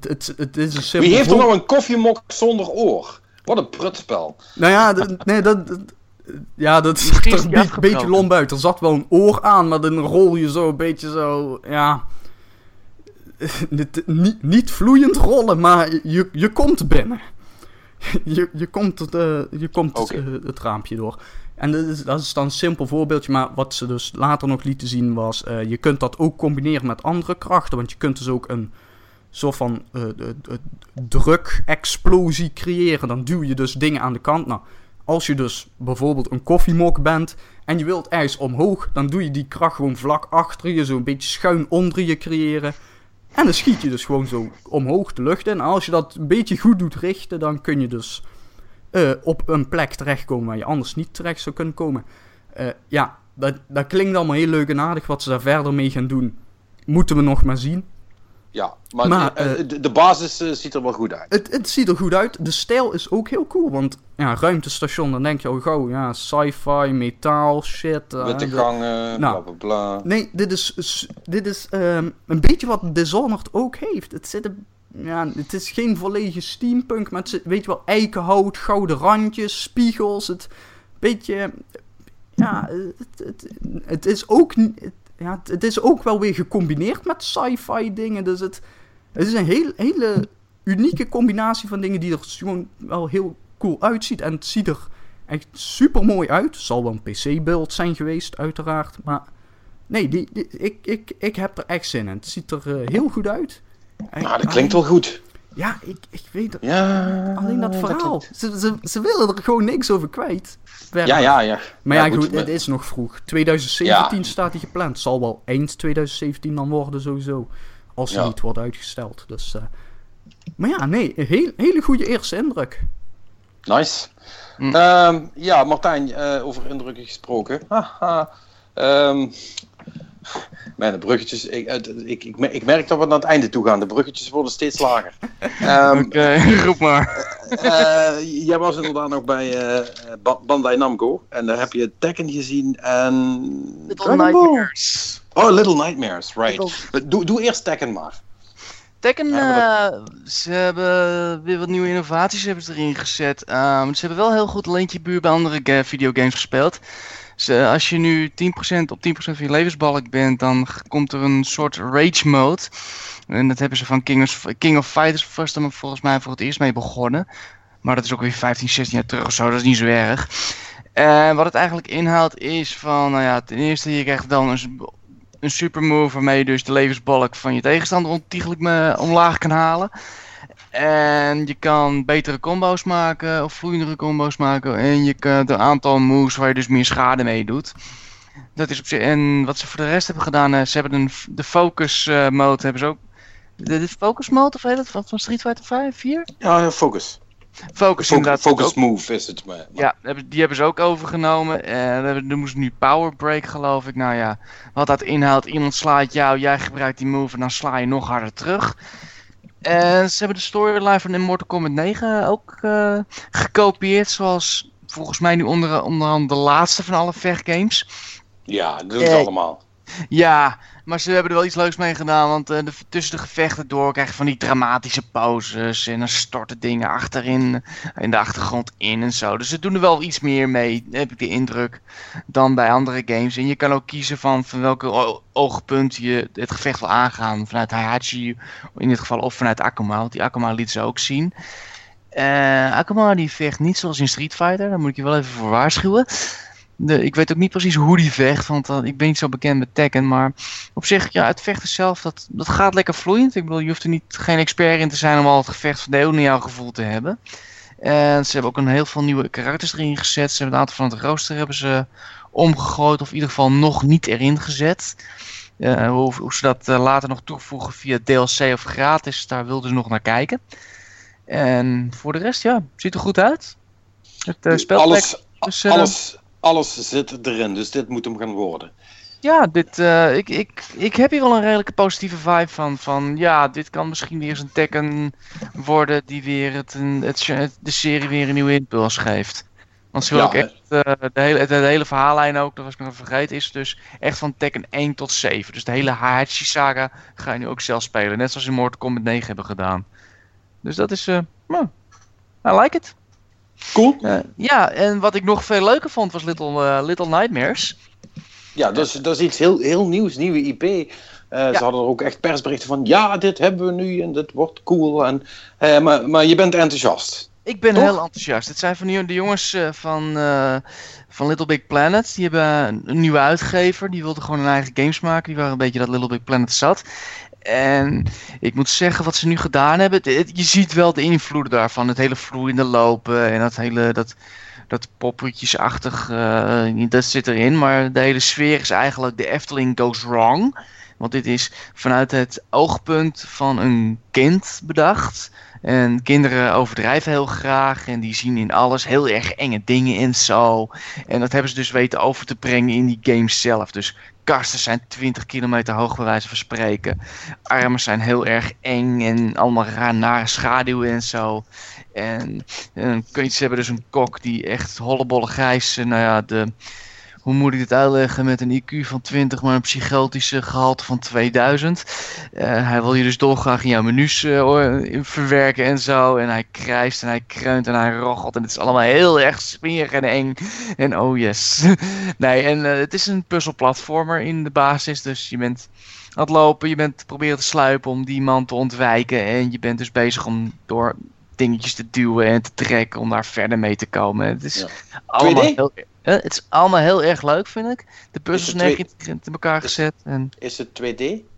het, het, het is een simpel Wie heeft er nou een koffiemok zonder oor? Wat een prutspel. Nou ja, nee, dat, ja, dat er is een beetje, beetje afgebroken. lomp uit. Er zat wel een oor aan, maar dan rol je zo een beetje zo, ja... Niet, niet, niet vloeiend rollen, maar je, je komt binnen. Je, je komt, het, eh, je komt eh, het raampje door. En dat is, dat is dan een simpel voorbeeldje, maar wat ze dus later nog lieten zien was... eh, je kunt dat ook combineren met andere krachten, want je kunt dus ook een soort van de- druk-explosie creëren. Dan duw je dus dingen aan de kant. Nou, als je dus bijvoorbeeld een koffiemok bent en je wilt ijs omhoog, dan doe je die kracht gewoon vlak achter je, zo een beetje schuin onder je creëren. En dan schiet je dus gewoon zo omhoog de lucht in. En als je dat een beetje goed doet richten, dan kun je dus eh, op een plek terechtkomen waar je anders niet terecht zou kunnen komen. Eh, ja, dat, dat klinkt allemaal heel leuk en aardig. Wat ze daar verder mee gaan doen, moeten we nog maar zien. Ja, maar, Maar, eh, de, de basis eh, ziet er wel goed uit. Het, het ziet er goed uit. De stijl is ook heel cool. Want ja, ruimtestation, dan denk je al gauw, ja, sci-fi, metaal, shit. eh, Witte de- gangen, bla bla bla. Nee, dit is, dit is ehm, een beetje wat Dishonored ook heeft. Het, zit een, ja, het is geen volledige steampunk, maar het zit, weet je wel, eikenhout, gouden randjes, spiegels. Het beetje, ja, het, het, het is ook, het, ja, het, het is ook wel weer gecombineerd met sci-fi dingen. Dus het, het is een heel, hele unieke combinatie van dingen die er gewoon wel heel cool uitziet. En het ziet er echt super mooi uit. Zal wel een PC-beeld zijn geweest, uiteraard. Maar nee, die, die- ik, ik, ik heb er echt zin in. Het ziet er eh, heel goed uit. En- Nou, dat klinkt wel goed. Ja, ik, ik weet het. Ja. Alleen dat verhaal. Ze, ze, ze willen er gewoon niks over kwijt. Ja, ja, ja. Maar ja, Ja, goed, goed, het is nog vroeg. 2017 Ja. staat hij gepland. Zal wel eind 2017 dan worden sowieso. Als hij Ja. niet wordt uitgesteld. Dus, eh, maar ja, nee, een heel, hele goede eerste indruk. Nice. Hm. Ehm, ja, Martijn, eh, over indrukken gesproken. Haha. Ehm mijn de bruggetjes. Ik, het- ik, ik, ik merk dat we naar het einde toe gaan. De bruggetjes worden steeds lager. Ehm, Oké, roep maar. eh, jij was inderdaad nog bij eh, Ba- Bandai Namco. En daar heb je Tekken gezien en... Little Dragon Ball. Nightmares. Oh, Little Nightmares, right. Little- Doe, doe eerst Tekken maar. Tekken, Ja, eh, ze hebben weer wat nieuwe innovaties hebben ze erin gezet. Ehm, ze hebben wel heel goed Leentje Buur bij andere ga- videogames gespeeld. Ze, als je nu 10% op 10% van je levensbalk bent, dan komt er een soort rage mode. En dat hebben ze van King of, King of Fighters volgens mij voor het eerst mee begonnen. Maar dat is ook weer 15, 16 jaar terug of zo, dat is niet zo erg. En wat het eigenlijk inhoudt is van, nou ja, ten eerste je krijgt dan een, een supermove waarmee je dus de levensbalk van je tegenstander ontiegelijk me omlaag kan halen. En je kan betere combo's maken, of vloeiendere combo's maken. En je kan een aantal moves waar je dus meer schade mee doet. Dat is op zich. En wat ze voor de rest hebben gedaan, eh, ze hebben een, de focus eh, mode hebben ze ook. De, de focus mode, of heet het? Van, van Street Fighter 5, 4? Ja, focus. Focus, Focus, inderdaad. focus move is het. Maar, ja, die hebben ze ook overgenomen. En er moest nu power break, geloof ik. Nou ja, wat dat inhoudt, iemand slaat jou, jij gebruikt die move en dan sla je nog harder terug. En ze hebben de storyline van Immortal Kombat 9 ook eh, gekopieerd, zoals volgens mij nu onder, onder andere de laatste van alle vechtgames. Ja, dat doen ze Eh, allemaal. Ja, maar ze hebben er wel iets leuks mee gedaan. Want eh, de, tussen de gevechten door krijg je van die dramatische pauzes. En dan storten dingen achterin, in de achtergrond in en zo. Dus ze doen er wel iets meer mee, heb ik de indruk, dan bij andere games. En je kan ook kiezen van, van welke oogpunt je het gevecht wil aangaan. Vanuit Heihachi in dit geval, of vanuit Akuma. Want die Akuma liet ze ook zien. Eh Akuma die vecht niet zoals in Street Fighter. Daar moet ik je wel even voor waarschuwen. De, ik weet ook niet precies hoe die vecht, want eh, ik ben niet zo bekend met Tekken. Maar op zich, ja, het vechten zelf, dat, dat gaat lekker vloeiend. Ik bedoel, je hoeft er niet, geen expert in te zijn om al het gevecht van de eeuw naar jouw gevoel te hebben. En ze hebben ook een heel veel nieuwe karakters erin gezet. Ze hebben een aantal van het rooster hebben ze omgegooid, of in ieder geval nog niet erin gezet. Eh, hoe, hoe ze dat eh, later nog toevoegen via DLC of gratis, daar wilden ze nog naar kijken. En voor de rest, ja, ziet er goed uit. Het uh, spelpack alles, dus, alles, alles zit erin, dus dit moet hem gaan worden. Ja, dit, eh, ik, ik, ik heb hier wel een redelijke positieve vibe van. Van ja, dit kan misschien weer eens een Tekken worden die weer het, het, het- de serie weer een nieuwe impuls geeft. Want ze wil Ja, ook echt, eh, de, hele, de, hele verhaallijn ook, dat was ik nog vergeten, is dus echt van Tekken 1 tot 7. Dus de hele Hachi saga ga je nu ook zelf spelen. Net zoals in Mortal Kombat 9 hebben gedaan. Dus dat is, nou, I like it. Cool. Eh, ja, en wat ik nog veel leuker vond was Little, eh, Little Nightmares. Ja, dat is, dat is iets heel, heel nieuws, nieuwe IP. Eh, Ze hadden er ook echt persberichten van, ja, dit hebben we nu en dit wordt cool. En, eh, maar, maar je bent enthousiast. Ik ben Toch? heel enthousiast. Het zijn van die, de jongens eh, van, eh, van Little Big Planet. Die hebben een, een nieuwe uitgever. Die wilden gewoon hun eigen games maken. Die waren een beetje dat Little Big Planet zat. En ik moet zeggen, wat ze nu gedaan hebben. je ziet wel de invloeden daarvan. Het hele vloeiende lopen en dat hele. Dat, dat poppetjesachtig, eh, dat zit erin. Maar de hele sfeer is eigenlijk de Efteling goes wrong. Want dit is vanuit het oogpunt van een kind bedacht. En kinderen overdrijven heel graag en die zien in alles heel erg enge dingen en zo. En dat hebben ze dus weten over te brengen in die games zelf. Dus kasten zijn 20 kilometer hoog bij wijze van spreken. Armen zijn heel erg eng en allemaal raar nare schaduwen en zo. En, en kun je ze hebben dus een kok die echt hollebolle grijs, eh, nou ja, de, hoe moet ik dit uitleggen, met een IQ van 20, maar een psychotische gehalte van 2000. Eh, hij wil je dus dolgraag in jouw menus eh, verwerken en zo. En hij krijst en hij kreunt en hij roggelt. En het is allemaal heel erg smerig en eng. En oh yes. nee, en eh, het is een puzzelplatformer in de basis. Dus je bent aan het lopen, je bent proberen te sluipen om die man te ontwijken. En je bent dus bezig om door dingetjes te duwen en te trekken om daar verder mee te komen. Het is Ja. allemaal 2D? heel, het is allemaal heel erg leuk, vind ik. De puzzels zijn in elkaar gezet. En... Is het 2D?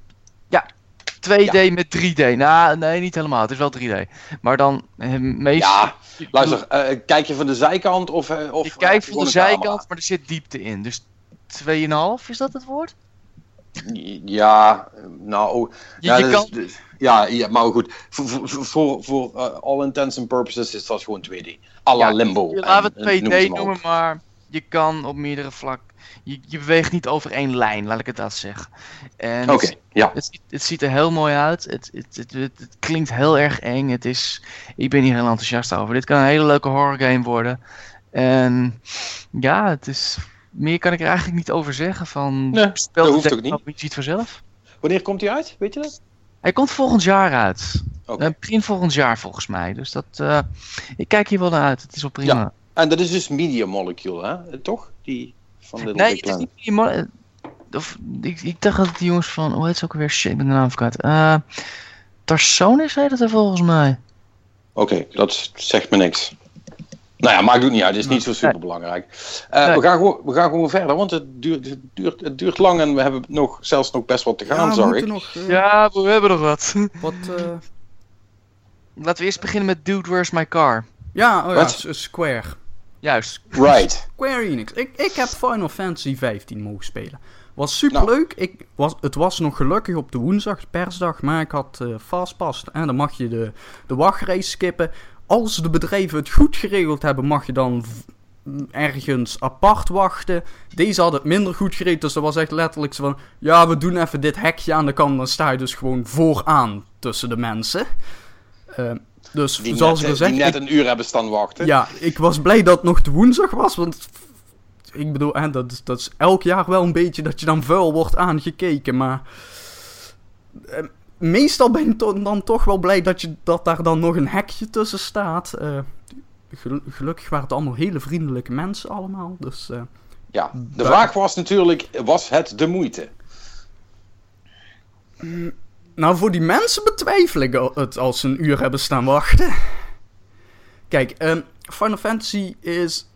2D met 3D. Nou, nee, niet helemaal. Het is wel 3D. Maar dan eh, meest... Ja, luister, eh, kijk je van de zijkant of... eh, of je kijkt van de zijkant, camera? maar er zit diepte in. Dus 2,5 is dat het woord? Ja, nou... oh, Je, ja, je dat kan... is- dus- ja, ja, maar goed. Voor, voor, voor, all intents and purposes is dat gewoon 2D. À la Ja, Limbo. laten en- we het ze 2D maar noemen, maar je kan op meerdere vlakken... Je, je beweegt niet over één lijn, laat ik het dat zeggen. En Oké, het, ja. het, ziet- het ziet er heel mooi uit. Het, het, het, het, het klinkt heel erg eng. Het is, ik ben hier heel enthousiast over. Dit kan een hele leuke horror game worden. En ja, het is... Meer kan ik er eigenlijk niet over zeggen. Van, Nee, speel dat het hoeft ook niet. Je ziet vanzelf. Wanneer komt hij uit? Weet je dat? Hij komt volgend jaar uit. Oké. Eh, begin volgend jaar volgens mij. Dus dat, eh, ik kijk hier wel naar uit. Het is wel prima. Ja. En dat is dus Media Molecule, hè? Eh, Toch? Die van Little nee, het is niet die mo- eh, of, ik, ik dacht dat het die jongens van... Hoe heet ze ook alweer? Shit, ik ben de naam verkwijt. Eh Tarsonis heet het er volgens mij. Oké, dat zegt me niks. Nou ja, maakt ook niet uit. Het is niet zo super belangrijk. Nee. we, gaan gewoon, we gaan gewoon verder, want het duurt, het, duurt, het duurt lang en we hebben nog, zelfs nog best wat te gaan, Ja, nog eh, Ja, we hebben nog wat. wat... eh, Laten we eerst beginnen met Dude, Where's My Car? ja, oh ja, Square. Juist. Right. Square Enix. Ik, ik heb Final Fantasy 15 mogen spelen. Was super leuk. Ik was, het was nog gelukkig op de woensdag, persdag, maar ik had eh fastpass. En dan mag je de, de wachtrace skippen. Als de bedrijven het goed geregeld hebben, mag je dan ergens apart wachten. Deze hadden het minder goed geregeld, dus dat was echt letterlijk zo van... Ja, we doen even dit hekje aan de kant, dan sta je dus gewoon vooraan tussen de mensen. Eh, dus Die, zoals net, ik al die net een uur hebben staan wachten. ja, ik was blij dat het nog de woensdag was, want ik bedoel, hè, dat, is- dat is elk jaar wel een beetje dat je dan vuil wordt aangekeken, maar eh, meestal ben je to- dan toch wel blij dat, je, dat daar dan nog een hekje tussen staat. Eh, gel- gelukkig waren het allemaal hele vriendelijke mensen allemaal, dus eh, Ja, de vraag was natuurlijk, was het de moeite? Nou, voor die mensen betwijfel ik het als ze een uur hebben staan wachten. Kijk, ehm, Final Fantasy is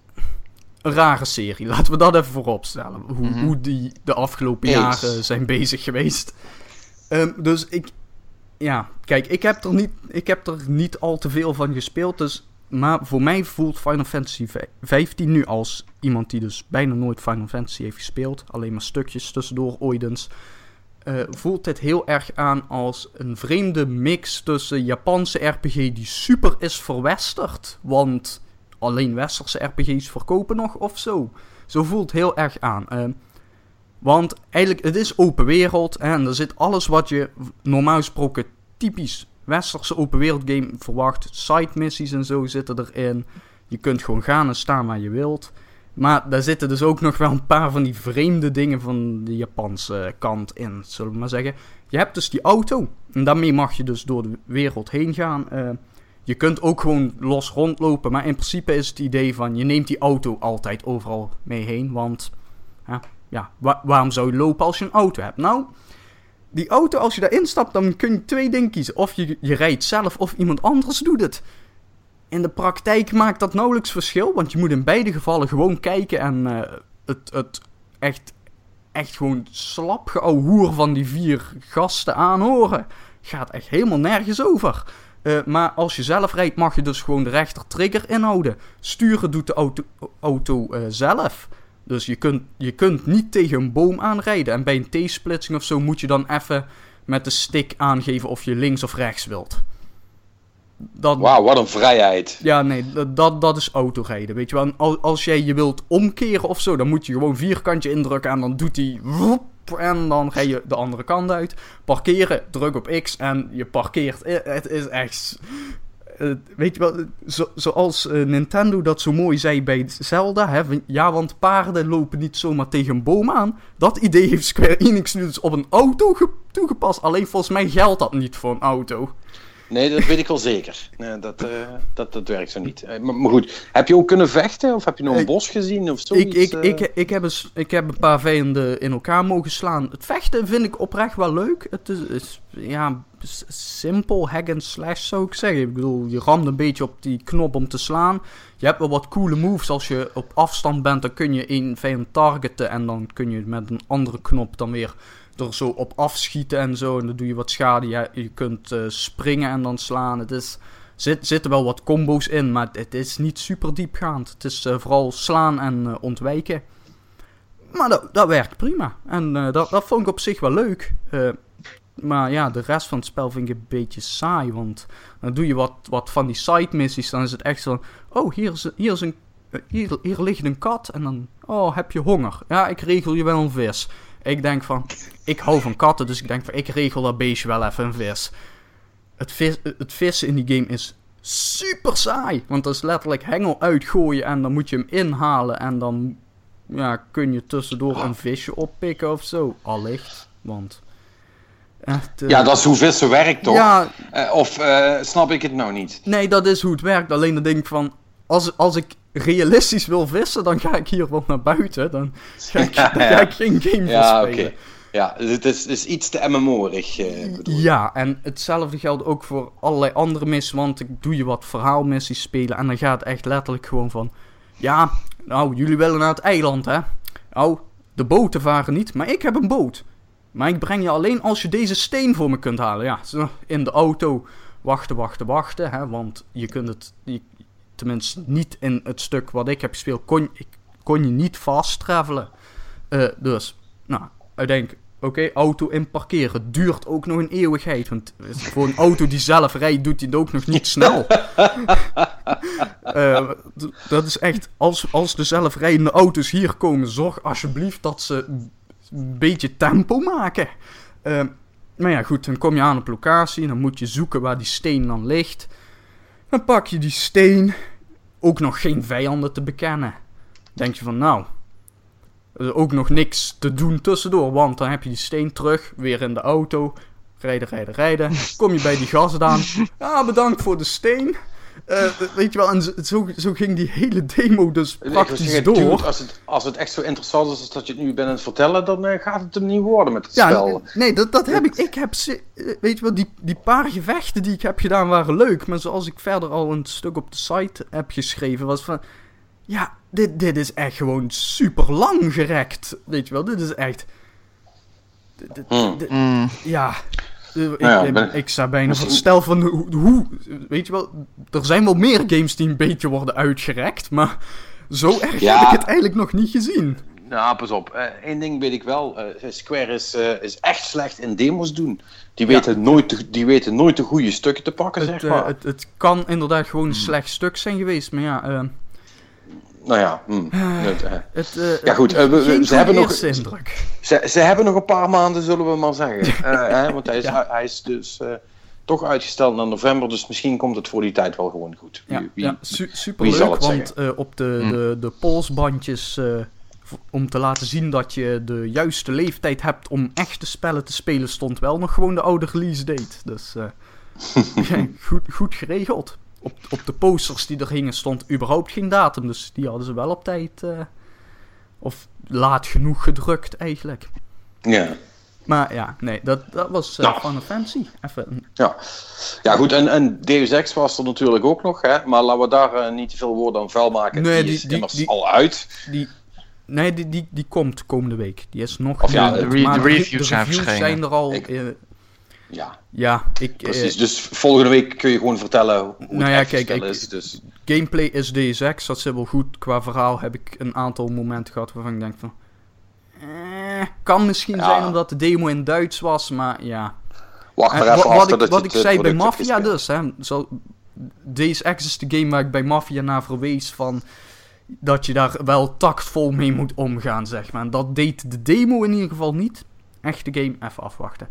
een rare serie. Laten we dat even voorop stellen. Hoe, Mhm. hoe die de afgelopen Eens. jaren zijn bezig geweest. Ehm, dus ik... Ja, kijk, ik heb, er niet, ik heb er niet al te veel van gespeeld. Dus, maar voor mij voelt Final Fantasy vij- 15 nu als iemand die dus bijna nooit Final Fantasy heeft gespeeld. Alleen maar stukjes tussendoor ooit eens eh, voelt dit heel erg aan als een vreemde mix tussen Japanse RPG die super is verwesterd. Want alleen westerse RPG's verkopen nog of zo. Zo voelt heel erg aan. Eh, Want eigenlijk, het is open wereld en er zit alles wat je normaal gesproken typisch westerse open wereld game verwacht. Side missies en zo zitten erin. Je kunt gewoon gaan en staan waar je wilt. Maar daar zitten dus ook nog wel een paar van die vreemde dingen van de Japanse kant in, zullen we maar zeggen. Je hebt dus die auto. En daarmee mag je dus door de wereld heen gaan. Uh, je kunt ook gewoon los rondlopen. Maar in principe is het idee van je neemt die auto altijd overal mee heen. Want ja, waarom zou je lopen als je een auto hebt? Nou, die auto, als je daarin stapt, dan kun je twee dingen kiezen. Of je, je rijdt zelf of iemand anders doet het. In de praktijk maakt dat nauwelijks verschil. Want je moet in beide gevallen gewoon kijken en uh, het, het echt, echt gewoon slap geouwehoer van die vier gasten aanhoren. Gaat echt helemaal nergens over. Uh, maar als je zelf rijdt, mag je dus gewoon de rechter trigger inhouden. Sturen doet de auto, auto uh, zelf. Dus je kunt, je kunt niet tegen een boom aanrijden. En bij een T-splitsing of zo moet je dan even met de stick aangeven of je links of rechts wilt. Wauw, wat een vrijheid. Ja, nee, dat, dat is autorijden. Weet je wel, als jij je wilt omkeren of zo, dan moet je gewoon vierkantje indrukken en dan doet hij. En dan ga je de andere kant uit. Parkeren, druk op X en je parkeert. Eh, het is echt. Weet je wel, zo, zoals uh, Nintendo dat zo mooi zei bij Zelda. Hè, ja, want paarden lopen niet zomaar tegen een boom aan. Dat idee heeft Square Enix nu dus op een auto toegepast. Alleen volgens mij geldt dat niet voor een auto. Nee, dat weet ik wel zeker. Nee, dat, uh, dat, dat werkt zo niet. Maar, maar, goed, heb je ook kunnen vechten? Of heb je nog een bos gezien? Of zoiets? Ik, ik, ik, ik, heb een, ik heb een paar vijanden in elkaar mogen slaan. Het vechten vind ik oprecht wel leuk. Het is, is ja, simpel hack and slash zou ik zeggen. Ik bedoel, je ramt een beetje op die knop om te slaan. Je hebt wel wat coole moves. Als je op afstand bent, dan kun je één vijand targeten. En dan kun je met een andere knop dan weer er zo op afschieten en zo. En dan doe je wat schade. Je, je kunt uh, springen en dan slaan. Het is, zit, zitten wel wat combo's in, maar het is niet super diepgaand. Het is uh, vooral slaan en uh, ontwijken. Maar dat, dat werkt prima. En dat, dat vond ik op zich wel leuk. maar ja, de rest van het spel vind ik een beetje saai. Want dan doe je wat, wat van die side missies. Dan is het echt zo. Oh, hier is, hier is een. Hier, hier ligt een kat. En dan. Oh, heb je honger? Ja, ik regel je wel een vis. Ik denk van, ik hou van katten, dus ik denk van, ik regel dat beestje wel even een vis. Het, vis, het vissen in die game is super saai. Want dat is letterlijk hengel uitgooien en dan moet je hem inhalen. En dan ja, kun je tussendoor een visje oppikken of zo. Allicht, want... Echt, uh, ja, dat is hoe vissen werkt, toch? Ja, uh, of uh, snap ik het nou niet? Nee, dat is hoe het werkt. Alleen dan denk ik van... Als, als ik realistisch wil vissen, dan ga ik hier wel naar buiten. Dan ga ik, dan ga ik geen game ja, spelen. Okay. Ja, het is, is iets te MMO-rig. Eh, ja, en hetzelfde geldt ook voor allerlei andere missies. Want ik doe je wat verhaalmissies spelen. En dan gaat het echt letterlijk gewoon van... Ja, nou, jullie willen naar het eiland, hè? Nou, de boten varen niet, maar ik heb een boot. Maar ik breng je alleen als je deze steen voor me kunt halen. Ja, in de auto wachten, wachten, wachten. Hè, want je kunt het, je, tenminste niet in het stuk wat ik heb gespeeld, kon, kon je niet fast travelen. Uh, dus, nou, ik denk, oké, auto in parkeren duurt ook nog een eeuwigheid. Want voor een auto die zelf rijdt, doet hij het ook nog niet snel. uh, dat is echt, als, als de zelfrijdende auto's hier komen, zorg alsjeblieft dat ze een beetje tempo maken. Uh, maar ja, goed, dan kom je aan op locatie, dan moet je zoeken waar die steen dan ligt. Dan pak je die steen, ook nog geen vijanden te bekennen. Denk je van nou, ook nog niks te doen tussendoor, want dan heb je die steen terug, weer in de auto, rijden, rijden, rijden. Kom je bij die gast aan, ja bedankt voor de steen. Uh, weet je wel, en zo, zo ging die hele demo dus praktisch zeggen, door. als, het, als het echt zo interessant is als dat je het nu bent aan het vertellen, dan uh, gaat het hem niet worden met het ja, spel. Nee, dat, dat heb ik. Ik heb, eh, weet je wel, die, die paar gevechten die ik heb gedaan waren leuk. Maar zoals ik verder al een stuk op de site heb geschreven, was van... Ja, dit, dit is echt gewoon super lang gerekt. Weet je wel, dit is echt... Dit, hmm. hmm. Ja, ik, ja, ik, sta bijna van stel van hoe, hoe, Weet je wel, er zijn wel meer games die een beetje worden uitgerekt, maar zo erg heb ik het eigenlijk nog niet gezien. Nou, pas op. Eén uh, ding weet ik wel. Uh, Square is, uh, is echt slecht in demos doen. Die weten, nooit, de, die weten nooit de goede stukken te pakken, het, zeg maar. Het, het, kan inderdaad gewoon een slecht stuk zijn geweest, maar ja... nou ja, hm. Het, eh, Het, eh, Ja, goed, eh, we- ze hebben nog- indruk. ze, ze hebben nog een paar maanden, zullen we maar zeggen. Hè, want hij is, Ja. hij is dus toch uitgesteld naar november, dus misschien komt het voor die tijd wel gewoon goed. Wie- Ja, wie- ja su wie superleuk, zal het want op de, Hm. de, de polsbandjes, om te laten zien dat je de juiste leeftijd hebt om echte spellen te spelen, stond wel nog gewoon de oude release date. Dus goed, goed geregeld. Op, op de posters die er hingen stond überhaupt geen datum, dus die hadden ze wel op tijd, eh, of laat genoeg gedrukt eigenlijk. Ja. Maar ja, nee, dat, dat was eh Nou. Final Fantasy. Even een Ja. ja, goed, en, en Deus Ex was er natuurlijk ook nog, hè? maar laten we daar eh, niet te veel woorden aan vuil maken. Nee, die, die- is die- immers die- al uit. Die, nee, die, die, die komt komende week. Die is nog Of ja, de reviews zijn zijn er al. Ik- Ja, ja, ik, eh, precies. dus volgende week kun je gewoon vertellen hoe Nou het ja, kijk, is. Dus, gameplay is DSX, dat zit wel goed. Qua verhaal heb ik een aantal momenten gehad waarvan ik denk van... Eh, kan misschien Ja. zijn omdat de demo in Duits was, maar ja. wacht maar even wat ik, wat ik het, zei eh, bij Mafia dus, hè. Zo, DSX is de game waar ik bij Mafia naar verwees van... Dat je daar wel tactvol mee moet omgaan, zeg maar. En dat deed de demo in ieder geval niet. Echte game, even afwachten.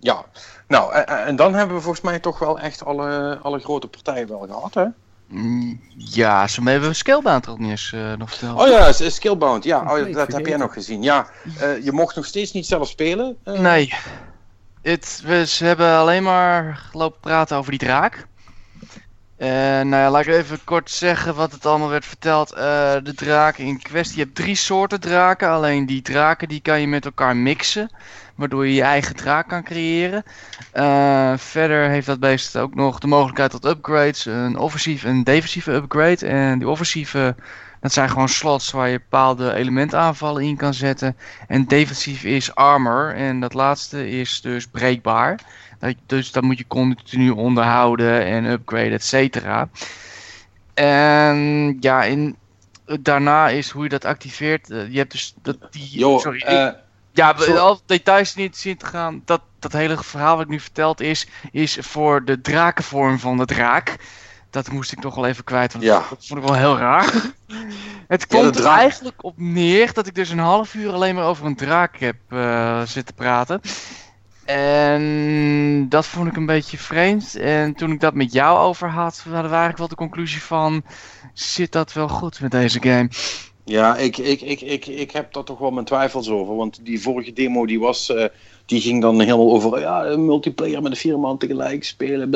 Ja, nou, en, en dan hebben we volgens mij toch wel echt alle, alle grote partijen wel gehad, hè? Mm, Ja, zo hebben we Scalebound er ook niet eens eh, nog verteld. Oh ja, Skillbound, ja, oh, ja, Compleet dat heb jij nog gezien. Ja, eh, je mocht nog steeds niet zelf spelen. eh, Nee. Het, we, ze hebben alleen maar gelopen praten over die draak. En nou ja, laat ik even kort zeggen wat het allemaal werd verteld. Eh, de draken in kwestie, je hebt drie soorten draken. Alleen die draken die kan je met elkaar mixen. Waardoor je je eigen draak kan creëren. Eh, verder heeft dat beest ook nog de mogelijkheid tot upgrades. Een offensieve en defensieve upgrade. En die offensieve, dat zijn gewoon slots waar je bepaalde elementaanvallen in kan zetten. En defensief is armor. En dat laatste is dus breekbaar. Dat- Dus dat moet je continu onderhouden en upgraden, et cetera. En ja, in, daarna is hoe je dat activeert. eh, je hebt dus dat die. sorry, eh, ja, Zo- al details niet zien te gaan. Dat, dat hele verhaal wat ik nu verteld is, is voor de drakenvorm van de draak. Dat moest ik nog wel even kwijt, want Ja. dat vond ik wel heel raar. Het komt er eigenlijk op neer dat ik dus een half uur alleen maar over een draak heb eh, zitten praten. En dat vond ik een beetje vreemd. En toen ik dat met jou over had, hadden we eigenlijk wel de conclusie van... Zit dat wel goed met deze game? Ja, ik, ik, ik, ik, ik heb daar toch wel mijn twijfels over. Want die vorige demo die was, eh, die ging dan helemaal over ja, multiplayer met vier man tegelijk spelen.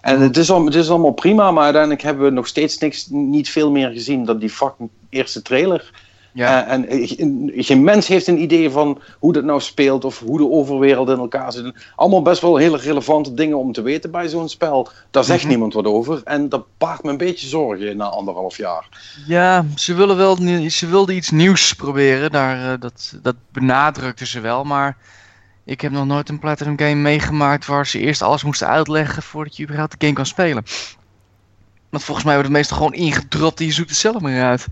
En het is, al, het is allemaal prima, maar uiteindelijk hebben we nog steeds niks, niet veel meer gezien dan die fucking eerste trailer. Ja. Eh, en eh, ge- geen mens heeft een idee van hoe dat nou speelt of hoe de overwereld in elkaar zit. Allemaal best wel hele relevante dingen om te weten bij zo'n spel. Daar zegt Mhm. niemand wat over. En dat baart me een beetje zorgen na anderhalf jaar. Ja, ze willen wel ze wilden iets nieuws proberen. Daar, eh, dat, dat benadrukten ze wel. Maar ik heb nog nooit een Platinum game meegemaakt waar ze eerst alles moesten uitleggen voordat je überhaupt de game kan spelen. Want volgens mij wordt het meestal gewoon ingedropt en je zoekt het zelf maar uit.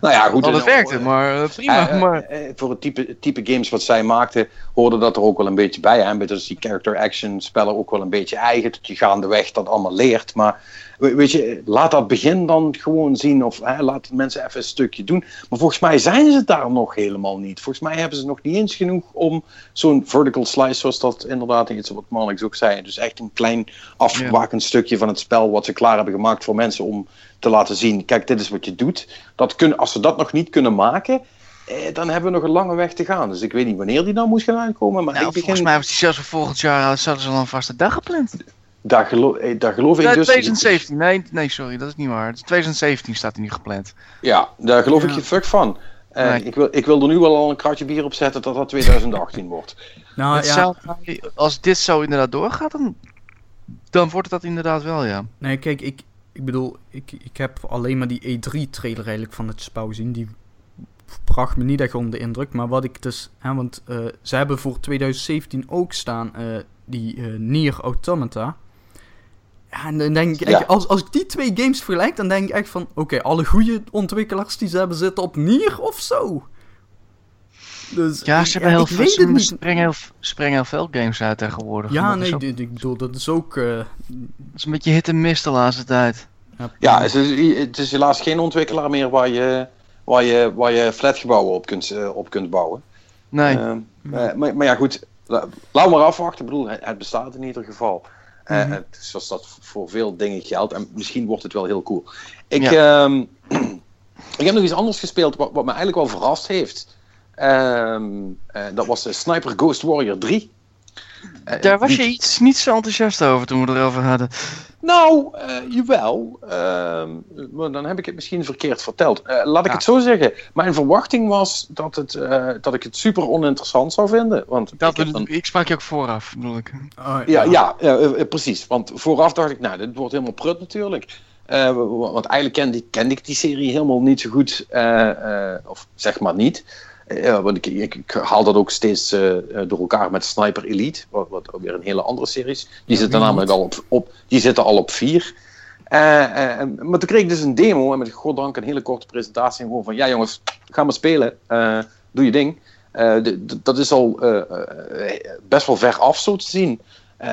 Nou ja, goed. Want het werkte, maar eh, prima. Eh, eh, maar... voor het type, type games wat zij maakten, hoorde dat er ook wel een beetje bij. Hè? Dus die character action spellen ook wel een beetje eigen. Dat je gaandeweg dat allemaal leert. Maar we- weet je, laat dat begin dan gewoon zien. Of hè, laat mensen even een stukje doen. Maar volgens mij zijn ze daar nog helemaal niet. Volgens mij hebben ze nog niet eens genoeg om zo'n vertical slice, zoals dat inderdaad iets wat Marlix ook zei. Dus echt een klein afgebakend stukje van het spel wat ze klaar hebben gemaakt voor mensen om te laten zien. Kijk, dit is wat je doet. Dat kunnen, als ze dat nog niet kunnen maken, eh, dan hebben we nog een lange weg te gaan. Dus ik weet niet wanneer die nou moet gaan aankomen. Maar Nou, ik begin, volgens mij was die zelfs voor volgend jaar eh, ze al een vaste dag gepland. daar, gelo eh, daar geloof ik dus... 2017. Nee, nee, sorry, dat is niet waar. 2017 staat hij nu gepland. Ja, daar geloof ik je fuck van. Eh, Nee. ik, wil, ik wil er nu wel al een kratje bier op zetten dat dat 2018 wordt. Nou Het ja, zou, als dit zo inderdaad doorgaat, dan, dan wordt het dat inderdaad wel, ja. nee, kijk, ik, ik bedoel, ik, ik heb alleen maar die E3-trailer eigenlijk van het spel gezien. Die bracht me niet echt onder de indruk. Maar wat ik dus, hè, want eh, ze hebben voor 2017 ook staan eh, die eh Nier Automata. Ja, en dan denk ik echt, Ja. als, als ik die twee games vergelijk, dan denk ik echt van, oké, alle goede ontwikkelaars die ze hebben zitten op Nier of zo. Dus, Ja, ze hebben heel veel, niet. brengen heel, veel games uit tegenwoordig. Ja, nee, ook- ik bedoel, dat is ook... eh, Dat is een beetje hit en miss de laatste tijd. Ja, het is, het is helaas geen ontwikkelaar meer waar je, waar je, waar je flatgebouwen op kunt, eh, op kunt bouwen. Nee. Ehm, eh, maar, maar ja, goed. la- Laat maar afwachten. Ik bedoel, het, bestaat in ieder geval. Eh, Mhm. het- zoals dat voor veel dingen geldt. En misschien wordt het wel heel cool. Ik, ehm, ik heb nog iets anders gespeeld wat, wat me eigenlijk wel verrast heeft. Ehm, eh, dat was eh, Sniper Ghost Warrior 3. Eh, Daar was die- je iets niet zo enthousiast over toen we het erover hadden. Nou, eh, jawel. Ehm, maar dan heb ik het misschien verkeerd verteld. Eh, laat ik Ja. het zo zeggen. Mijn verwachting was dat, het, eh, dat ik het super oninteressant zou vinden. Want Dat ik dan- ik sprak je ook vooraf, bedoel ik. Oh, ja, ja eh, precies. Want vooraf dacht ik, nou, dit wordt helemaal prut natuurlijk. Eh, want eigenlijk kende, ik- kende ik die serie helemaal niet zo goed. eh, eh, of zeg maar niet. Eh, want ik, ik, ik haal dat ook steeds eh, eh, door elkaar met Sniper Elite. Wat, wat ook weer een hele andere serie. Die Ja, zitten namelijk al op, op, die zitten al op vier. Eh, maar toen kreeg ik dus een demo en met goddank een hele korte presentatie. En gewoon van, ja jongens, ga maar spelen. Doe je ding. De- dat is al best wel ver af zo te zien.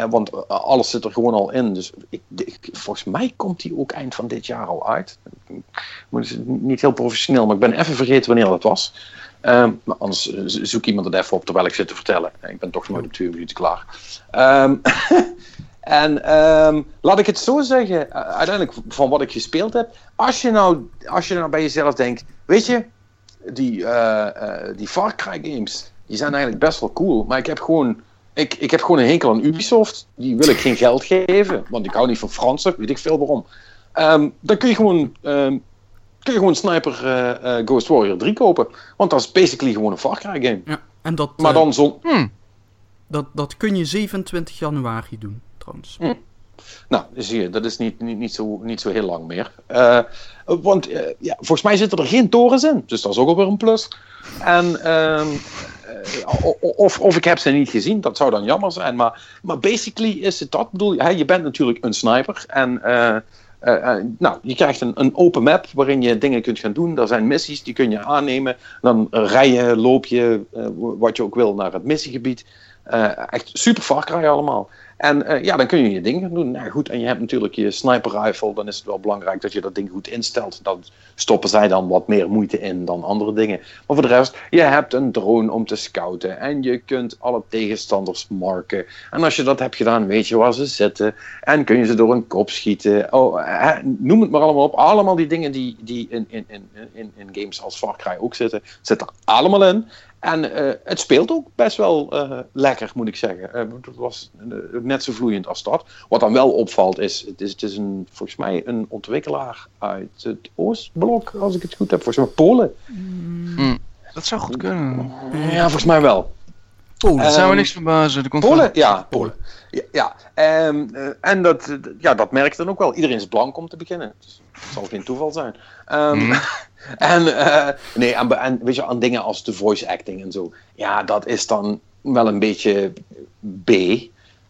Want alles zit er gewoon al in. Dus ik, ik- volgens mij komt die ook eind van dit jaar al uit. Moet- niet heel professioneel, maar ik ben even vergeten wanneer dat was. Ehm, maar anders eh, zo- zoek iemand het even op terwijl ik zit te vertellen. Ik ben toch nooit op twee minuten klaar. Ehm, en ehm, laat ik het zo zeggen, uiteindelijk van wat ik gespeeld heb. Als je nou, als je nou bij jezelf denkt, weet je, die, eh, eh, die Far Cry games, die zijn eigenlijk best wel cool. Maar ik heb gewoon, ik, ik heb gewoon een hekel aan Ubisoft. Die wil ik geen geld geven, want ik hou niet van Fransen, weet ik veel waarom. Dan kun je gewoon, kun je gewoon Sniper eh, eh, Ghost Warrior 3 kopen. Want dat is basically gewoon een Far Cry game. Ja, en dat, Maar eh, dan zo, Hm. dat, dat kun je 27 januari doen, trouwens. Nou, zie je, dat is niet, niet, niet, zo, niet zo heel lang meer. Eh, want eh, ja, volgens mij zitten er geen torens in, dus dat is ook alweer een plus. En, ehm, eh, of, of ik heb ze niet gezien, dat zou dan jammer zijn. Maar, maar basically is het dat. Ik bedoel, hè, je bent natuurlijk een sniper en eh, eh, nou, je krijgt een, een open map waarin je dingen kunt gaan doen. Er zijn missies, die kun je aannemen. Dan rij je, loop je, eh, wat je ook wil, naar het missiegebied. Eh, echt super Far Cry allemaal. En eh, ja, dan kun je je ding gaan doen. Nou goed, en je hebt natuurlijk je sniper rifle. Dan is het wel belangrijk dat je dat ding goed instelt. Dan stoppen zij dan wat meer moeite in dan andere dingen. Maar voor de rest, je hebt een drone om te scouten. En je kunt alle tegenstanders marken. En als je dat hebt gedaan, weet je waar ze zitten. En kun je ze door een kop schieten. Oh, noem het maar allemaal op. Allemaal die dingen die, die in, in, in, in, in games als Far ook zitten, zitten er allemaal in. En eh, het speelt ook best wel eh, lekker, moet ik zeggen. Eh, het was net zo vloeiend als dat. Wat dan wel opvalt is, het is, het is een, volgens mij een ontwikkelaar uit het Oostblok, als ik het goed heb. Volgens mij Polen. Dat zou goed kunnen. Ja, volgens mij wel. Polen. Zou me Ehm, niks verbazen. Er Polen? van- Ja, Polen. Ja, ja. Ehm, eh, en dat, ja, dat merkt dan ook wel. Iedereen is blank om te beginnen. Dus het zal geen toeval zijn. Ehm, Mhm. en eh, nee, en, en weet je, aan dingen als de voice acting en zo. Ja, dat is dan wel een beetje B.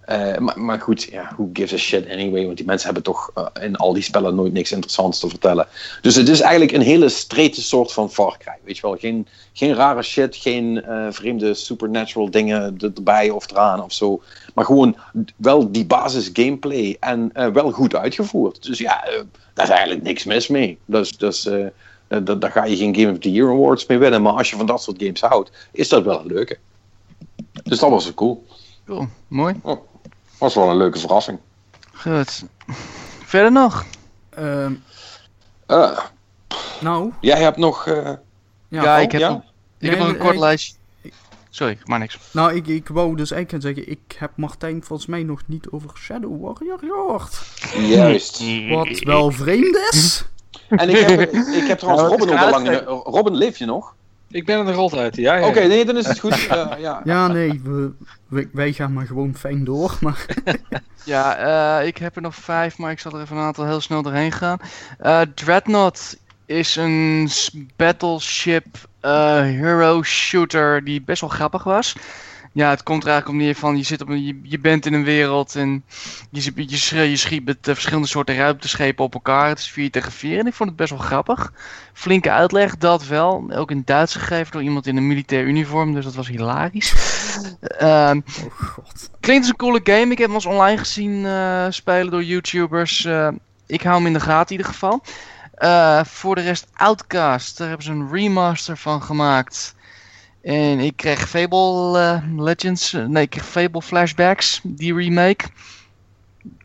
Eh, maar, maar goed, ja, who gives a shit anyway? Want die mensen hebben toch eh, in al die spellen nooit niks interessants te vertellen. Dus het is eigenlijk een hele strete soort van Far Cry. Weet je wel, geen, geen rare shit, geen eh, vreemde supernatural dingen er- erbij of eraan of zo. Maar gewoon wel die basis gameplay en wel goed uitgevoerd. Dus ja, daar is eigenlijk niks mis mee. Dus, dus da- daar ga je geen Game of the Year Awards mee winnen. Maar als je van dat soort games houdt, is dat wel een leuke. Dus dat was cool. Cool, mooi. Was wel een leuke verrassing. Goed. Verder nog? Ehm, Eh, nou, jij hebt nog. eh, ja, Ja, ik heb, ja? nog- ik Nee, heb nog een kort ik- lijstje. Sorry, maar niks. Nou, ik, ik wou dus eigenlijk gaan zeggen, ik heb Martijn volgens mij nog niet over Shadow Warrior gehoord. juist. Wat wel vreemd is. En ik heb, ik heb trouwens Ja, Robin is ook al er lang. Robin, leef je nog? Ik ben er rot uit, ja. ja. Oké, nee, dan is het goed. Eh, ja. Ja, nee, we, we- wij gaan maar gewoon fijn door. Maar Ja, eh, ik heb er nog vijf, maar ik zal er even een aantal heel snel doorheen gaan. Eh, Dreadnought is een battleship eh, hero shooter die best wel grappig was. Ja, het komt er eigenlijk om neer van, je, zit op een, je, je bent in een wereld en je, je, je schiet met eh, verschillende soorten ruimteschepen op elkaar. Het is 4 tegen 4 en ik vond het best wel grappig. Flinke uitleg, dat wel. Ook in Duits gegeven door iemand in een militair uniform, dus dat was hilarisch. Ehm oh god. Klinkt als een coole game. Ik heb hem eens online gezien eh, spelen door YouTubers. Eh, ik hou hem in de gaten in ieder geval. Voor de rest Outcast, daar hebben ze een remaster van gemaakt. En ik kreeg Fable eh, Legends, eh, nee ik kreeg Fable Flashbacks, die remake.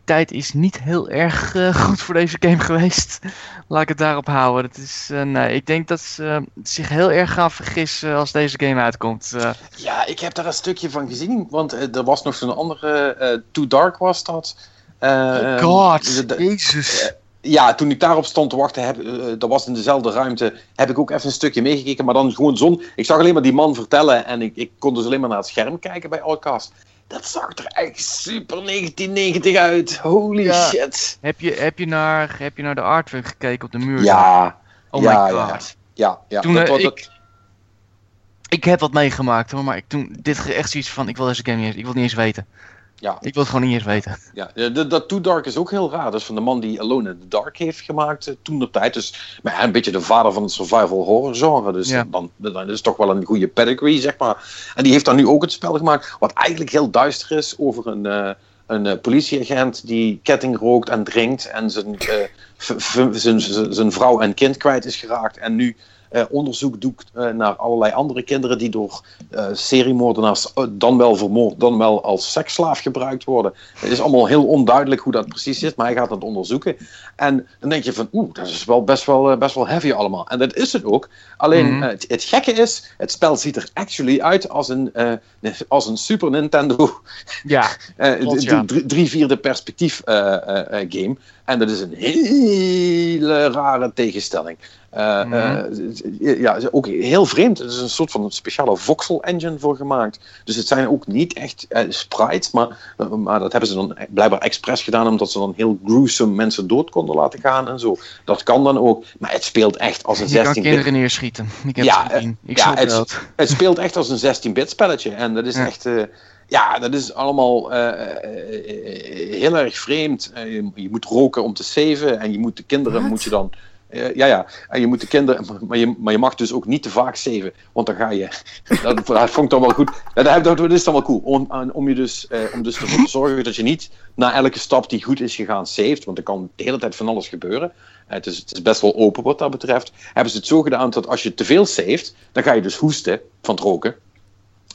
Tijd is niet heel erg eh, goed voor deze game geweest. Laat ik het daarop houden. Dat is, nee, ik denk dat ze zich heel erg gaan vergissen als deze game uitkomt. Ja, ik heb daar een stukje van gezien, want er was nog zo'n andere, Too Dark was dat. Eh, oh ehm, god, jezus. Ja, toen ik daarop stond te wachten, heb, eh, dat was in dezelfde ruimte, heb ik ook even een stukje meegekeken, maar dan gewoon zon. Ik zag alleen maar die man vertellen en ik, ik kon dus alleen maar naar het scherm kijken bij Outcast. Dat zag er echt super 1990 uit. Holy Ja. shit. Heb je, heb, je naar, heb je naar de artwork gekeken op de muur? Ja, Oh ja, my god. ja, ja. Toen, dat, eh, ik- dat- Ik heb wat meegemaakt hoor, maar ik toen dit echt zoiets van, ik wil deze game niet eens, ik wil niet eens weten. Ja. Ik wil het gewoon niet eens weten. Ja, dat, Too Dark is ook heel raar. Dat is van de man die Alone in the Dark heeft gemaakt eh, toen de tijd. Dus maar een beetje de vader van het survival horror genre. Dus Ja. dan, dan is toch wel een goede pedigree, zeg maar. En die heeft dan nu ook het spel gemaakt. Wat eigenlijk heel duister is over een, eh, een eh, politieagent die ketting rookt en drinkt. En zijn, zijn zijn vrouw en kind kwijt is geraakt. En nu eh, onderzoek doet eh, naar allerlei andere kinderen die door eh seriemoordenaars dan wel vermoord, dan wel als seksslaaf gebruikt worden. Het is allemaal heel onduidelijk hoe dat precies zit, maar hij gaat het onderzoeken. En dan denk je van, oeh, dat is wel best wel, best wel heavy allemaal. En dat is het ook. Alleen Mhm. het, het gekke is, het spel ziet er actually uit als een, als een Super Nintendo Ja, drie, drie vierde perspectief game. En dat is een hele rare tegenstelling. Eh, Mhm. eh, ja, is ook heel vreemd. Er is een soort van speciale voxel engine voor gemaakt. Dus het zijn ook niet echt eh, sprites, maar, maar dat hebben ze dan blijkbaar expres gedaan omdat ze dan heel gruesome mensen dood konden laten gaan en zo. Dat kan dan ook, maar het speelt echt als een je kan 16 bit kinderen neerschieten. Ik heb Ja, het gezien. Ik ja, het- het. het speelt echt als een 16-bit spelletje. En dat is Ja. echt. Ja, dat is allemaal eh, eh, eh, heel erg vreemd. Je, je moet roken om te saven. En je moet de kinderen. Moet je dan. ja, ja. En je moet de kinderen. Maar je, maar je mag dus ook niet te vaak saven. Want dan ga je. Dat, dat vond ik dan wel goed. Dat, dat, dat is dan wel cool. Om, om, je dus, eh, om dus ervoor te zorgen dat je niet na elke stap die goed is gegaan saved. Want er kan de hele tijd van alles gebeuren. Het, is, het is best wel open wat dat betreft. Hebben ze het zo gedaan dat als je te veel saved, dan ga je dus hoesten van het roken.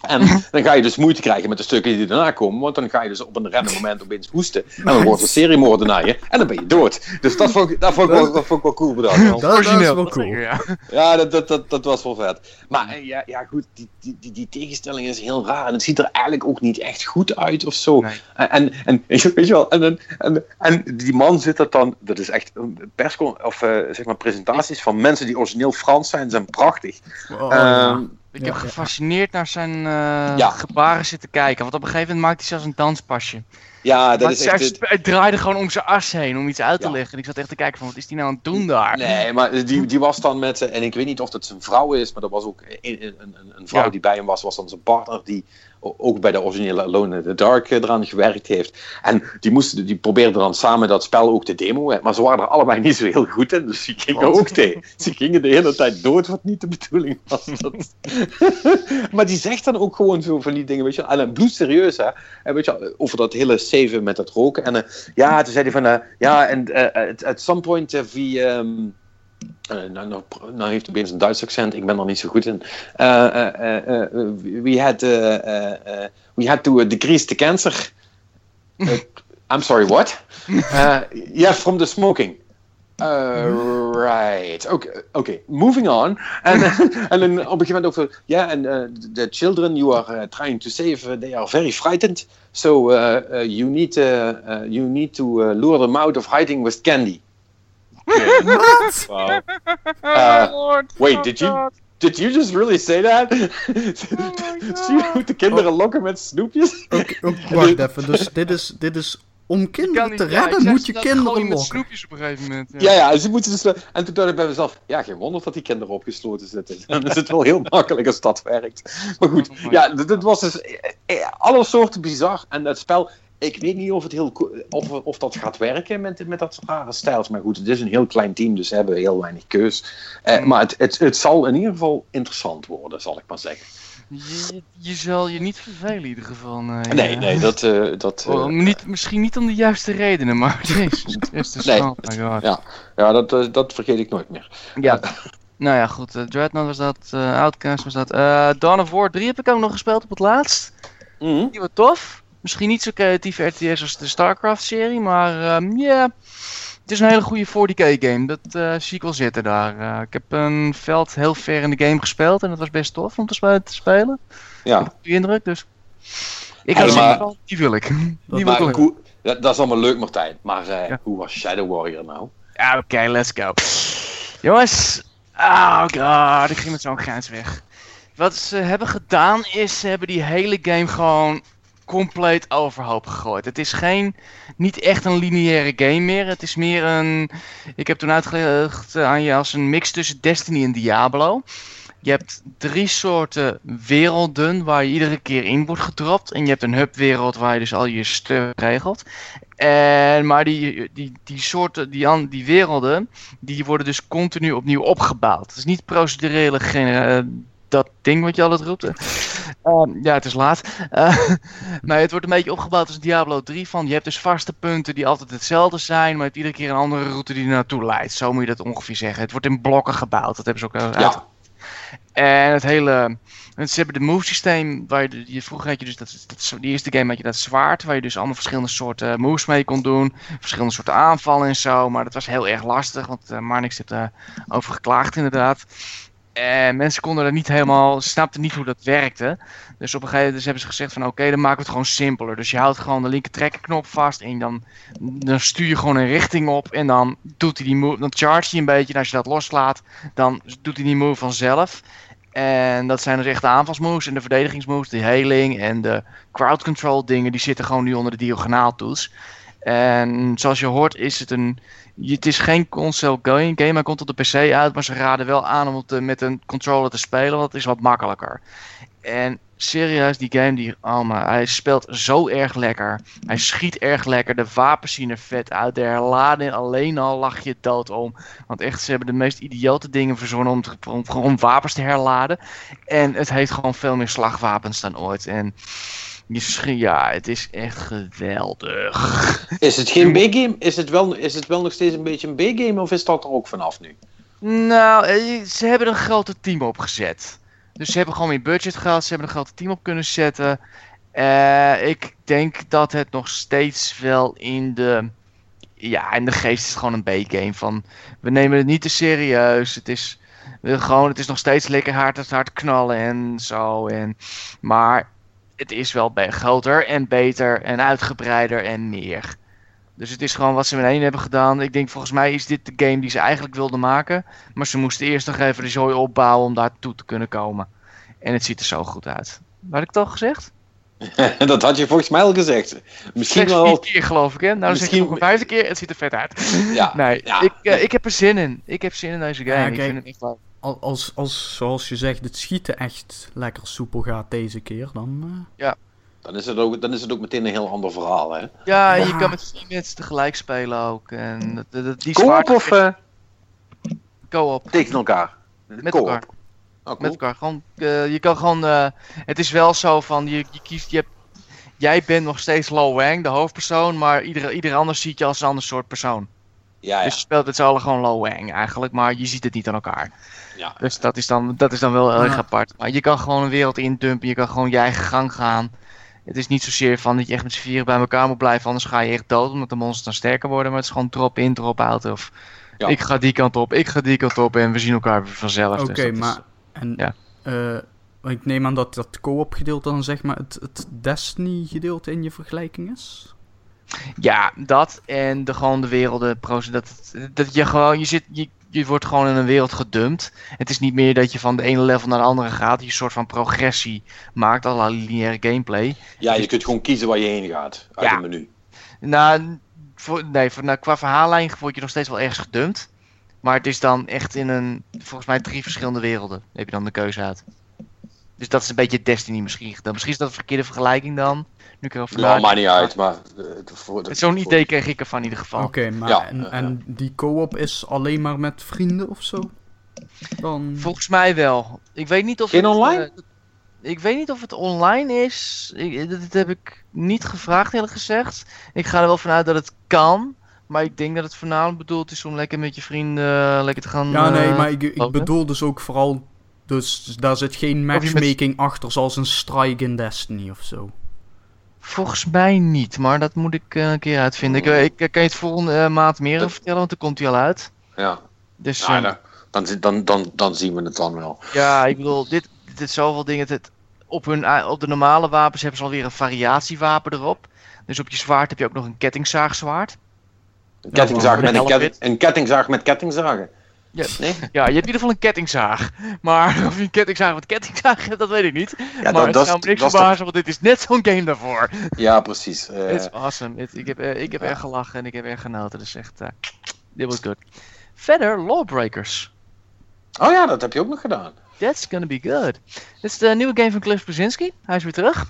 En dan ga je dus moeite krijgen met de stukken die daarna komen, want dan ga je dus op een random moment opeens hoesten. En dan wordt een seriemoordenaar naar je en dan ben je dood. Dus dat vond ik, dat vond ik, wel, dat vond ik wel cool bedacht. Dat, dat is Origineel. wel cool. ja. Ja, dat, dat, dat, dat was wel vet. Maar eh, ja, ja goed, die, die, die, die tegenstelling is heel raar. En het ziet er eigenlijk ook niet echt goed uit of zo. Nee. En, en, weet je wel, en, en, en, en die man zit dat dan, dat is echt een perscon of eh, zeg maar presentaties van mensen die origineel Frans zijn, zijn prachtig. Oh, ja. Ik Ja, heb ja. gefascineerd naar zijn eh, Ja. gebaren zitten kijken. Want op een gegeven moment maakt hij zelfs een danspasje. ja, dat Maar is hij, echt... draaide gewoon om zijn as heen om iets uit te Ja. leggen. En ik zat echt te kijken van, wat is die nou aan het doen daar? Nee, maar die, die was dan met, eh, en ik weet niet of dat zijn vrouw is, maar dat was ook een, een, een- een vrouw Ja. die bij hem was, was dan zijn partner die ook bij de originele Alone in the Dark eh, eraan gewerkt heeft. En die, moesten, die probeerden dan samen dat spel ook te demoen, maar ze waren er allebei niet zo heel goed in, dus die gingen ook tegen. Ze gingen de hele tijd dood, wat niet de bedoeling was. Dat... maar die zegt dan ook gewoon zo van die dingen, weet je. En uh, bloedserieus, hè. En weet je over dat hele saven met dat roken. En eh, ja, toen zei hij van, eh, ja, en eh, at, at some point uh, we... Um, eh, nou, nou, nou heeft hij opeens een Duits accent, ik ben er niet zo goed in. Eh, eh, we, had, we had to uh, decrease the cancer. Uh, I'm sorry, what? Uh, yeah, from the smoking. Uh, right. Okay, okay. Moving on. En dan op een gegeven moment over, ja, en uh, the children you are uh, trying to save, uh, they are very frightened. So uh, uh, you need, uh, uh, you need to uh, lure them out of hiding with candy. Wat? Wauw. Uh, wait, did you did you just really say that? Zie je hoe de kinderen lokken met snoepjes? Oké, wacht even. Dus dit is, dit is om kinderen niet, te ja, redden, moet je dat kinderen met snoepjes op een gegeven moment. Ja, ja, ze moeten dus. En toen dacht ik bij mezelf, ja, geen wonder dat die kinderen opgesloten zitten. Dan is het wel heel makkelijk als dat werkt. Maar goed, ja, dit was dus eh, eh, alle soorten bizar. En het spel, ik weet niet of, het heel, of, of dat gaat werken met, met dat rare stijls. Maar goed, het is een heel klein team, dus ze hebben heel weinig keus. Eh, Mm. Maar het, het, het zal in ieder geval interessant worden, zal ik maar zeggen. Je, je zal je niet vervelen in ieder geval. Nee, Nee, ja. nee, dat... eh, dat eh, Oh, niet, misschien niet om de juiste redenen, maar jezus Christus. Nee. Oh my god. Ja. ja, dat, eh, dat vergeet ik nooit meer. Ja. Nou ja, goed. eh, Dreadnought was dat. eh Outcast was dat. eh Dawn of War 3 heb ik ook nog gespeeld op het laatst. Mhm. Die was tof. Misschien niet zo creatief RTS als de StarCraft-serie, maar ehm, ja. het is een hele goede 40k-game. Dat eh, zie ik wel zitten daar. Eh, ik heb een veld heel ver in de game gespeeld en dat was best tof om te, spe- te spelen. Ja, Goede indruk, dus. Ik Hey, had maar- zoiets van, die wil ik. Die wil ik maar wel. hoe, dat, dat is allemaal leuk, Martijn. Maar eh, Ja. hoe was Shadow Warrior nou? Ja, oké, let's go. Jongens, oh god, ik ging met zo'n grens weg. Wat ze hebben gedaan is, ze hebben die hele game gewoon compleet overhoop gegooid. Het is geen, niet echt een lineaire game meer. Het is meer een, ik heb toen uitgelegd aan je als een mix tussen Destiny en Diablo. Je hebt drie soorten werelden waar je iedere keer in wordt gedropt. En je hebt een hubwereld waar je dus al je stuff regelt. En, maar die, die, die soorten, die, die werelden, die worden dus continu opnieuw opgebouwd. Het is niet procedurele dat ding wat je altijd roept. Ehm, ja, het is laat. Eh, maar het wordt een beetje opgebouwd als Diablo 3 van. Je hebt dus vaste punten die altijd hetzelfde zijn, maar je hebt iedere keer een andere route die er naartoe leidt. Zo moet je dat ongeveer zeggen. Het wordt in blokken gebouwd. Dat hebben ze ook uit- Ja, en het hele. Ze hebben de move systeem. Waar je, je, vroeger had je dus dat, dat, die eerste game had je dat zwaard. Waar je dus allemaal verschillende soorten moves mee kon doen. Verschillende soorten aanvallen en zo. Maar dat was heel erg lastig. Want eh Marnix heeft er over geklaagd inderdaad. En mensen konden er niet helemaal. snapten niet hoe dat werkte. Dus op een gegeven moment hebben ze gezegd van oké, dan maken we het gewoon simpeler. Dus je houdt gewoon de linker trekkerknop vast. En dan, dan stuur je gewoon een richting op. En dan doet hij die move. Dan charge hij een beetje. En als je dat loslaat, dan doet hij die move vanzelf. En dat zijn dus echt de aanvalsmoves en de verdedigingsmoves, de healing en de crowd control dingen, die zitten gewoon nu onder de diagonaaltoets. En zoals je hoort is het een, het is geen console game, hij komt op de PC uit, maar ze raden wel aan om het eh, met een controller te spelen, want het is wat makkelijker. En serieus, die game, die, oh maar, hij speelt zo erg lekker. Hij schiet erg lekker, de wapens zien er vet uit, de herlading alleen al lach je dood om. Want echt, ze hebben de meest idiote dingen verzonnen om, om gewoon wapens te herladen. En het heeft gewoon veel meer slagwapens dan ooit. En schi- ja, het is echt geweldig. is het geen B-game? Is, het wel- is het wel nog steeds een beetje een B-game of is dat er ook vanaf nu? Nou, eh, ze hebben een grote team opgezet. Dus ze hebben gewoon meer budget gehad. Ze hebben een grote team op kunnen zetten. Eh, ik denk dat het nog steeds wel in de. Ja, in de geest is het gewoon een B-game. Van we nemen het niet te serieus. Het is, gewoon, het is nog steeds lekker hard, hard knallen en zo. En, maar het is wel groter en beter en uitgebreider en meer. Dus het is gewoon wat ze in één hebben gedaan. Ik denk volgens mij is dit de game die ze eigenlijk wilden maken. Maar ze moesten eerst nog even de zooi opbouwen om daartoe te kunnen komen. En het ziet er zo goed uit. Had ik het al gezegd? dat had je volgens mij al gezegd. Misschien wel. vier keer geloof ik hè? Nou dan zeg ik Misschien- nog een vijfde keer. Het ziet er vet uit. Ja, Nee, ja. ik, eh, ik heb er zin in. Ik heb zin in deze game. Ja, ik vind het echt leuk. Al- Als, als, zoals je zegt, het schieten echt lekker soepel gaat deze keer, dan... eh, Dan, is het ook, dan is het ook meteen een heel ander verhaal. Hè? Ja, je Ja. kan met vier mensen tegelijk spelen ook. En die Co-op of eh, Co-op. tegen elkaar? Met elkaar. Oh, cool. Met elkaar. Gewoon, eh, je kan gewoon. eh, het is wel zo van. Je, je kiest. Je hebt, jij bent nog steeds Lo Wang, de hoofdpersoon. Maar ieder, ieder ander ziet je als een ander soort persoon. Ja, ja. Dus je speelt met z'n allen gewoon Lo Wang eigenlijk. Maar je ziet het niet aan elkaar. Ja. Dus dat is dan, dat is dan wel heel erg Ja. apart. Maar je kan gewoon een wereld indumpen. Je kan gewoon je eigen gang gaan. Het is niet zozeer van dat je echt met z'n vieren bij elkaar moet blijven. Anders ga je echt dood. Omdat de monsters dan sterker worden. Maar het is gewoon drop in, drop out. Of Ja. ik ga die kant op, ik ga die kant op. En we zien elkaar weer vanzelf. Oké, Dus is- maar... En, ja. eh, ik neem aan dat dat co-op gedeelte dan zeg maar het, het Destiny gedeelte in je vergelijking is? Ja, dat en de, gewoon de werelden. Dat, dat je gewoon, je, zit, je, je wordt gewoon in een wereld gedumpt. Het is niet meer dat je van de ene level naar de andere gaat. Je een soort van progressie maakt, alle lineaire gameplay. ja, je kunt gewoon kiezen waar je heen gaat uit Ja. het menu. Nou, voor, nee, voor, nou, qua verhaallijn word je nog steeds wel ergens gedumpt. Maar het is dan echt in een, volgens mij drie verschillende werelden. Heb je dan de keuze uit. Dus dat is een beetje Destiny misschien. Dan misschien is dat een verkeerde vergelijking dan. Nu ik erover nadenk. maakt niet uit, maar... eh, Zo'n voor- idee kreeg ik ervan in ieder geval. Oké, maar Ja, en, eh, en die co-op is alleen maar met vrienden of zo? Dan... Volgens mij wel. Ik weet niet of Geen het, online? eh, ik weet niet of het online is. Ik, dat heb ik niet gevraagd eerlijk gezegd. Ik ga er wel vanuit dat het kan. Maar ik denk dat het voornamelijk bedoeld is om lekker met je vrienden uh, lekker te gaan. Ja, nee, uh, maar ik, ik bedoel dus ook vooral. Dus daar zit geen matchmaking met... achter zoals een strike in Destiny of zo. Volgens mij niet, maar dat moet ik uh, een keer uitvinden. Ik, ik, kan je het volgende maand meer dat... vertellen, want dan komt hij al uit. Ja. Dus, dan, dan, dan, dan, dan zien we het dan wel. Ja, ik bedoel, dit, dit zoveel dingen. Het, op, hun, op de normale wapens hebben ze alweer een variatiewapen erop. Dus op je zwaard heb je ook nog een kettingzaagzwaard. Een kettingzaag met een, ketting, een kettingzaag met kettingzagen. Ja, nee? ja, je hebt in ieder geval een kettingzaag. Maar of je een kettingzaag met kettingzaag hebt, dat weet ik niet. Ja, maar dat, het zou me niks verbazen, want dit is net zo'n game daarvoor. Ja, precies. Uh... is awesome. It, ik heb, uh, ik heb ja. erg gelachen en ik heb erg genoten. Dus echt, uh, dit was good. Verder, Lawbreakers. Oh ja, dat heb je ook nog gedaan. That's gonna be good. Dit is de nieuwe game van Cliff Brzezinski. Hij is weer terug.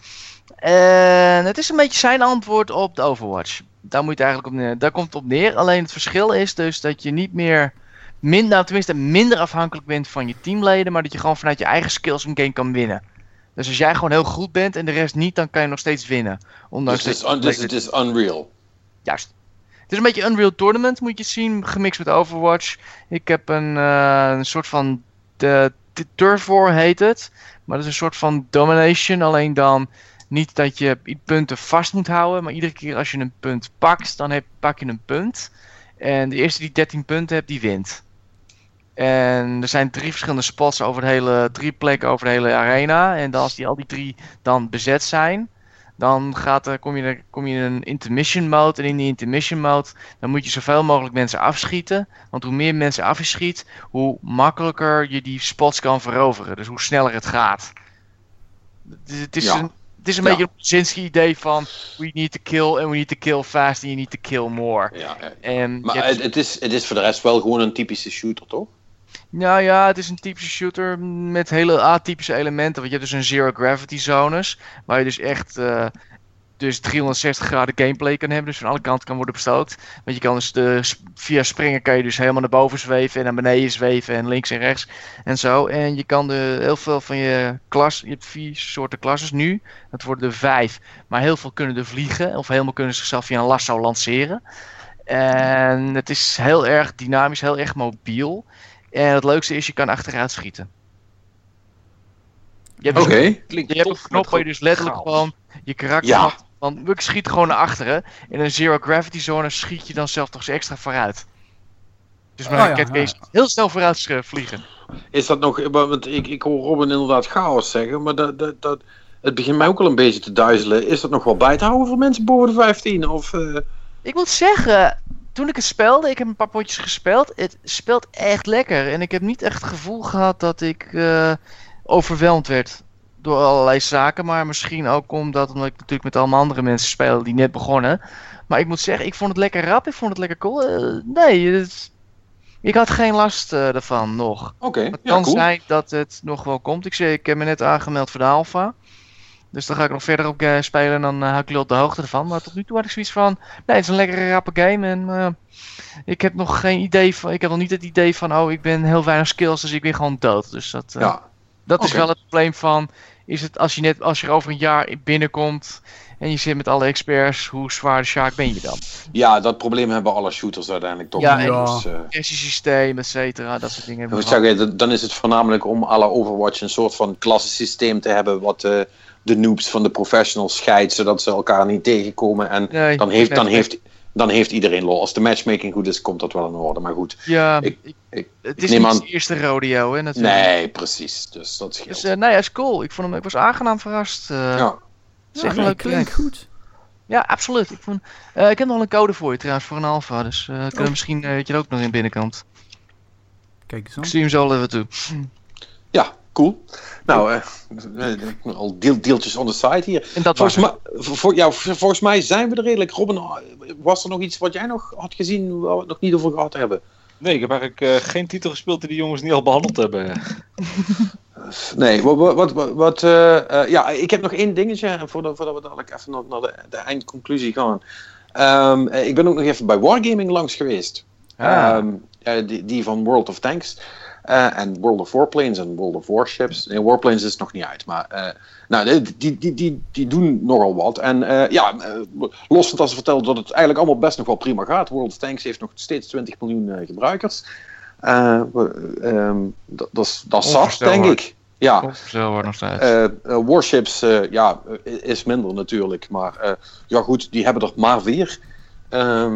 En het is een beetje zijn antwoord op de Overwatch. Daar, moet je eigenlijk op neer. Daar komt het op neer. Alleen het verschil is dus dat je niet meer minder, nou, tenminste minder afhankelijk bent van je teamleden, maar dat je gewoon vanuit je eigen skills een game kan winnen. Dus als jij gewoon heel goed bent en de rest niet, dan kan je nog steeds winnen. Ondanks dus het is, dus het is Unreal. Juist. Het is een beetje Unreal Tournament, moet je zien, gemixt met Overwatch. Ik heb een, uh, een soort van de, de Turf War heet het. Maar dat is een soort van domination, alleen dan niet dat je punten vast moet houden, maar iedere keer als je een punt pakt, dan heb, pak je een punt. En de eerste die 13 punten hebt, die wint. En er zijn drie verschillende spots over de hele, drie plekken over de hele arena. En als die, al die drie dan bezet zijn, dan gaat er, kom, je, kom je in een intermission mode. En in die intermission mode, dan moet je zoveel mogelijk mensen afschieten. Want hoe meer mensen af je schiet, hoe makkelijker je die spots kan veroveren. Dus hoe sneller het gaat. Het is ja. een, het is een ja. beetje een Brzezinski idee van we need to kill and we need to kill fast and you need to kill more. Ja, en maar het, is, het is voor de rest wel gewoon een typische shooter, toch? Nou ja, het is een typische shooter met hele atypische elementen. Want je hebt dus een zero gravity zones, waar je dus echt uh, dus 360 graden gameplay kan hebben. Dus van alle kanten kan worden bestookt. Want je kan dus via springen kan je dus helemaal naar boven zweven en naar beneden zweven en links en rechts en zo. En je kan de, heel veel van je klas, je hebt vier soorten klasses nu. Dat worden er vijf. Maar heel veel kunnen er vliegen of helemaal kunnen zichzelf via een lasso lanceren. En het is heel erg dynamisch, heel erg mobiel. En het leukste is, je kan achteruit schieten. Oké. Okay. Je hebt een knop waar je dus letterlijk gewoon je karakter ja. van, ik schiet gewoon naar achteren. In een zero gravity zone schiet je dan zelf toch eens extra vooruit. Dus met oh, ja, ja. heel snel vooruit vliegen. Is dat nog, want ik, ik hoor Robin inderdaad chaos zeggen, maar dat, dat, dat, het begint mij ook al een beetje te duizelen. Is dat nog wel bij te houden voor mensen boven de 15? Of, uh... Ik moet zeggen, toen ik het speelde, ik heb een paar potjes gespeeld. Het speelt echt lekker. En ik heb niet echt het gevoel gehad dat ik uh, overweldigd werd door allerlei zaken. Maar misschien ook omdat, omdat ik natuurlijk met allemaal andere mensen speel die net begonnen. Maar ik moet zeggen, ik vond het lekker rap. Ik vond het lekker cool. Uh, nee, het, ik had geen last uh, ervan nog. Oké, Het ja, kan zijn dat het nog wel komt. Ik, zei, ik heb me net aangemeld voor de alpha. Dus dan ga ik nog verder op uh, spelen en dan uh, hou ik jullie op de hoogte ervan. Maar tot nu toe had ik zoiets van, nee, het is een lekkere rappe game. En uh, ik heb nog geen idee van, ik heb nog niet het idee van, oh, ik ben heel weinig skills, dus ik ben gewoon dood. Dus dat, ja. dat is wel het probleem van, is het als je net, als je er over een jaar binnenkomt en je zit met alle experts, hoe zwaar de Sjaak ben je dan? Ja, dat probleem hebben alle shooters uiteindelijk toch. Ja, Ja. Dus, eh, Systeem, et cetera, dat soort dingen. hebben we zeggen, dan is het voornamelijk om alle Overwatch een soort van klassensysteem te hebben wat eh, de noobs van de professionals scheidt, zodat ze elkaar niet tegenkomen. En Nee, dan, heeft, dan, nee, heeft, dan heeft iedereen lol. Als de matchmaking goed is, komt dat wel in orde. Maar goed, Ja, ik- ik- ik- het is niet aan- de eerste rodeo, hè, natuurlijk. nee, precies. Dus dat scheelt. Dus eh, nee, hij is cool. Ik, vond hem, ik was aangenaam verrast. eh. ja. Is Ja, nee, leuk klinkt goed. Ja, absoluut. Ik, vond, eh, ik heb nog een code voor je trouwens, voor een alpha. Dus eh kunnen Oh. misschien eh, dat je er ook nog in binnenkomt. Kijk eens Ik stuur hem zo even toe. Cool. Nou, eh, eh, al deel, deeltjes on the side hier. En dat Volgens mij, voor, ja, volgens mij zijn we er redelijk. Robin, was er nog iets wat jij nog had gezien waar we het nog niet over gehad hebben? Nee, ik heb eigenlijk eh, geen titel gespeeld die de jongens niet al behandeld hebben. Nee, wat, wat, wat, wat, eh, eh, ja, ik heb nog één dingetje en voordat, voordat we dadelijk even naar, naar de, de eindconclusie gaan. Ehm, eh, ik ben ook nog even bij Wargaming langs geweest. Ah. Ehm, ja, die, die van World of Tanks. Eh, en World of Warplanes en World of Warships. Nee, Warplanes is nog niet uit. Maar uh, nou, die, die, die, die doen nogal wat. En uh, ja, los van dat ze vertellen dat het eigenlijk allemaal best nog wel prima gaat. World of Tanks heeft nog steeds 20 miljoen gebruikers. Um, dat, dat, dat is zat, denk ik. Ja, nog steeds. Warships ja, is minder natuurlijk. Maar ja, goed, die hebben er maar weer. Uh,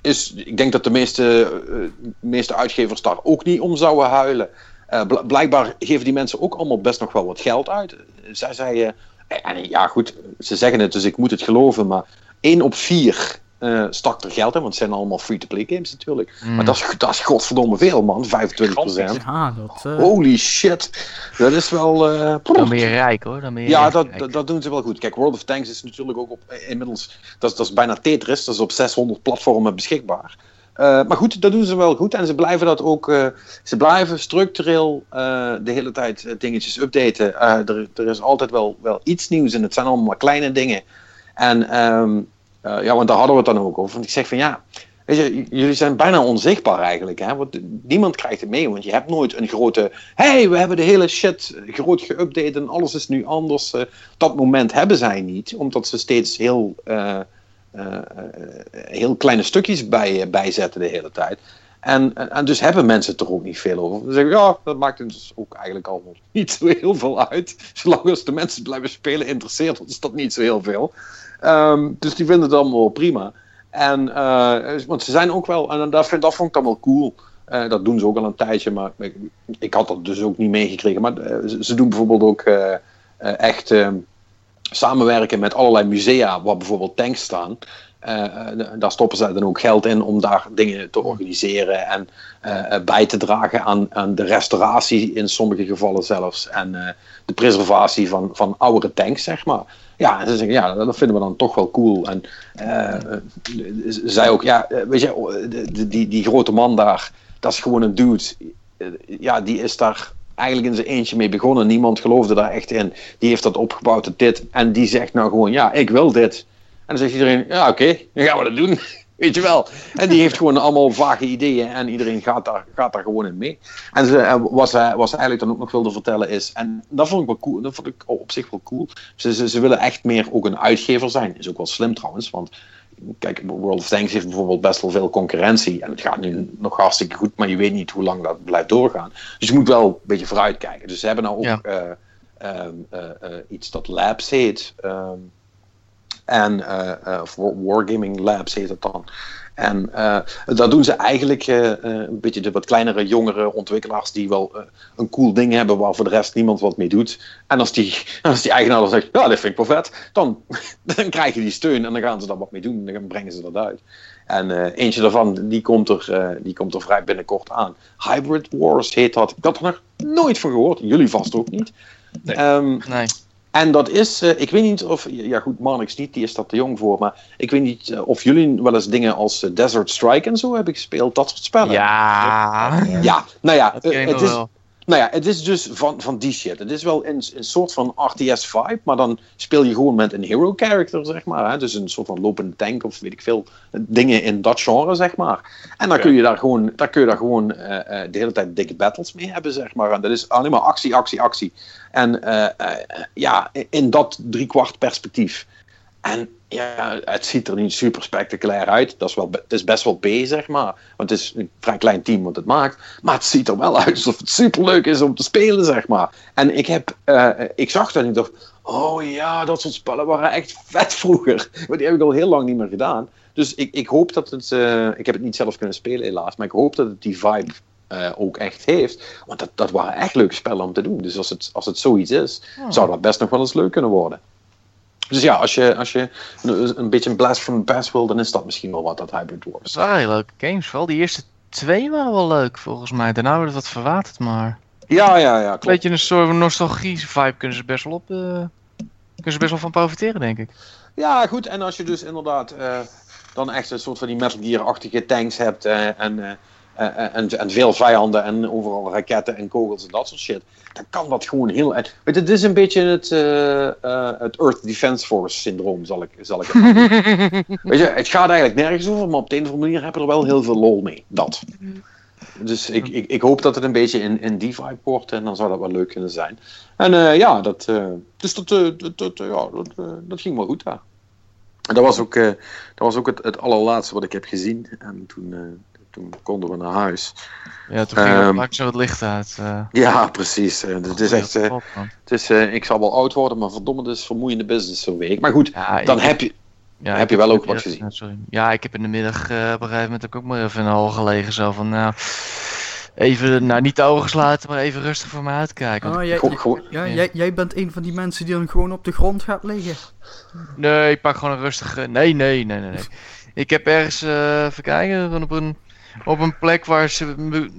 is, ik denk dat de meeste, uh, meeste uitgevers daar ook niet om zouden huilen. Uh, blijkbaar geven die mensen ook allemaal best nog wel wat geld uit. Zij zeiden, en ja goed, ze zeggen het, dus ik moet het geloven, maar 1 op 4 uh, stak er geld in, want het zijn allemaal free-to-play games natuurlijk. Mm. Maar dat is, dat is godverdomme veel, man. 25%. Ja, dat, uh... Holy shit. Dat is wel... Uh, dan ben je rijk, hoor. Dan ben je ja, dat, dat, doen ze wel goed. Kijk, World of Tanks is natuurlijk ook op, inmiddels... Dat is, dat is bijna Tetris. Dat is op 600 platformen beschikbaar. maar goed, dat doen ze wel goed. En ze blijven dat ook... ze blijven structureel de hele tijd dingetjes updaten. er, er is altijd wel, wel iets nieuws en het zijn allemaal kleine dingen. En... Um, uh, ja, want daar hadden we het dan ook over. Want ik zeg van ja, weet je, jullie zijn bijna onzichtbaar eigenlijk. Hè? Want niemand krijgt het mee, want je hebt nooit een grote... hey, we hebben de hele shit groot geüpdate en alles is nu anders. Uh, dat moment hebben zij niet, omdat ze steeds heel, uh, heel kleine stukjes bij, bijzetten de hele tijd. En, en, dus hebben mensen het er ook niet veel over. Ze zeggen, ja, dat maakt dus ook eigenlijk allemaal niet zo heel veel uit. Zolang als de mensen blijven spelen interesseert ons dat niet zo heel veel. Um, dus die vinden het allemaal wel prima. En, uh, want ze zijn ook wel, en dat, vind, dat vond ik dan wel cool. Uh, dat doen ze ook al een tijdje, maar ik, ik had dat dus ook niet meegekregen. Maar uh, ze, ze, doen bijvoorbeeld ook echt ehm, samenwerken met allerlei musea waar bijvoorbeeld tanks staan. daar stoppen ze dan ook geld in om daar dingen te organiseren en bij te dragen aan, aan de restauratie in sommige gevallen zelfs. En de preservatie van, van oudere tanks, zeg maar. Ja, ze zeggen, ja, dat vinden we dan toch wel cool. En uh, zij ook, ja, eh, weet je, die, die, die grote man daar, dat is gewoon een dude. Ja, die is daar eigenlijk in zijn eentje mee begonnen. Niemand geloofde daar echt in. Die heeft dat opgebouwd dit. En die zegt nou gewoon, ja, ik wil dit. En dan zegt iedereen, ja, oké, dan gaan we dat doen. Weet je wel. En die heeft gewoon allemaal vage ideeën en iedereen gaat daar, gaat daar gewoon in mee. En ze, wat, ze, wat ze eigenlijk dan ook nog wilde vertellen is, en dat vond ik wel cool, dat vond ik op zich wel cool. Ze, ze, ze willen echt meer ook een uitgever zijn. Is ook wel slim trouwens, want kijk, World of Tanks heeft bijvoorbeeld best wel veel concurrentie. En het gaat nu nog hartstikke goed, maar je weet niet hoe lang dat blijft doorgaan. Dus je moet wel een beetje vooruit kijken. Dus ze hebben nou ook ja. uh, uh, uh, iets dat Labs heet. Um, en uh, Wargaming Labs heet het dan. En uh, dat doen ze eigenlijk uh, een beetje de wat kleinere, jongere ontwikkelaars die wel uh, een cool ding hebben waar voor de rest niemand wat mee doet. En als die, als die eigenaar dan zegt, ja, dat vind ik wel vet, dan, dan krijg je die steun en dan gaan ze daar wat mee doen en dan brengen ze dat uit. En eentje daarvan, die komt, er, die komt er vrij binnenkort aan. Hybrid Wars heet dat. Ik had er nog nooit van gehoord, jullie vast ook niet. Nee. Um, nee. En dat is, uh, ik weet niet of, ja goed, Marnix niet, die is dat te jong voor, maar ik weet niet uh, of jullie wel eens dingen als uh, Desert Strike en zo hebben gespeeld, dat soort spellen. Ja, ja nou ja, het is, nou ja, het is dus van, van die shit. Het is wel een, een soort van RTS-vibe, maar dan speel je gewoon met een hero character, zeg maar. Hè? Dus een soort van lopende tank of weet ik veel dingen in dat genre, zeg maar. En dan kun je daar gewoon, daar kun je daar gewoon uh, uh, de hele tijd dikke battles mee hebben, zeg maar. En dat is alleen maar actie, actie, actie. En uh, ja, in dat driekwart perspectief. En ja, het ziet er niet super spectaculair uit. Dat is wel, het is best wel B, zeg maar. Want het is een vrij klein team wat het maakt. Maar het ziet er wel uit alsof het super leuk is om te spelen, zeg maar. En ik, heb, uh, ik zag dat en ik dacht... Oh ja, dat soort spellen waren echt vet vroeger. Maar die heb ik al heel lang niet meer gedaan. Dus ik, ik hoop dat het... Uh, ik heb het niet zelf kunnen spelen, helaas. Maar ik hoop dat het die vibe uh, ook echt heeft. Want dat, dat waren echt leuke spellen om te doen. Dus als het, als het zoiets is, oh. zou dat best nog wel eens leuk kunnen worden. Dus ja, als je, als je een beetje een blast from the past wil, dan is dat misschien wel wat, dat Hybrid Wars. Dat waren leuke games. Vooral die eerste twee waren wel leuk, volgens mij. Daarna wordt het wat verwaterd, maar... Ja, ja, ja, klopt. Beetje een soort nostalgie-vibe kunnen ze best wel op... Uh, kunnen ze best wel van profiteren, denk ik. Ja, goed. En als je dus inderdaad uh, dan echt een soort van die Metal Gear-achtige tanks hebt uh, en en, en, veel vijanden en overal raketten en kogels en dat soort shit. Dan kan dat gewoon heel. Weet je, het is een beetje het, uh, het Earth Defense Force syndroom, zal ik, zal ik het Weet je, het gaat eigenlijk nergens over, maar op de een of andere manier heb je er wel heel veel lol mee. Dat. Dus ik, ik, ik hoop dat het een beetje in, in die vibe wordt en dan zou dat wel leuk kunnen zijn. En eh, ja, dat, eh, dus dat, eh, dat, dat, eh, ja, dat, eh, dat ging wel goed daar. En dat was ook, eh, dat was ook het, het allerlaatste wat ik heb gezien. En toen, eh, toen konden we naar huis. Ja, toen ging er maak zo het licht uit. eh. Ja, precies. Eh, het is echt, eh, het is, eh, ik zal wel oud worden, maar verdomme, het is vermoeiende business zo'n week. Maar goed, Ja, dan heb je, Ja, Heb je wel ook wat gezien? ja, sorry. Ja, ik heb in de middag eh, op een gegeven moment ook maar even in de hal gelegen. Zo van, nou, even, nou niet de ogen sluiten, maar even rustig voor me uitkijken. Oh, jij, Gewoon- ja, Ja. jij, jij bent een van die mensen die dan gewoon op de grond gaat liggen. Nee, ik pak gewoon een rustige. Nee, nee, nee, nee. nee. Ik heb ergens, eh even kijken, gewoon op een, op een plek waar, ze,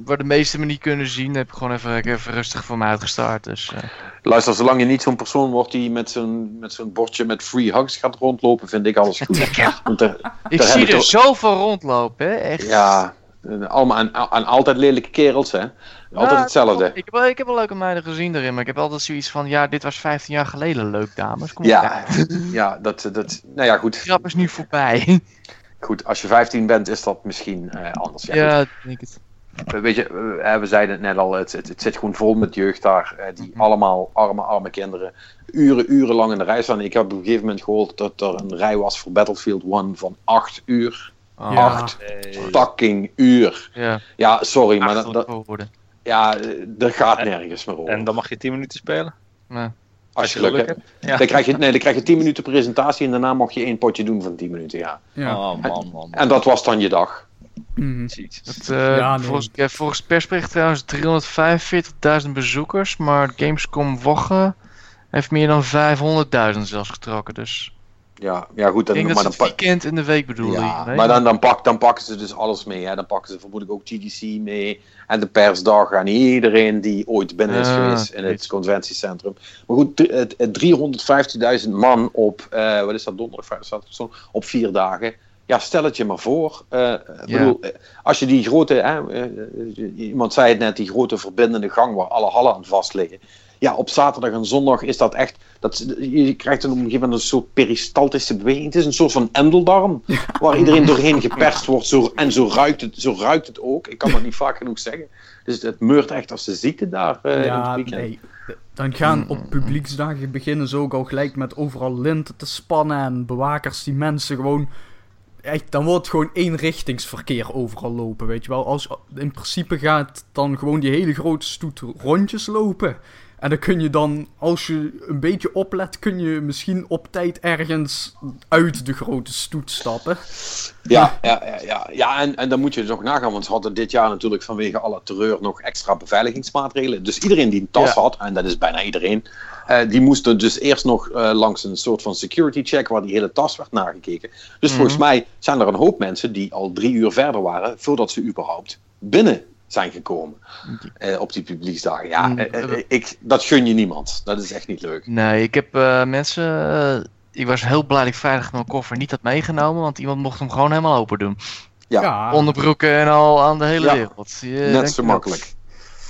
waar de meesten me niet kunnen zien, heb ik gewoon even, even rustig voor me uitgestart. Dus, eh, luister, zolang je niet zo'n persoon wordt die met zo'n, met zo'n bordje met free hugs gaat rondlopen, vind ik alles goed. Want, ik Daar zie ik er zoveel rondlopen, hè? Echt. ja, eh, allemaal aan, aan altijd lelijke kerels, hè. Altijd Ja, hetzelfde. Ik heb, wel, ik heb wel leuke meiden gezien erin, maar ik heb altijd zoiets van, ja, dit was 15 jaar geleden leuk, dames. Kom Ja, ja, dat, dat, nou ja, goed. De grap is nu voorbij. Goed. Als je 15 bent, is dat misschien eh, anders. Ja, Ja, denk het. Eh, Weet je, eh, we zeiden het net al, het, het, het zit gewoon vol met jeugd daar, eh, die Mhm. allemaal arme, arme kinderen uren, urenlang in de rij staan. Ik heb op een gegeven moment gehoord dat er een rij was voor Battlefield 1 van 8 uur. Oh, Ja. Acht fucking uur. Ja, Ja, sorry, maar dat, ja, eh, dat gaat nergens meer over. En dan mag je 10 minuten spelen. Ja. Als je geluk hebt. Ja. Dan krijg, je, nee, dan krijg je 10 minuten presentatie en daarna mag je één potje doen van 10 minuten, ja. Ja. Oh man, man. En dat was dan je dag. Mhm. Eh, Ja, nee. volgens, ja, volgens persbericht trouwens 345.000 bezoekers, maar Gamescom Wogge heeft meer dan 500.000 zelfs getrokken. Dus Ja, ja goed. ik Dan, denk maar dan, het weekend in de week bedoelen. ja, nee? maar dan, dan, pak, dan pakken ze dus alles mee. Hè. Dan pakken ze vermoedelijk ook GDC mee. En de persdag en iedereen die ooit binnen is Ah, geweest in het conventiecentrum. Maar goed, d- het- het 350.000 man op, eh, wat is dat, donderdag, zaterdag, op vier dagen. Ja, stel het je maar voor. Eh, Ja. bedoel, eh, als je die grote, hè, eh, eh, iemand zei het net, die grote verbindende gang waar alle hallen aan vast liggen. Ja, op zaterdag en zondag is dat echt. Dat, je krijgt op een gegeven moment een soort peristaltische beweging. Het is een soort van endeldarm. Waar iedereen doorheen geperst wordt. Zo, en zo ruikt, het, zo ruikt het ook. Ik kan dat niet vaak genoeg zeggen. Dus het meurt echt als de ziekte daar eh, in het Ja, weekend. nee. Dan gaan op publieksdagen beginnen ze ook al gelijk met overal linten te spannen en bewakers die mensen gewoon... Echt, dan wordt gewoon eenrichtingsverkeer overal lopen, weet je wel. Als, in principe gaat dan gewoon die hele grote stoet rondjes lopen. En dan kun je dan, als je een beetje oplet, kun je misschien op tijd ergens uit de grote stoet stappen. Ja, ja, ja, ja. ja en, en dan moet je dus ook nagaan, want ze hadden dit jaar natuurlijk vanwege alle terreur nog extra beveiligingsmaatregelen. Dus iedereen die een tas Ja. had, en dat is bijna iedereen, eh, die moesten dus eerst nog eh, langs een soort van security check waar die hele tas werd nagekeken. Dus Mhm. volgens mij zijn er een hoop mensen die al drie uur verder waren voordat ze überhaupt binnen zijn gekomen eh, op die publieksdagen. Ja, Mm, eh, eh, ik, dat gun je niemand. Dat is echt niet leuk. Nee, ik heb eh, mensen. ik was heel blij dat ik vrijdag mijn koffer niet had meegenomen, want iemand mocht hem gewoon helemaal open doen. Ja, Onderbroeken en al aan de hele Ja, wereld. Je Net zo makkelijk.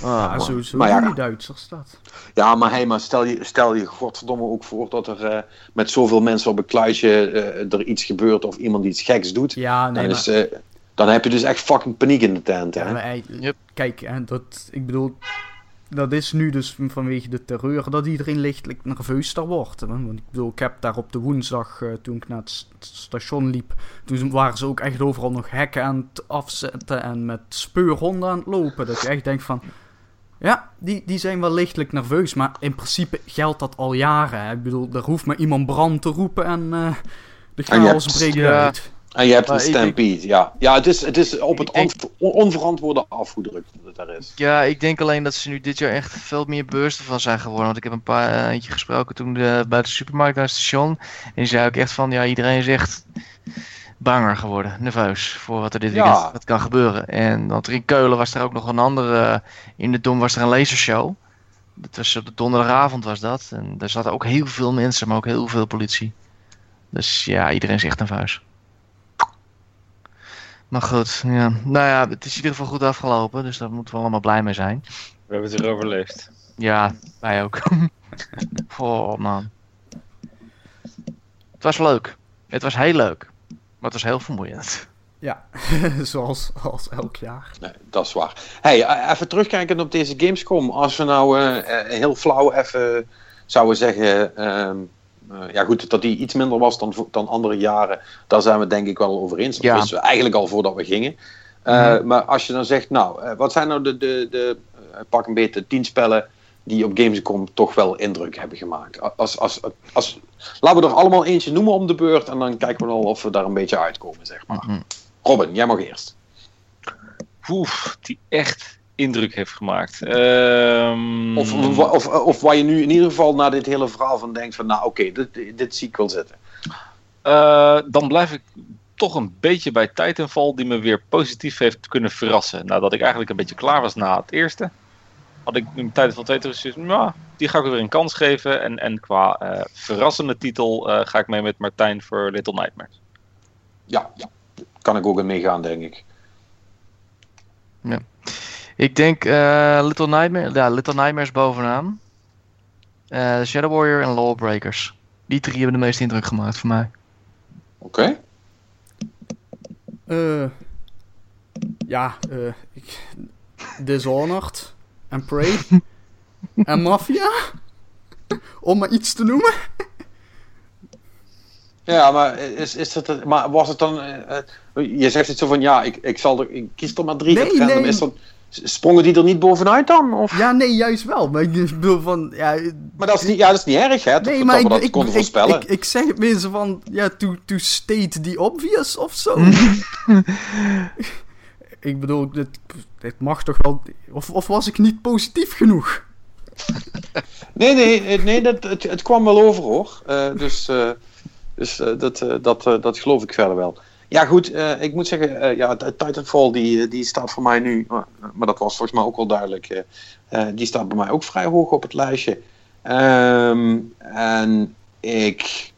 ah, Ja, zo Maar ja. die Duitsers dat. Ja, maar, hey, maar stel, je, stel je godverdomme ook voor dat er eh, met zoveel mensen op een kluisje eh, er iets gebeurt of iemand iets geks doet. Ja, nee, dan, maar... is, dan heb je dus echt fucking paniek in de tent. Hè? Ja, maar, Yep. Kijk, hè, dat, ik bedoel, dat is nu dus van- vanwege de terreur dat iedereen lichtelijk nerveus daar wordt. hè. Want ik bedoel, ik heb daar op de woensdag, eh, toen ik naar het st- station liep, toen waren ze ook echt overal nog hekken aan het afzetten en met speurhonden aan het lopen. Dat je echt denkt van, ja, die, die zijn wel lichtelijk nerveus, maar in principe geldt dat al jaren. Hè. Ik bedoel, er hoeft maar iemand brand te roepen en eh de En chaos breekt Ja. uit. En je hebt Maar een denk- stampede. Ja, ja het, is, het is op het Ik denk- on- onverantwoorde afgedrukt dat het daar is. Ja, ik denk alleen dat ze nu dit jaar echt veel meer bewust van zijn geworden. Want ik heb een paar eh, eentje gesproken toen de, bij de supermarkt naar het station. En die zei ook echt van, ja, iedereen is echt banger geworden, nerveus voor wat er dit Ja. weekend wat kan gebeuren. En want er in Keulen was er ook nog een andere, in de Dom was er een lasershow. Dat was op de donderdagavond was dat. En daar zaten ook heel veel mensen, maar ook heel veel politie. Dus ja, iedereen is echt nerveus. Maar goed, ja. nou ja, het is in ieder geval goed afgelopen, dus daar moeten we allemaal blij mee zijn. We hebben het weer overleefd. Ja, wij ook. oh man. Het was leuk. Het was heel leuk. Maar het was heel vermoeiend. Ja, zoals als elk jaar. Nee, dat is waar. Hey, eh, even terugkijken op deze Gamescom. Als we nou eh, eh, heel flauw even zouden zeggen... ehm, eh, ja goed, dat die iets minder was dan, dan andere jaren. Daar zijn we denk ik wel over eens. Dat Ja. wisten we eigenlijk al voordat we gingen. Eh, Maar als je dan zegt, nou, eh, wat zijn nou de, de, de eh, pak een beetje tien spellen die op Gamescom toch wel indruk hebben gemaakt? Als, als, als, laten we er allemaal eentje noemen om de beurt en dan kijken we wel of we daar een beetje uitkomen, zeg maar. Mhm. Robin, jij mag eerst. Oef, die echt indruk heeft gemaakt. Ehm, Of, of, of, of waar je nu in ieder geval na dit hele verhaal van denkt van, nou oké, dit, dit zie ik wel zitten. Eh, dan blijf ik toch een beetje bij Titanfall, die me weer positief heeft kunnen verrassen. Nadat ik eigenlijk een beetje klaar was na het eerste, had ik in Titanfall 2 terug gezegd, nou, die ga ik weer een kans geven. En, en qua eh, verrassende titel eh, ga ik mee met Martijn voor Little Nightmares. Ja, ja, kan ik ook in meegaan, denk ik. Ik denk eh, Little Nightmare, ja, Little Nightmares bovenaan. Eh, Shadow Warrior en Lawbreakers. Die drie hebben de meeste indruk gemaakt voor mij. Oké. Eh, ja, eh, ik, Dishonored en Prey en Mafia. Om maar iets te noemen. Ja, maar, is, is het, maar was het dan... je zegt het zo van, ja, ik, ik, zal er, ik kies er maar drie Nee, nee. Is dat, sprongen die er niet bovenuit dan? Of? Ja, nee, juist wel. Maar ik bedoel van, ja... Maar dat is niet, ja, dat is niet erg, hè? Dat, Nee, dat maar we ik, dat ik, konden ik, voorspellen. ik, ik zeg het zo van, ja, to, to state the obvious of zo. ik bedoel, dit, dit mag toch wel... Of, of was ik niet positief genoeg? Nee, nee, nee dat, het, het kwam wel over, hoor. Eh, dus eh, dus eh, dat, dat, dat geloof ik verder wel. Ja, goed, eh, ik moet zeggen, eh, ja, Titanfall die, eh, die staat voor mij nu, maar dat was volgens mij ook wel duidelijk, die staat bij mij ook vrij hoog op het lijstje. Ehm, en ik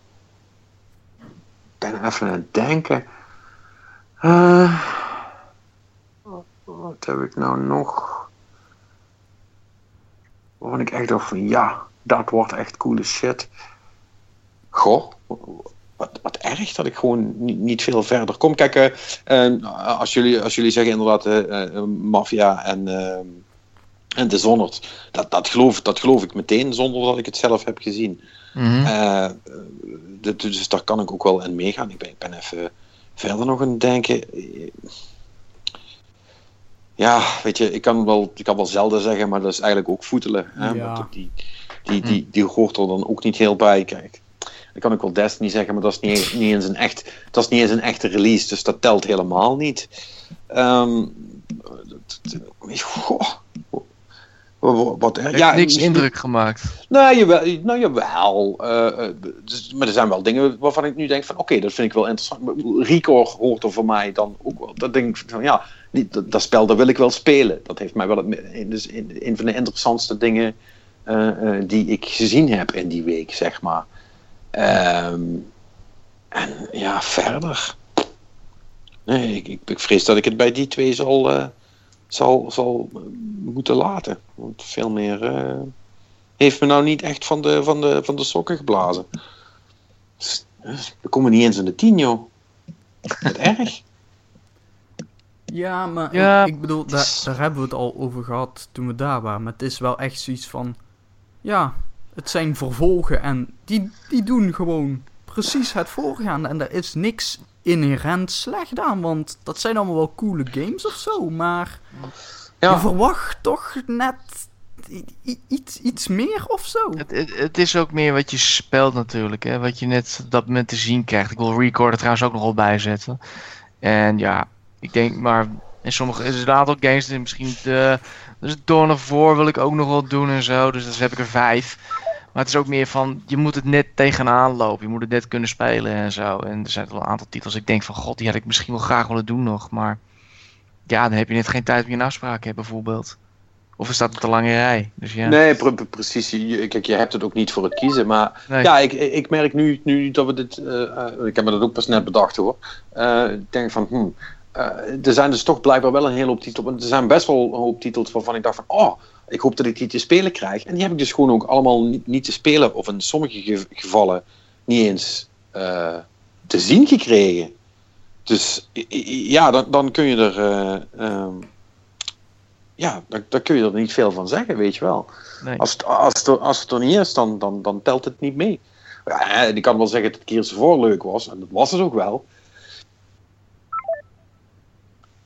ben even aan het denken. Wat heb ik nou nog? Waarvan ik echt dacht van ja, dat wordt echt coole shit. Goh, wat, wat erg dat ik gewoon niet, niet veel verder kom. Kijk, eh, eh, als, jullie, als jullie zeggen inderdaad eh, Mafia en, en Dishonored, dat, dat, geloof, dat geloof ik meteen zonder dat ik het zelf heb gezien. Mhm. Dus daar kan ik ook wel in meegaan. Ik ben, ik ben even verder nog aan het denken. Ja, weet je, ik kan wel, ik kan wel zelden zeggen, maar dat is eigenlijk ook voetelen. Hè? Ja. Die, die, die, die hoort er dan ook niet heel bij. Kijk, dan kan ik wel Destiny zeggen, maar dat is niet, eens- niet eens een echt, dat is niet eens een echte release, dus dat telt helemaal niet. Ehm, dat- dat- goh. Wat, wat, Heeft ja, niks indruk gemaakt. nou, jawel. Nou, jawel. dus, maar er zijn wel dingen waarvan ik nu denk van... Oké, dat vind ik wel interessant. Record hoort er voor mij dan ook wel. Dat denk ik van, ja, die, dat, dat spel, dat wil ik wel spelen. Dat heeft mij wel... het Dus een, een van de interessantste dingen eh, eh, die ik gezien heb in die week, zeg maar. Ehm, en ja, verder... Nee, ik, ik, ik vrees dat ik het bij die twee zal, eh, zal, zal moeten laten. Want veel meer... eh, heeft me nou niet echt van de, van de, van de sokken geblazen. Dus, dus, we komen niet eens in de tien, joh. Wat erg. Ja, maar Ja, ik, ik bedoel, daar, daar hebben we het al over gehad toen we daar waren. Maar het is wel echt zoiets van... Ja, het zijn vervolgen en die, die doen gewoon precies het voorgaande. En er is niks inherent slecht aan, want dat zijn allemaal wel coole games of zo. Maar je Ja, verwacht toch net iets, iets meer of zo. Het, het, het is ook meer wat je speelt natuurlijk, hè? wat je net op dat moment te zien krijgt. Ik wil Record er trouwens ook nog wel bijzetten. En ja, ik denk maar, in sommige, zijn een aantal games, misschien de, dus Dawn of War wil ik ook nog wel doen en zo, dus dus heb ik er vijf. Maar het is ook meer van, je moet het net tegenaan lopen, je moet het net kunnen spelen en zo. En er zijn wel een aantal titels, ik denk van, god, die had ik misschien wel graag willen doen nog, maar ja, dan heb je net geen tijd om je afspraak hebt bijvoorbeeld. Of er staat een te lange rij, dus ja. nee, pre- pre- precies. Je- Kijk, je hebt het ook niet voor het kiezen. Maar Nee. ja, ik, ik merk nu, nu dat we dit... eh, eh, ik heb me dat ook pas net bedacht, hoor. Eh, ik denk van, hmm, er zijn dus toch blijkbaar wel een hele hoop titels. Er zijn best wel een hoop titels waarvan ik dacht van... Oh, ik hoop dat ik die te spelen krijg. En die heb ik dus gewoon ook allemaal niet, niet te spelen. Of in sommige ge- gevallen niet eens eh, te zien gekregen. Dus ja, dan, dan kun je er. eh, ehm, ja, dan, dan kun je er niet veel van zeggen, weet je wel. Nee. Als, het, als, het, er- als het er niet is, dan, dan, dan telt het niet mee. Ja, ik kan wel zeggen dat Gears of War leuk was, en dat was het ook wel.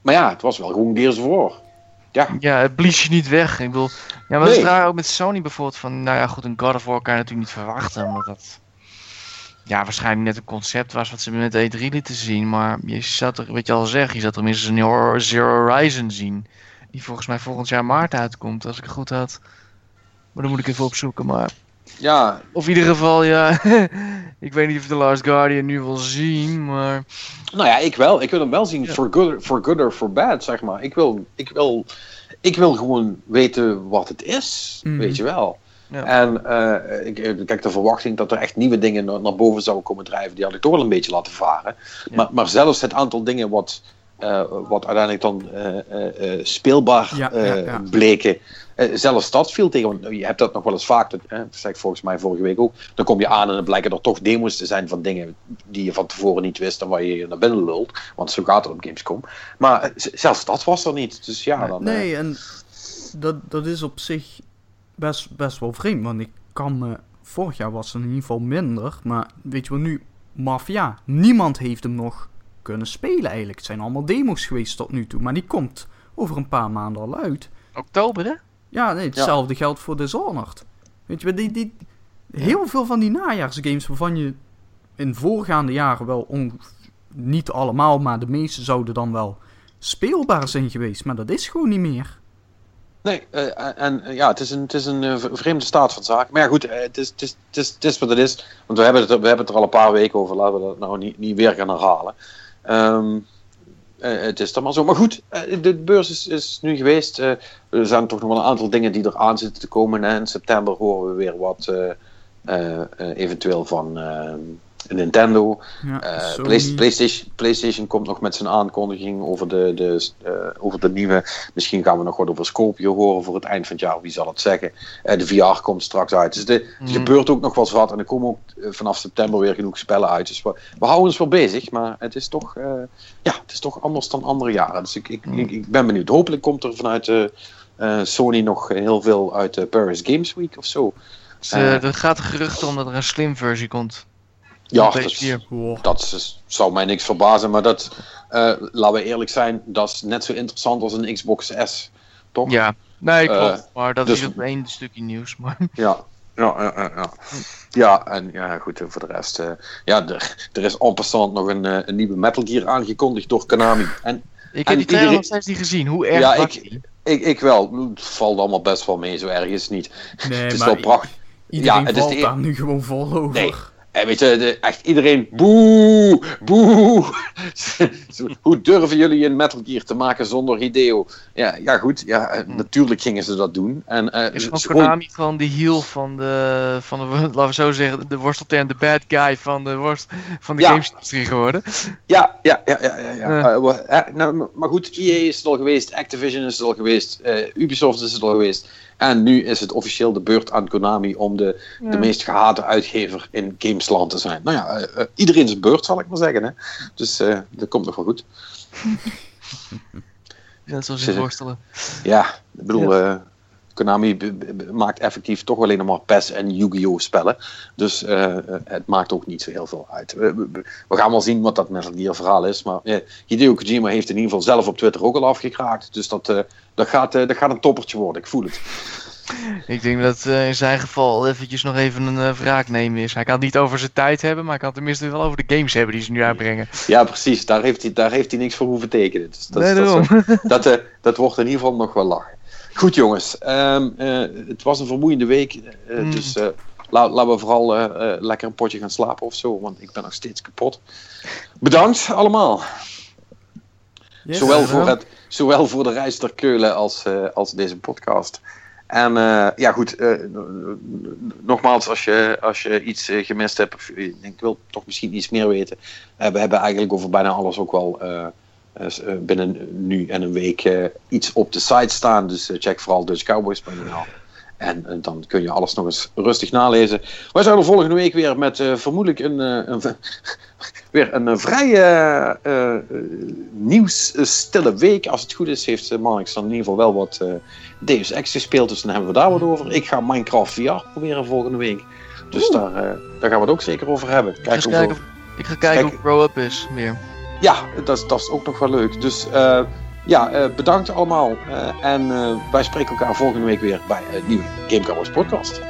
Maar ja, het was wel gewoon Gears War. Ja, Ja, het blies je niet weg. Ik bedoel, ja, maar Nee. raar ook met Sony bijvoorbeeld van, nou ja, goed, een God of War kan je natuurlijk niet verwachten, omdat dat, ja, waarschijnlijk net een concept was wat ze met E3 lieten zien, maar je zat er, weet je al zeggen, je zat er minstens een Zero Horizon zien, die volgens mij volgend jaar maart uitkomt, als ik het goed had. Maar dan moet ik even opzoeken, maar, ja of in ieder geval, ja, ik weet niet of The Last Guardian nu wil zien, maar, nou ja, ik wel. Ik wil hem wel zien, Ja. for, good, for good or for bad, zeg maar. Ik wil, ik wil, ik wil gewoon weten wat het is, Mhm. weet je wel. Ja. En eh, ik, ik- kijk, de verwachting dat er echt nieuwe dingen naar, boven zouden komen drijven, die had ik toch wel een beetje laten varen. Ja. Maar, maar zelfs het aantal dingen wat, eh, wat uiteindelijk dan eh, eh, eh, speelbaar eh, bleken, eh, zelfs dat viel tegen. Want je hebt dat nog wel eens vaak, dat, eh, dat zei ik volgens mij vorige week ook. Dan kom je aan en dan blijken er toch demo's te zijn van dingen die je van tevoren niet wist en waar je naar binnen lult. Want zo gaat het op Gamescom. Maar eh, zelfs dat was er niet. Dus ja, dan. eh, Nee, en dat, dat is op zich best, best wel vreemd. Want ik kan me. Vorig jaar was het in ieder geval minder. Maar weet je wat nu? Mafia. Niemand heeft hem nog kunnen spelen eigenlijk. Het zijn allemaal demo's geweest tot nu toe. Maar die komt over een paar maanden al uit. oktober hè? Ja, nee, hetzelfde geldt voor Dishonored. Weet je die, die, heel veel van die najaarsgames waarvan je in voorgaande jaren wel on, niet allemaal, maar de meeste zouden dan wel speelbaar zijn geweest. Maar dat is gewoon niet meer. Nee, eh, en eh, ja, het is een, het is een eh, vreemde staat van zaken. Maar ja, goed, eh, het is, het, is, het, is, het is wat het is. Want we hebben, het, we hebben het er al een paar weken over. Laten we dat nou niet, niet weer gaan herhalen. Ehm, eh, het is dan maar zo. Maar goed, eh, de beurs is, is nu geweest. Eh, er zijn toch nog wel een aantal dingen die er aan zitten te komen. En in september horen we weer wat eventueel van eh, Nintendo. Ja, Eh. Play- PlayStation, PlayStation komt nog met zijn aankondiging over de, de, eh, over de nieuwe. Misschien gaan we nog wat over Scorpio horen voor het eind van het jaar. Wie zal het zeggen? Eh, de VR komt straks uit. Dus de, er Mm. gebeurt ook nog wel eens wat. En er komen ook vanaf september weer genoeg spellen uit. Dus we, we houden ons wel bezig. Maar het is toch, eh, ja, het is toch anders dan andere jaren. Dus ik, ik, Mm. ik, ik ben benieuwd. Hopelijk komt er vanuit Sony nog heel veel uit de Paris Games Week of zo. Dus, er gaat gerucht om dat er een slim versie komt. Ja, dat is- PS4. Wow. dat is- zou mij niks verbazen, maar dat, eh, laten we eerlijk zijn, dat is net zo interessant als een Xbox S, toch? Ja, nee, Eh, klopt. maar dat dus- is op één stukje nieuws. Maar Ja, ja, ja, ja. Ja, en ja, goed, en voor de rest, eh, ja, er, er is en passant nog een, eh, een nieuwe Metal Gear aangekondigd door Konami. En ik En heb die trailer iedereen- nog steeds niet gezien. Hoe erg Ja, ik- die? ik, ik wel, het valt allemaal best wel mee, zo erg is het niet. Nee, het is maar wel prachtig. iedereen Ja, het is de- daar nu gewoon vol over. Nee. En weet je, de- echt iedereen, boe, boe. Hoe durven jullie een Metal Gear te maken zonder Hideo? Ja, ja goed, ja, eh, natuurlijk gingen ze dat doen. En, eh, Is gewoon Konami gewoon de heel van de, van de, laten we zo zeggen, de de bad guy van de, worst, van de Ja. gamesindustrie geworden. Ja, ja, ja, ja. ja, ja. Eh, nou, maar goed, EA is het al geweest, Activision is het al geweest, Ubisoft is het al geweest. En nu is het officieel de beurt aan Konami om de, de meest gehate uitgever in gamesland te zijn. Nou ja, eh, eh, iedereen zijn beurt zal ik maar zeggen. Hè? Dus eh, dat komt nog wel goed. Zoals in Zit ik- worstelen. Ja, ik bedoel, eh, Konami maakt effectief toch alleen nog maar PES en Yu-Gi-Oh spellen. Dus eh, eh, het maakt ook niet zo heel veel uit. We, gaan wel zien wat dat Metal Gear verhaal is. Maar eh, Hideo Kojima heeft in ieder geval zelf op Twitter ook al afgekraakt. Dus dat, eh, dat, gaat, dat gaat een toppertje worden, ik voel het. Ik denk dat in zijn geval eventjes nog even een eh, wraak nemen is. Hij kan het niet over zijn tijd hebben, maar hij kan tenminste wel over de games hebben die ze nu uitbrengen. Ja, precies. Daar heeft hij, daar heeft hij niks voor hoeven tekenen. Dus dat, nee, dat, dat, dat wordt in ieder geval nog wel lachen. Goed jongens, Ehm, eh, het was een vermoeiende week. eh, Mm. Dus eh, la- laten we vooral lekker een potje gaan slapen of zo. Want ik ben nog steeds kapot. Bedankt allemaal. Yes. Zowel, voor het, zowel voor de reis ter Keulen als, als deze podcast. En ja goed, nogmaals, als je, als je iets gemist hebt, of je denkt, ik wil toch misschien iets meer weten. we hebben eigenlijk over bijna alles ook wel binnen nu en een week eh, iets op de site staan. Dus eh, check vooral dutchcowboys.nl. En eh, dan kun je alles nog eens rustig nalezen. Wij zijn er volgende week weer met eh, vermoedelijk een, eh, een, weer een eh, vrij eh, eh, eh, nieuwsstille week. Als het goed is, heeft uh, Marnix dan in ieder geval wel wat eh, Deus Ex gespeeld. Dus dan hebben we daar wat over. Ik ga Minecraft VR proberen volgende week. Dus daar, eh, daar gaan we het ook zeker over hebben. Ik ga, Kijk eens hoeveel- kijken of, ik ga kijken Kijk. of Grow Up is weer. Ja, dat, dat is ook nog wel leuk. Dus eh, ja, eh, bedankt allemaal. Eh, en wij spreken elkaar volgende week weer bij een nieuwe Game Cowboys podcast.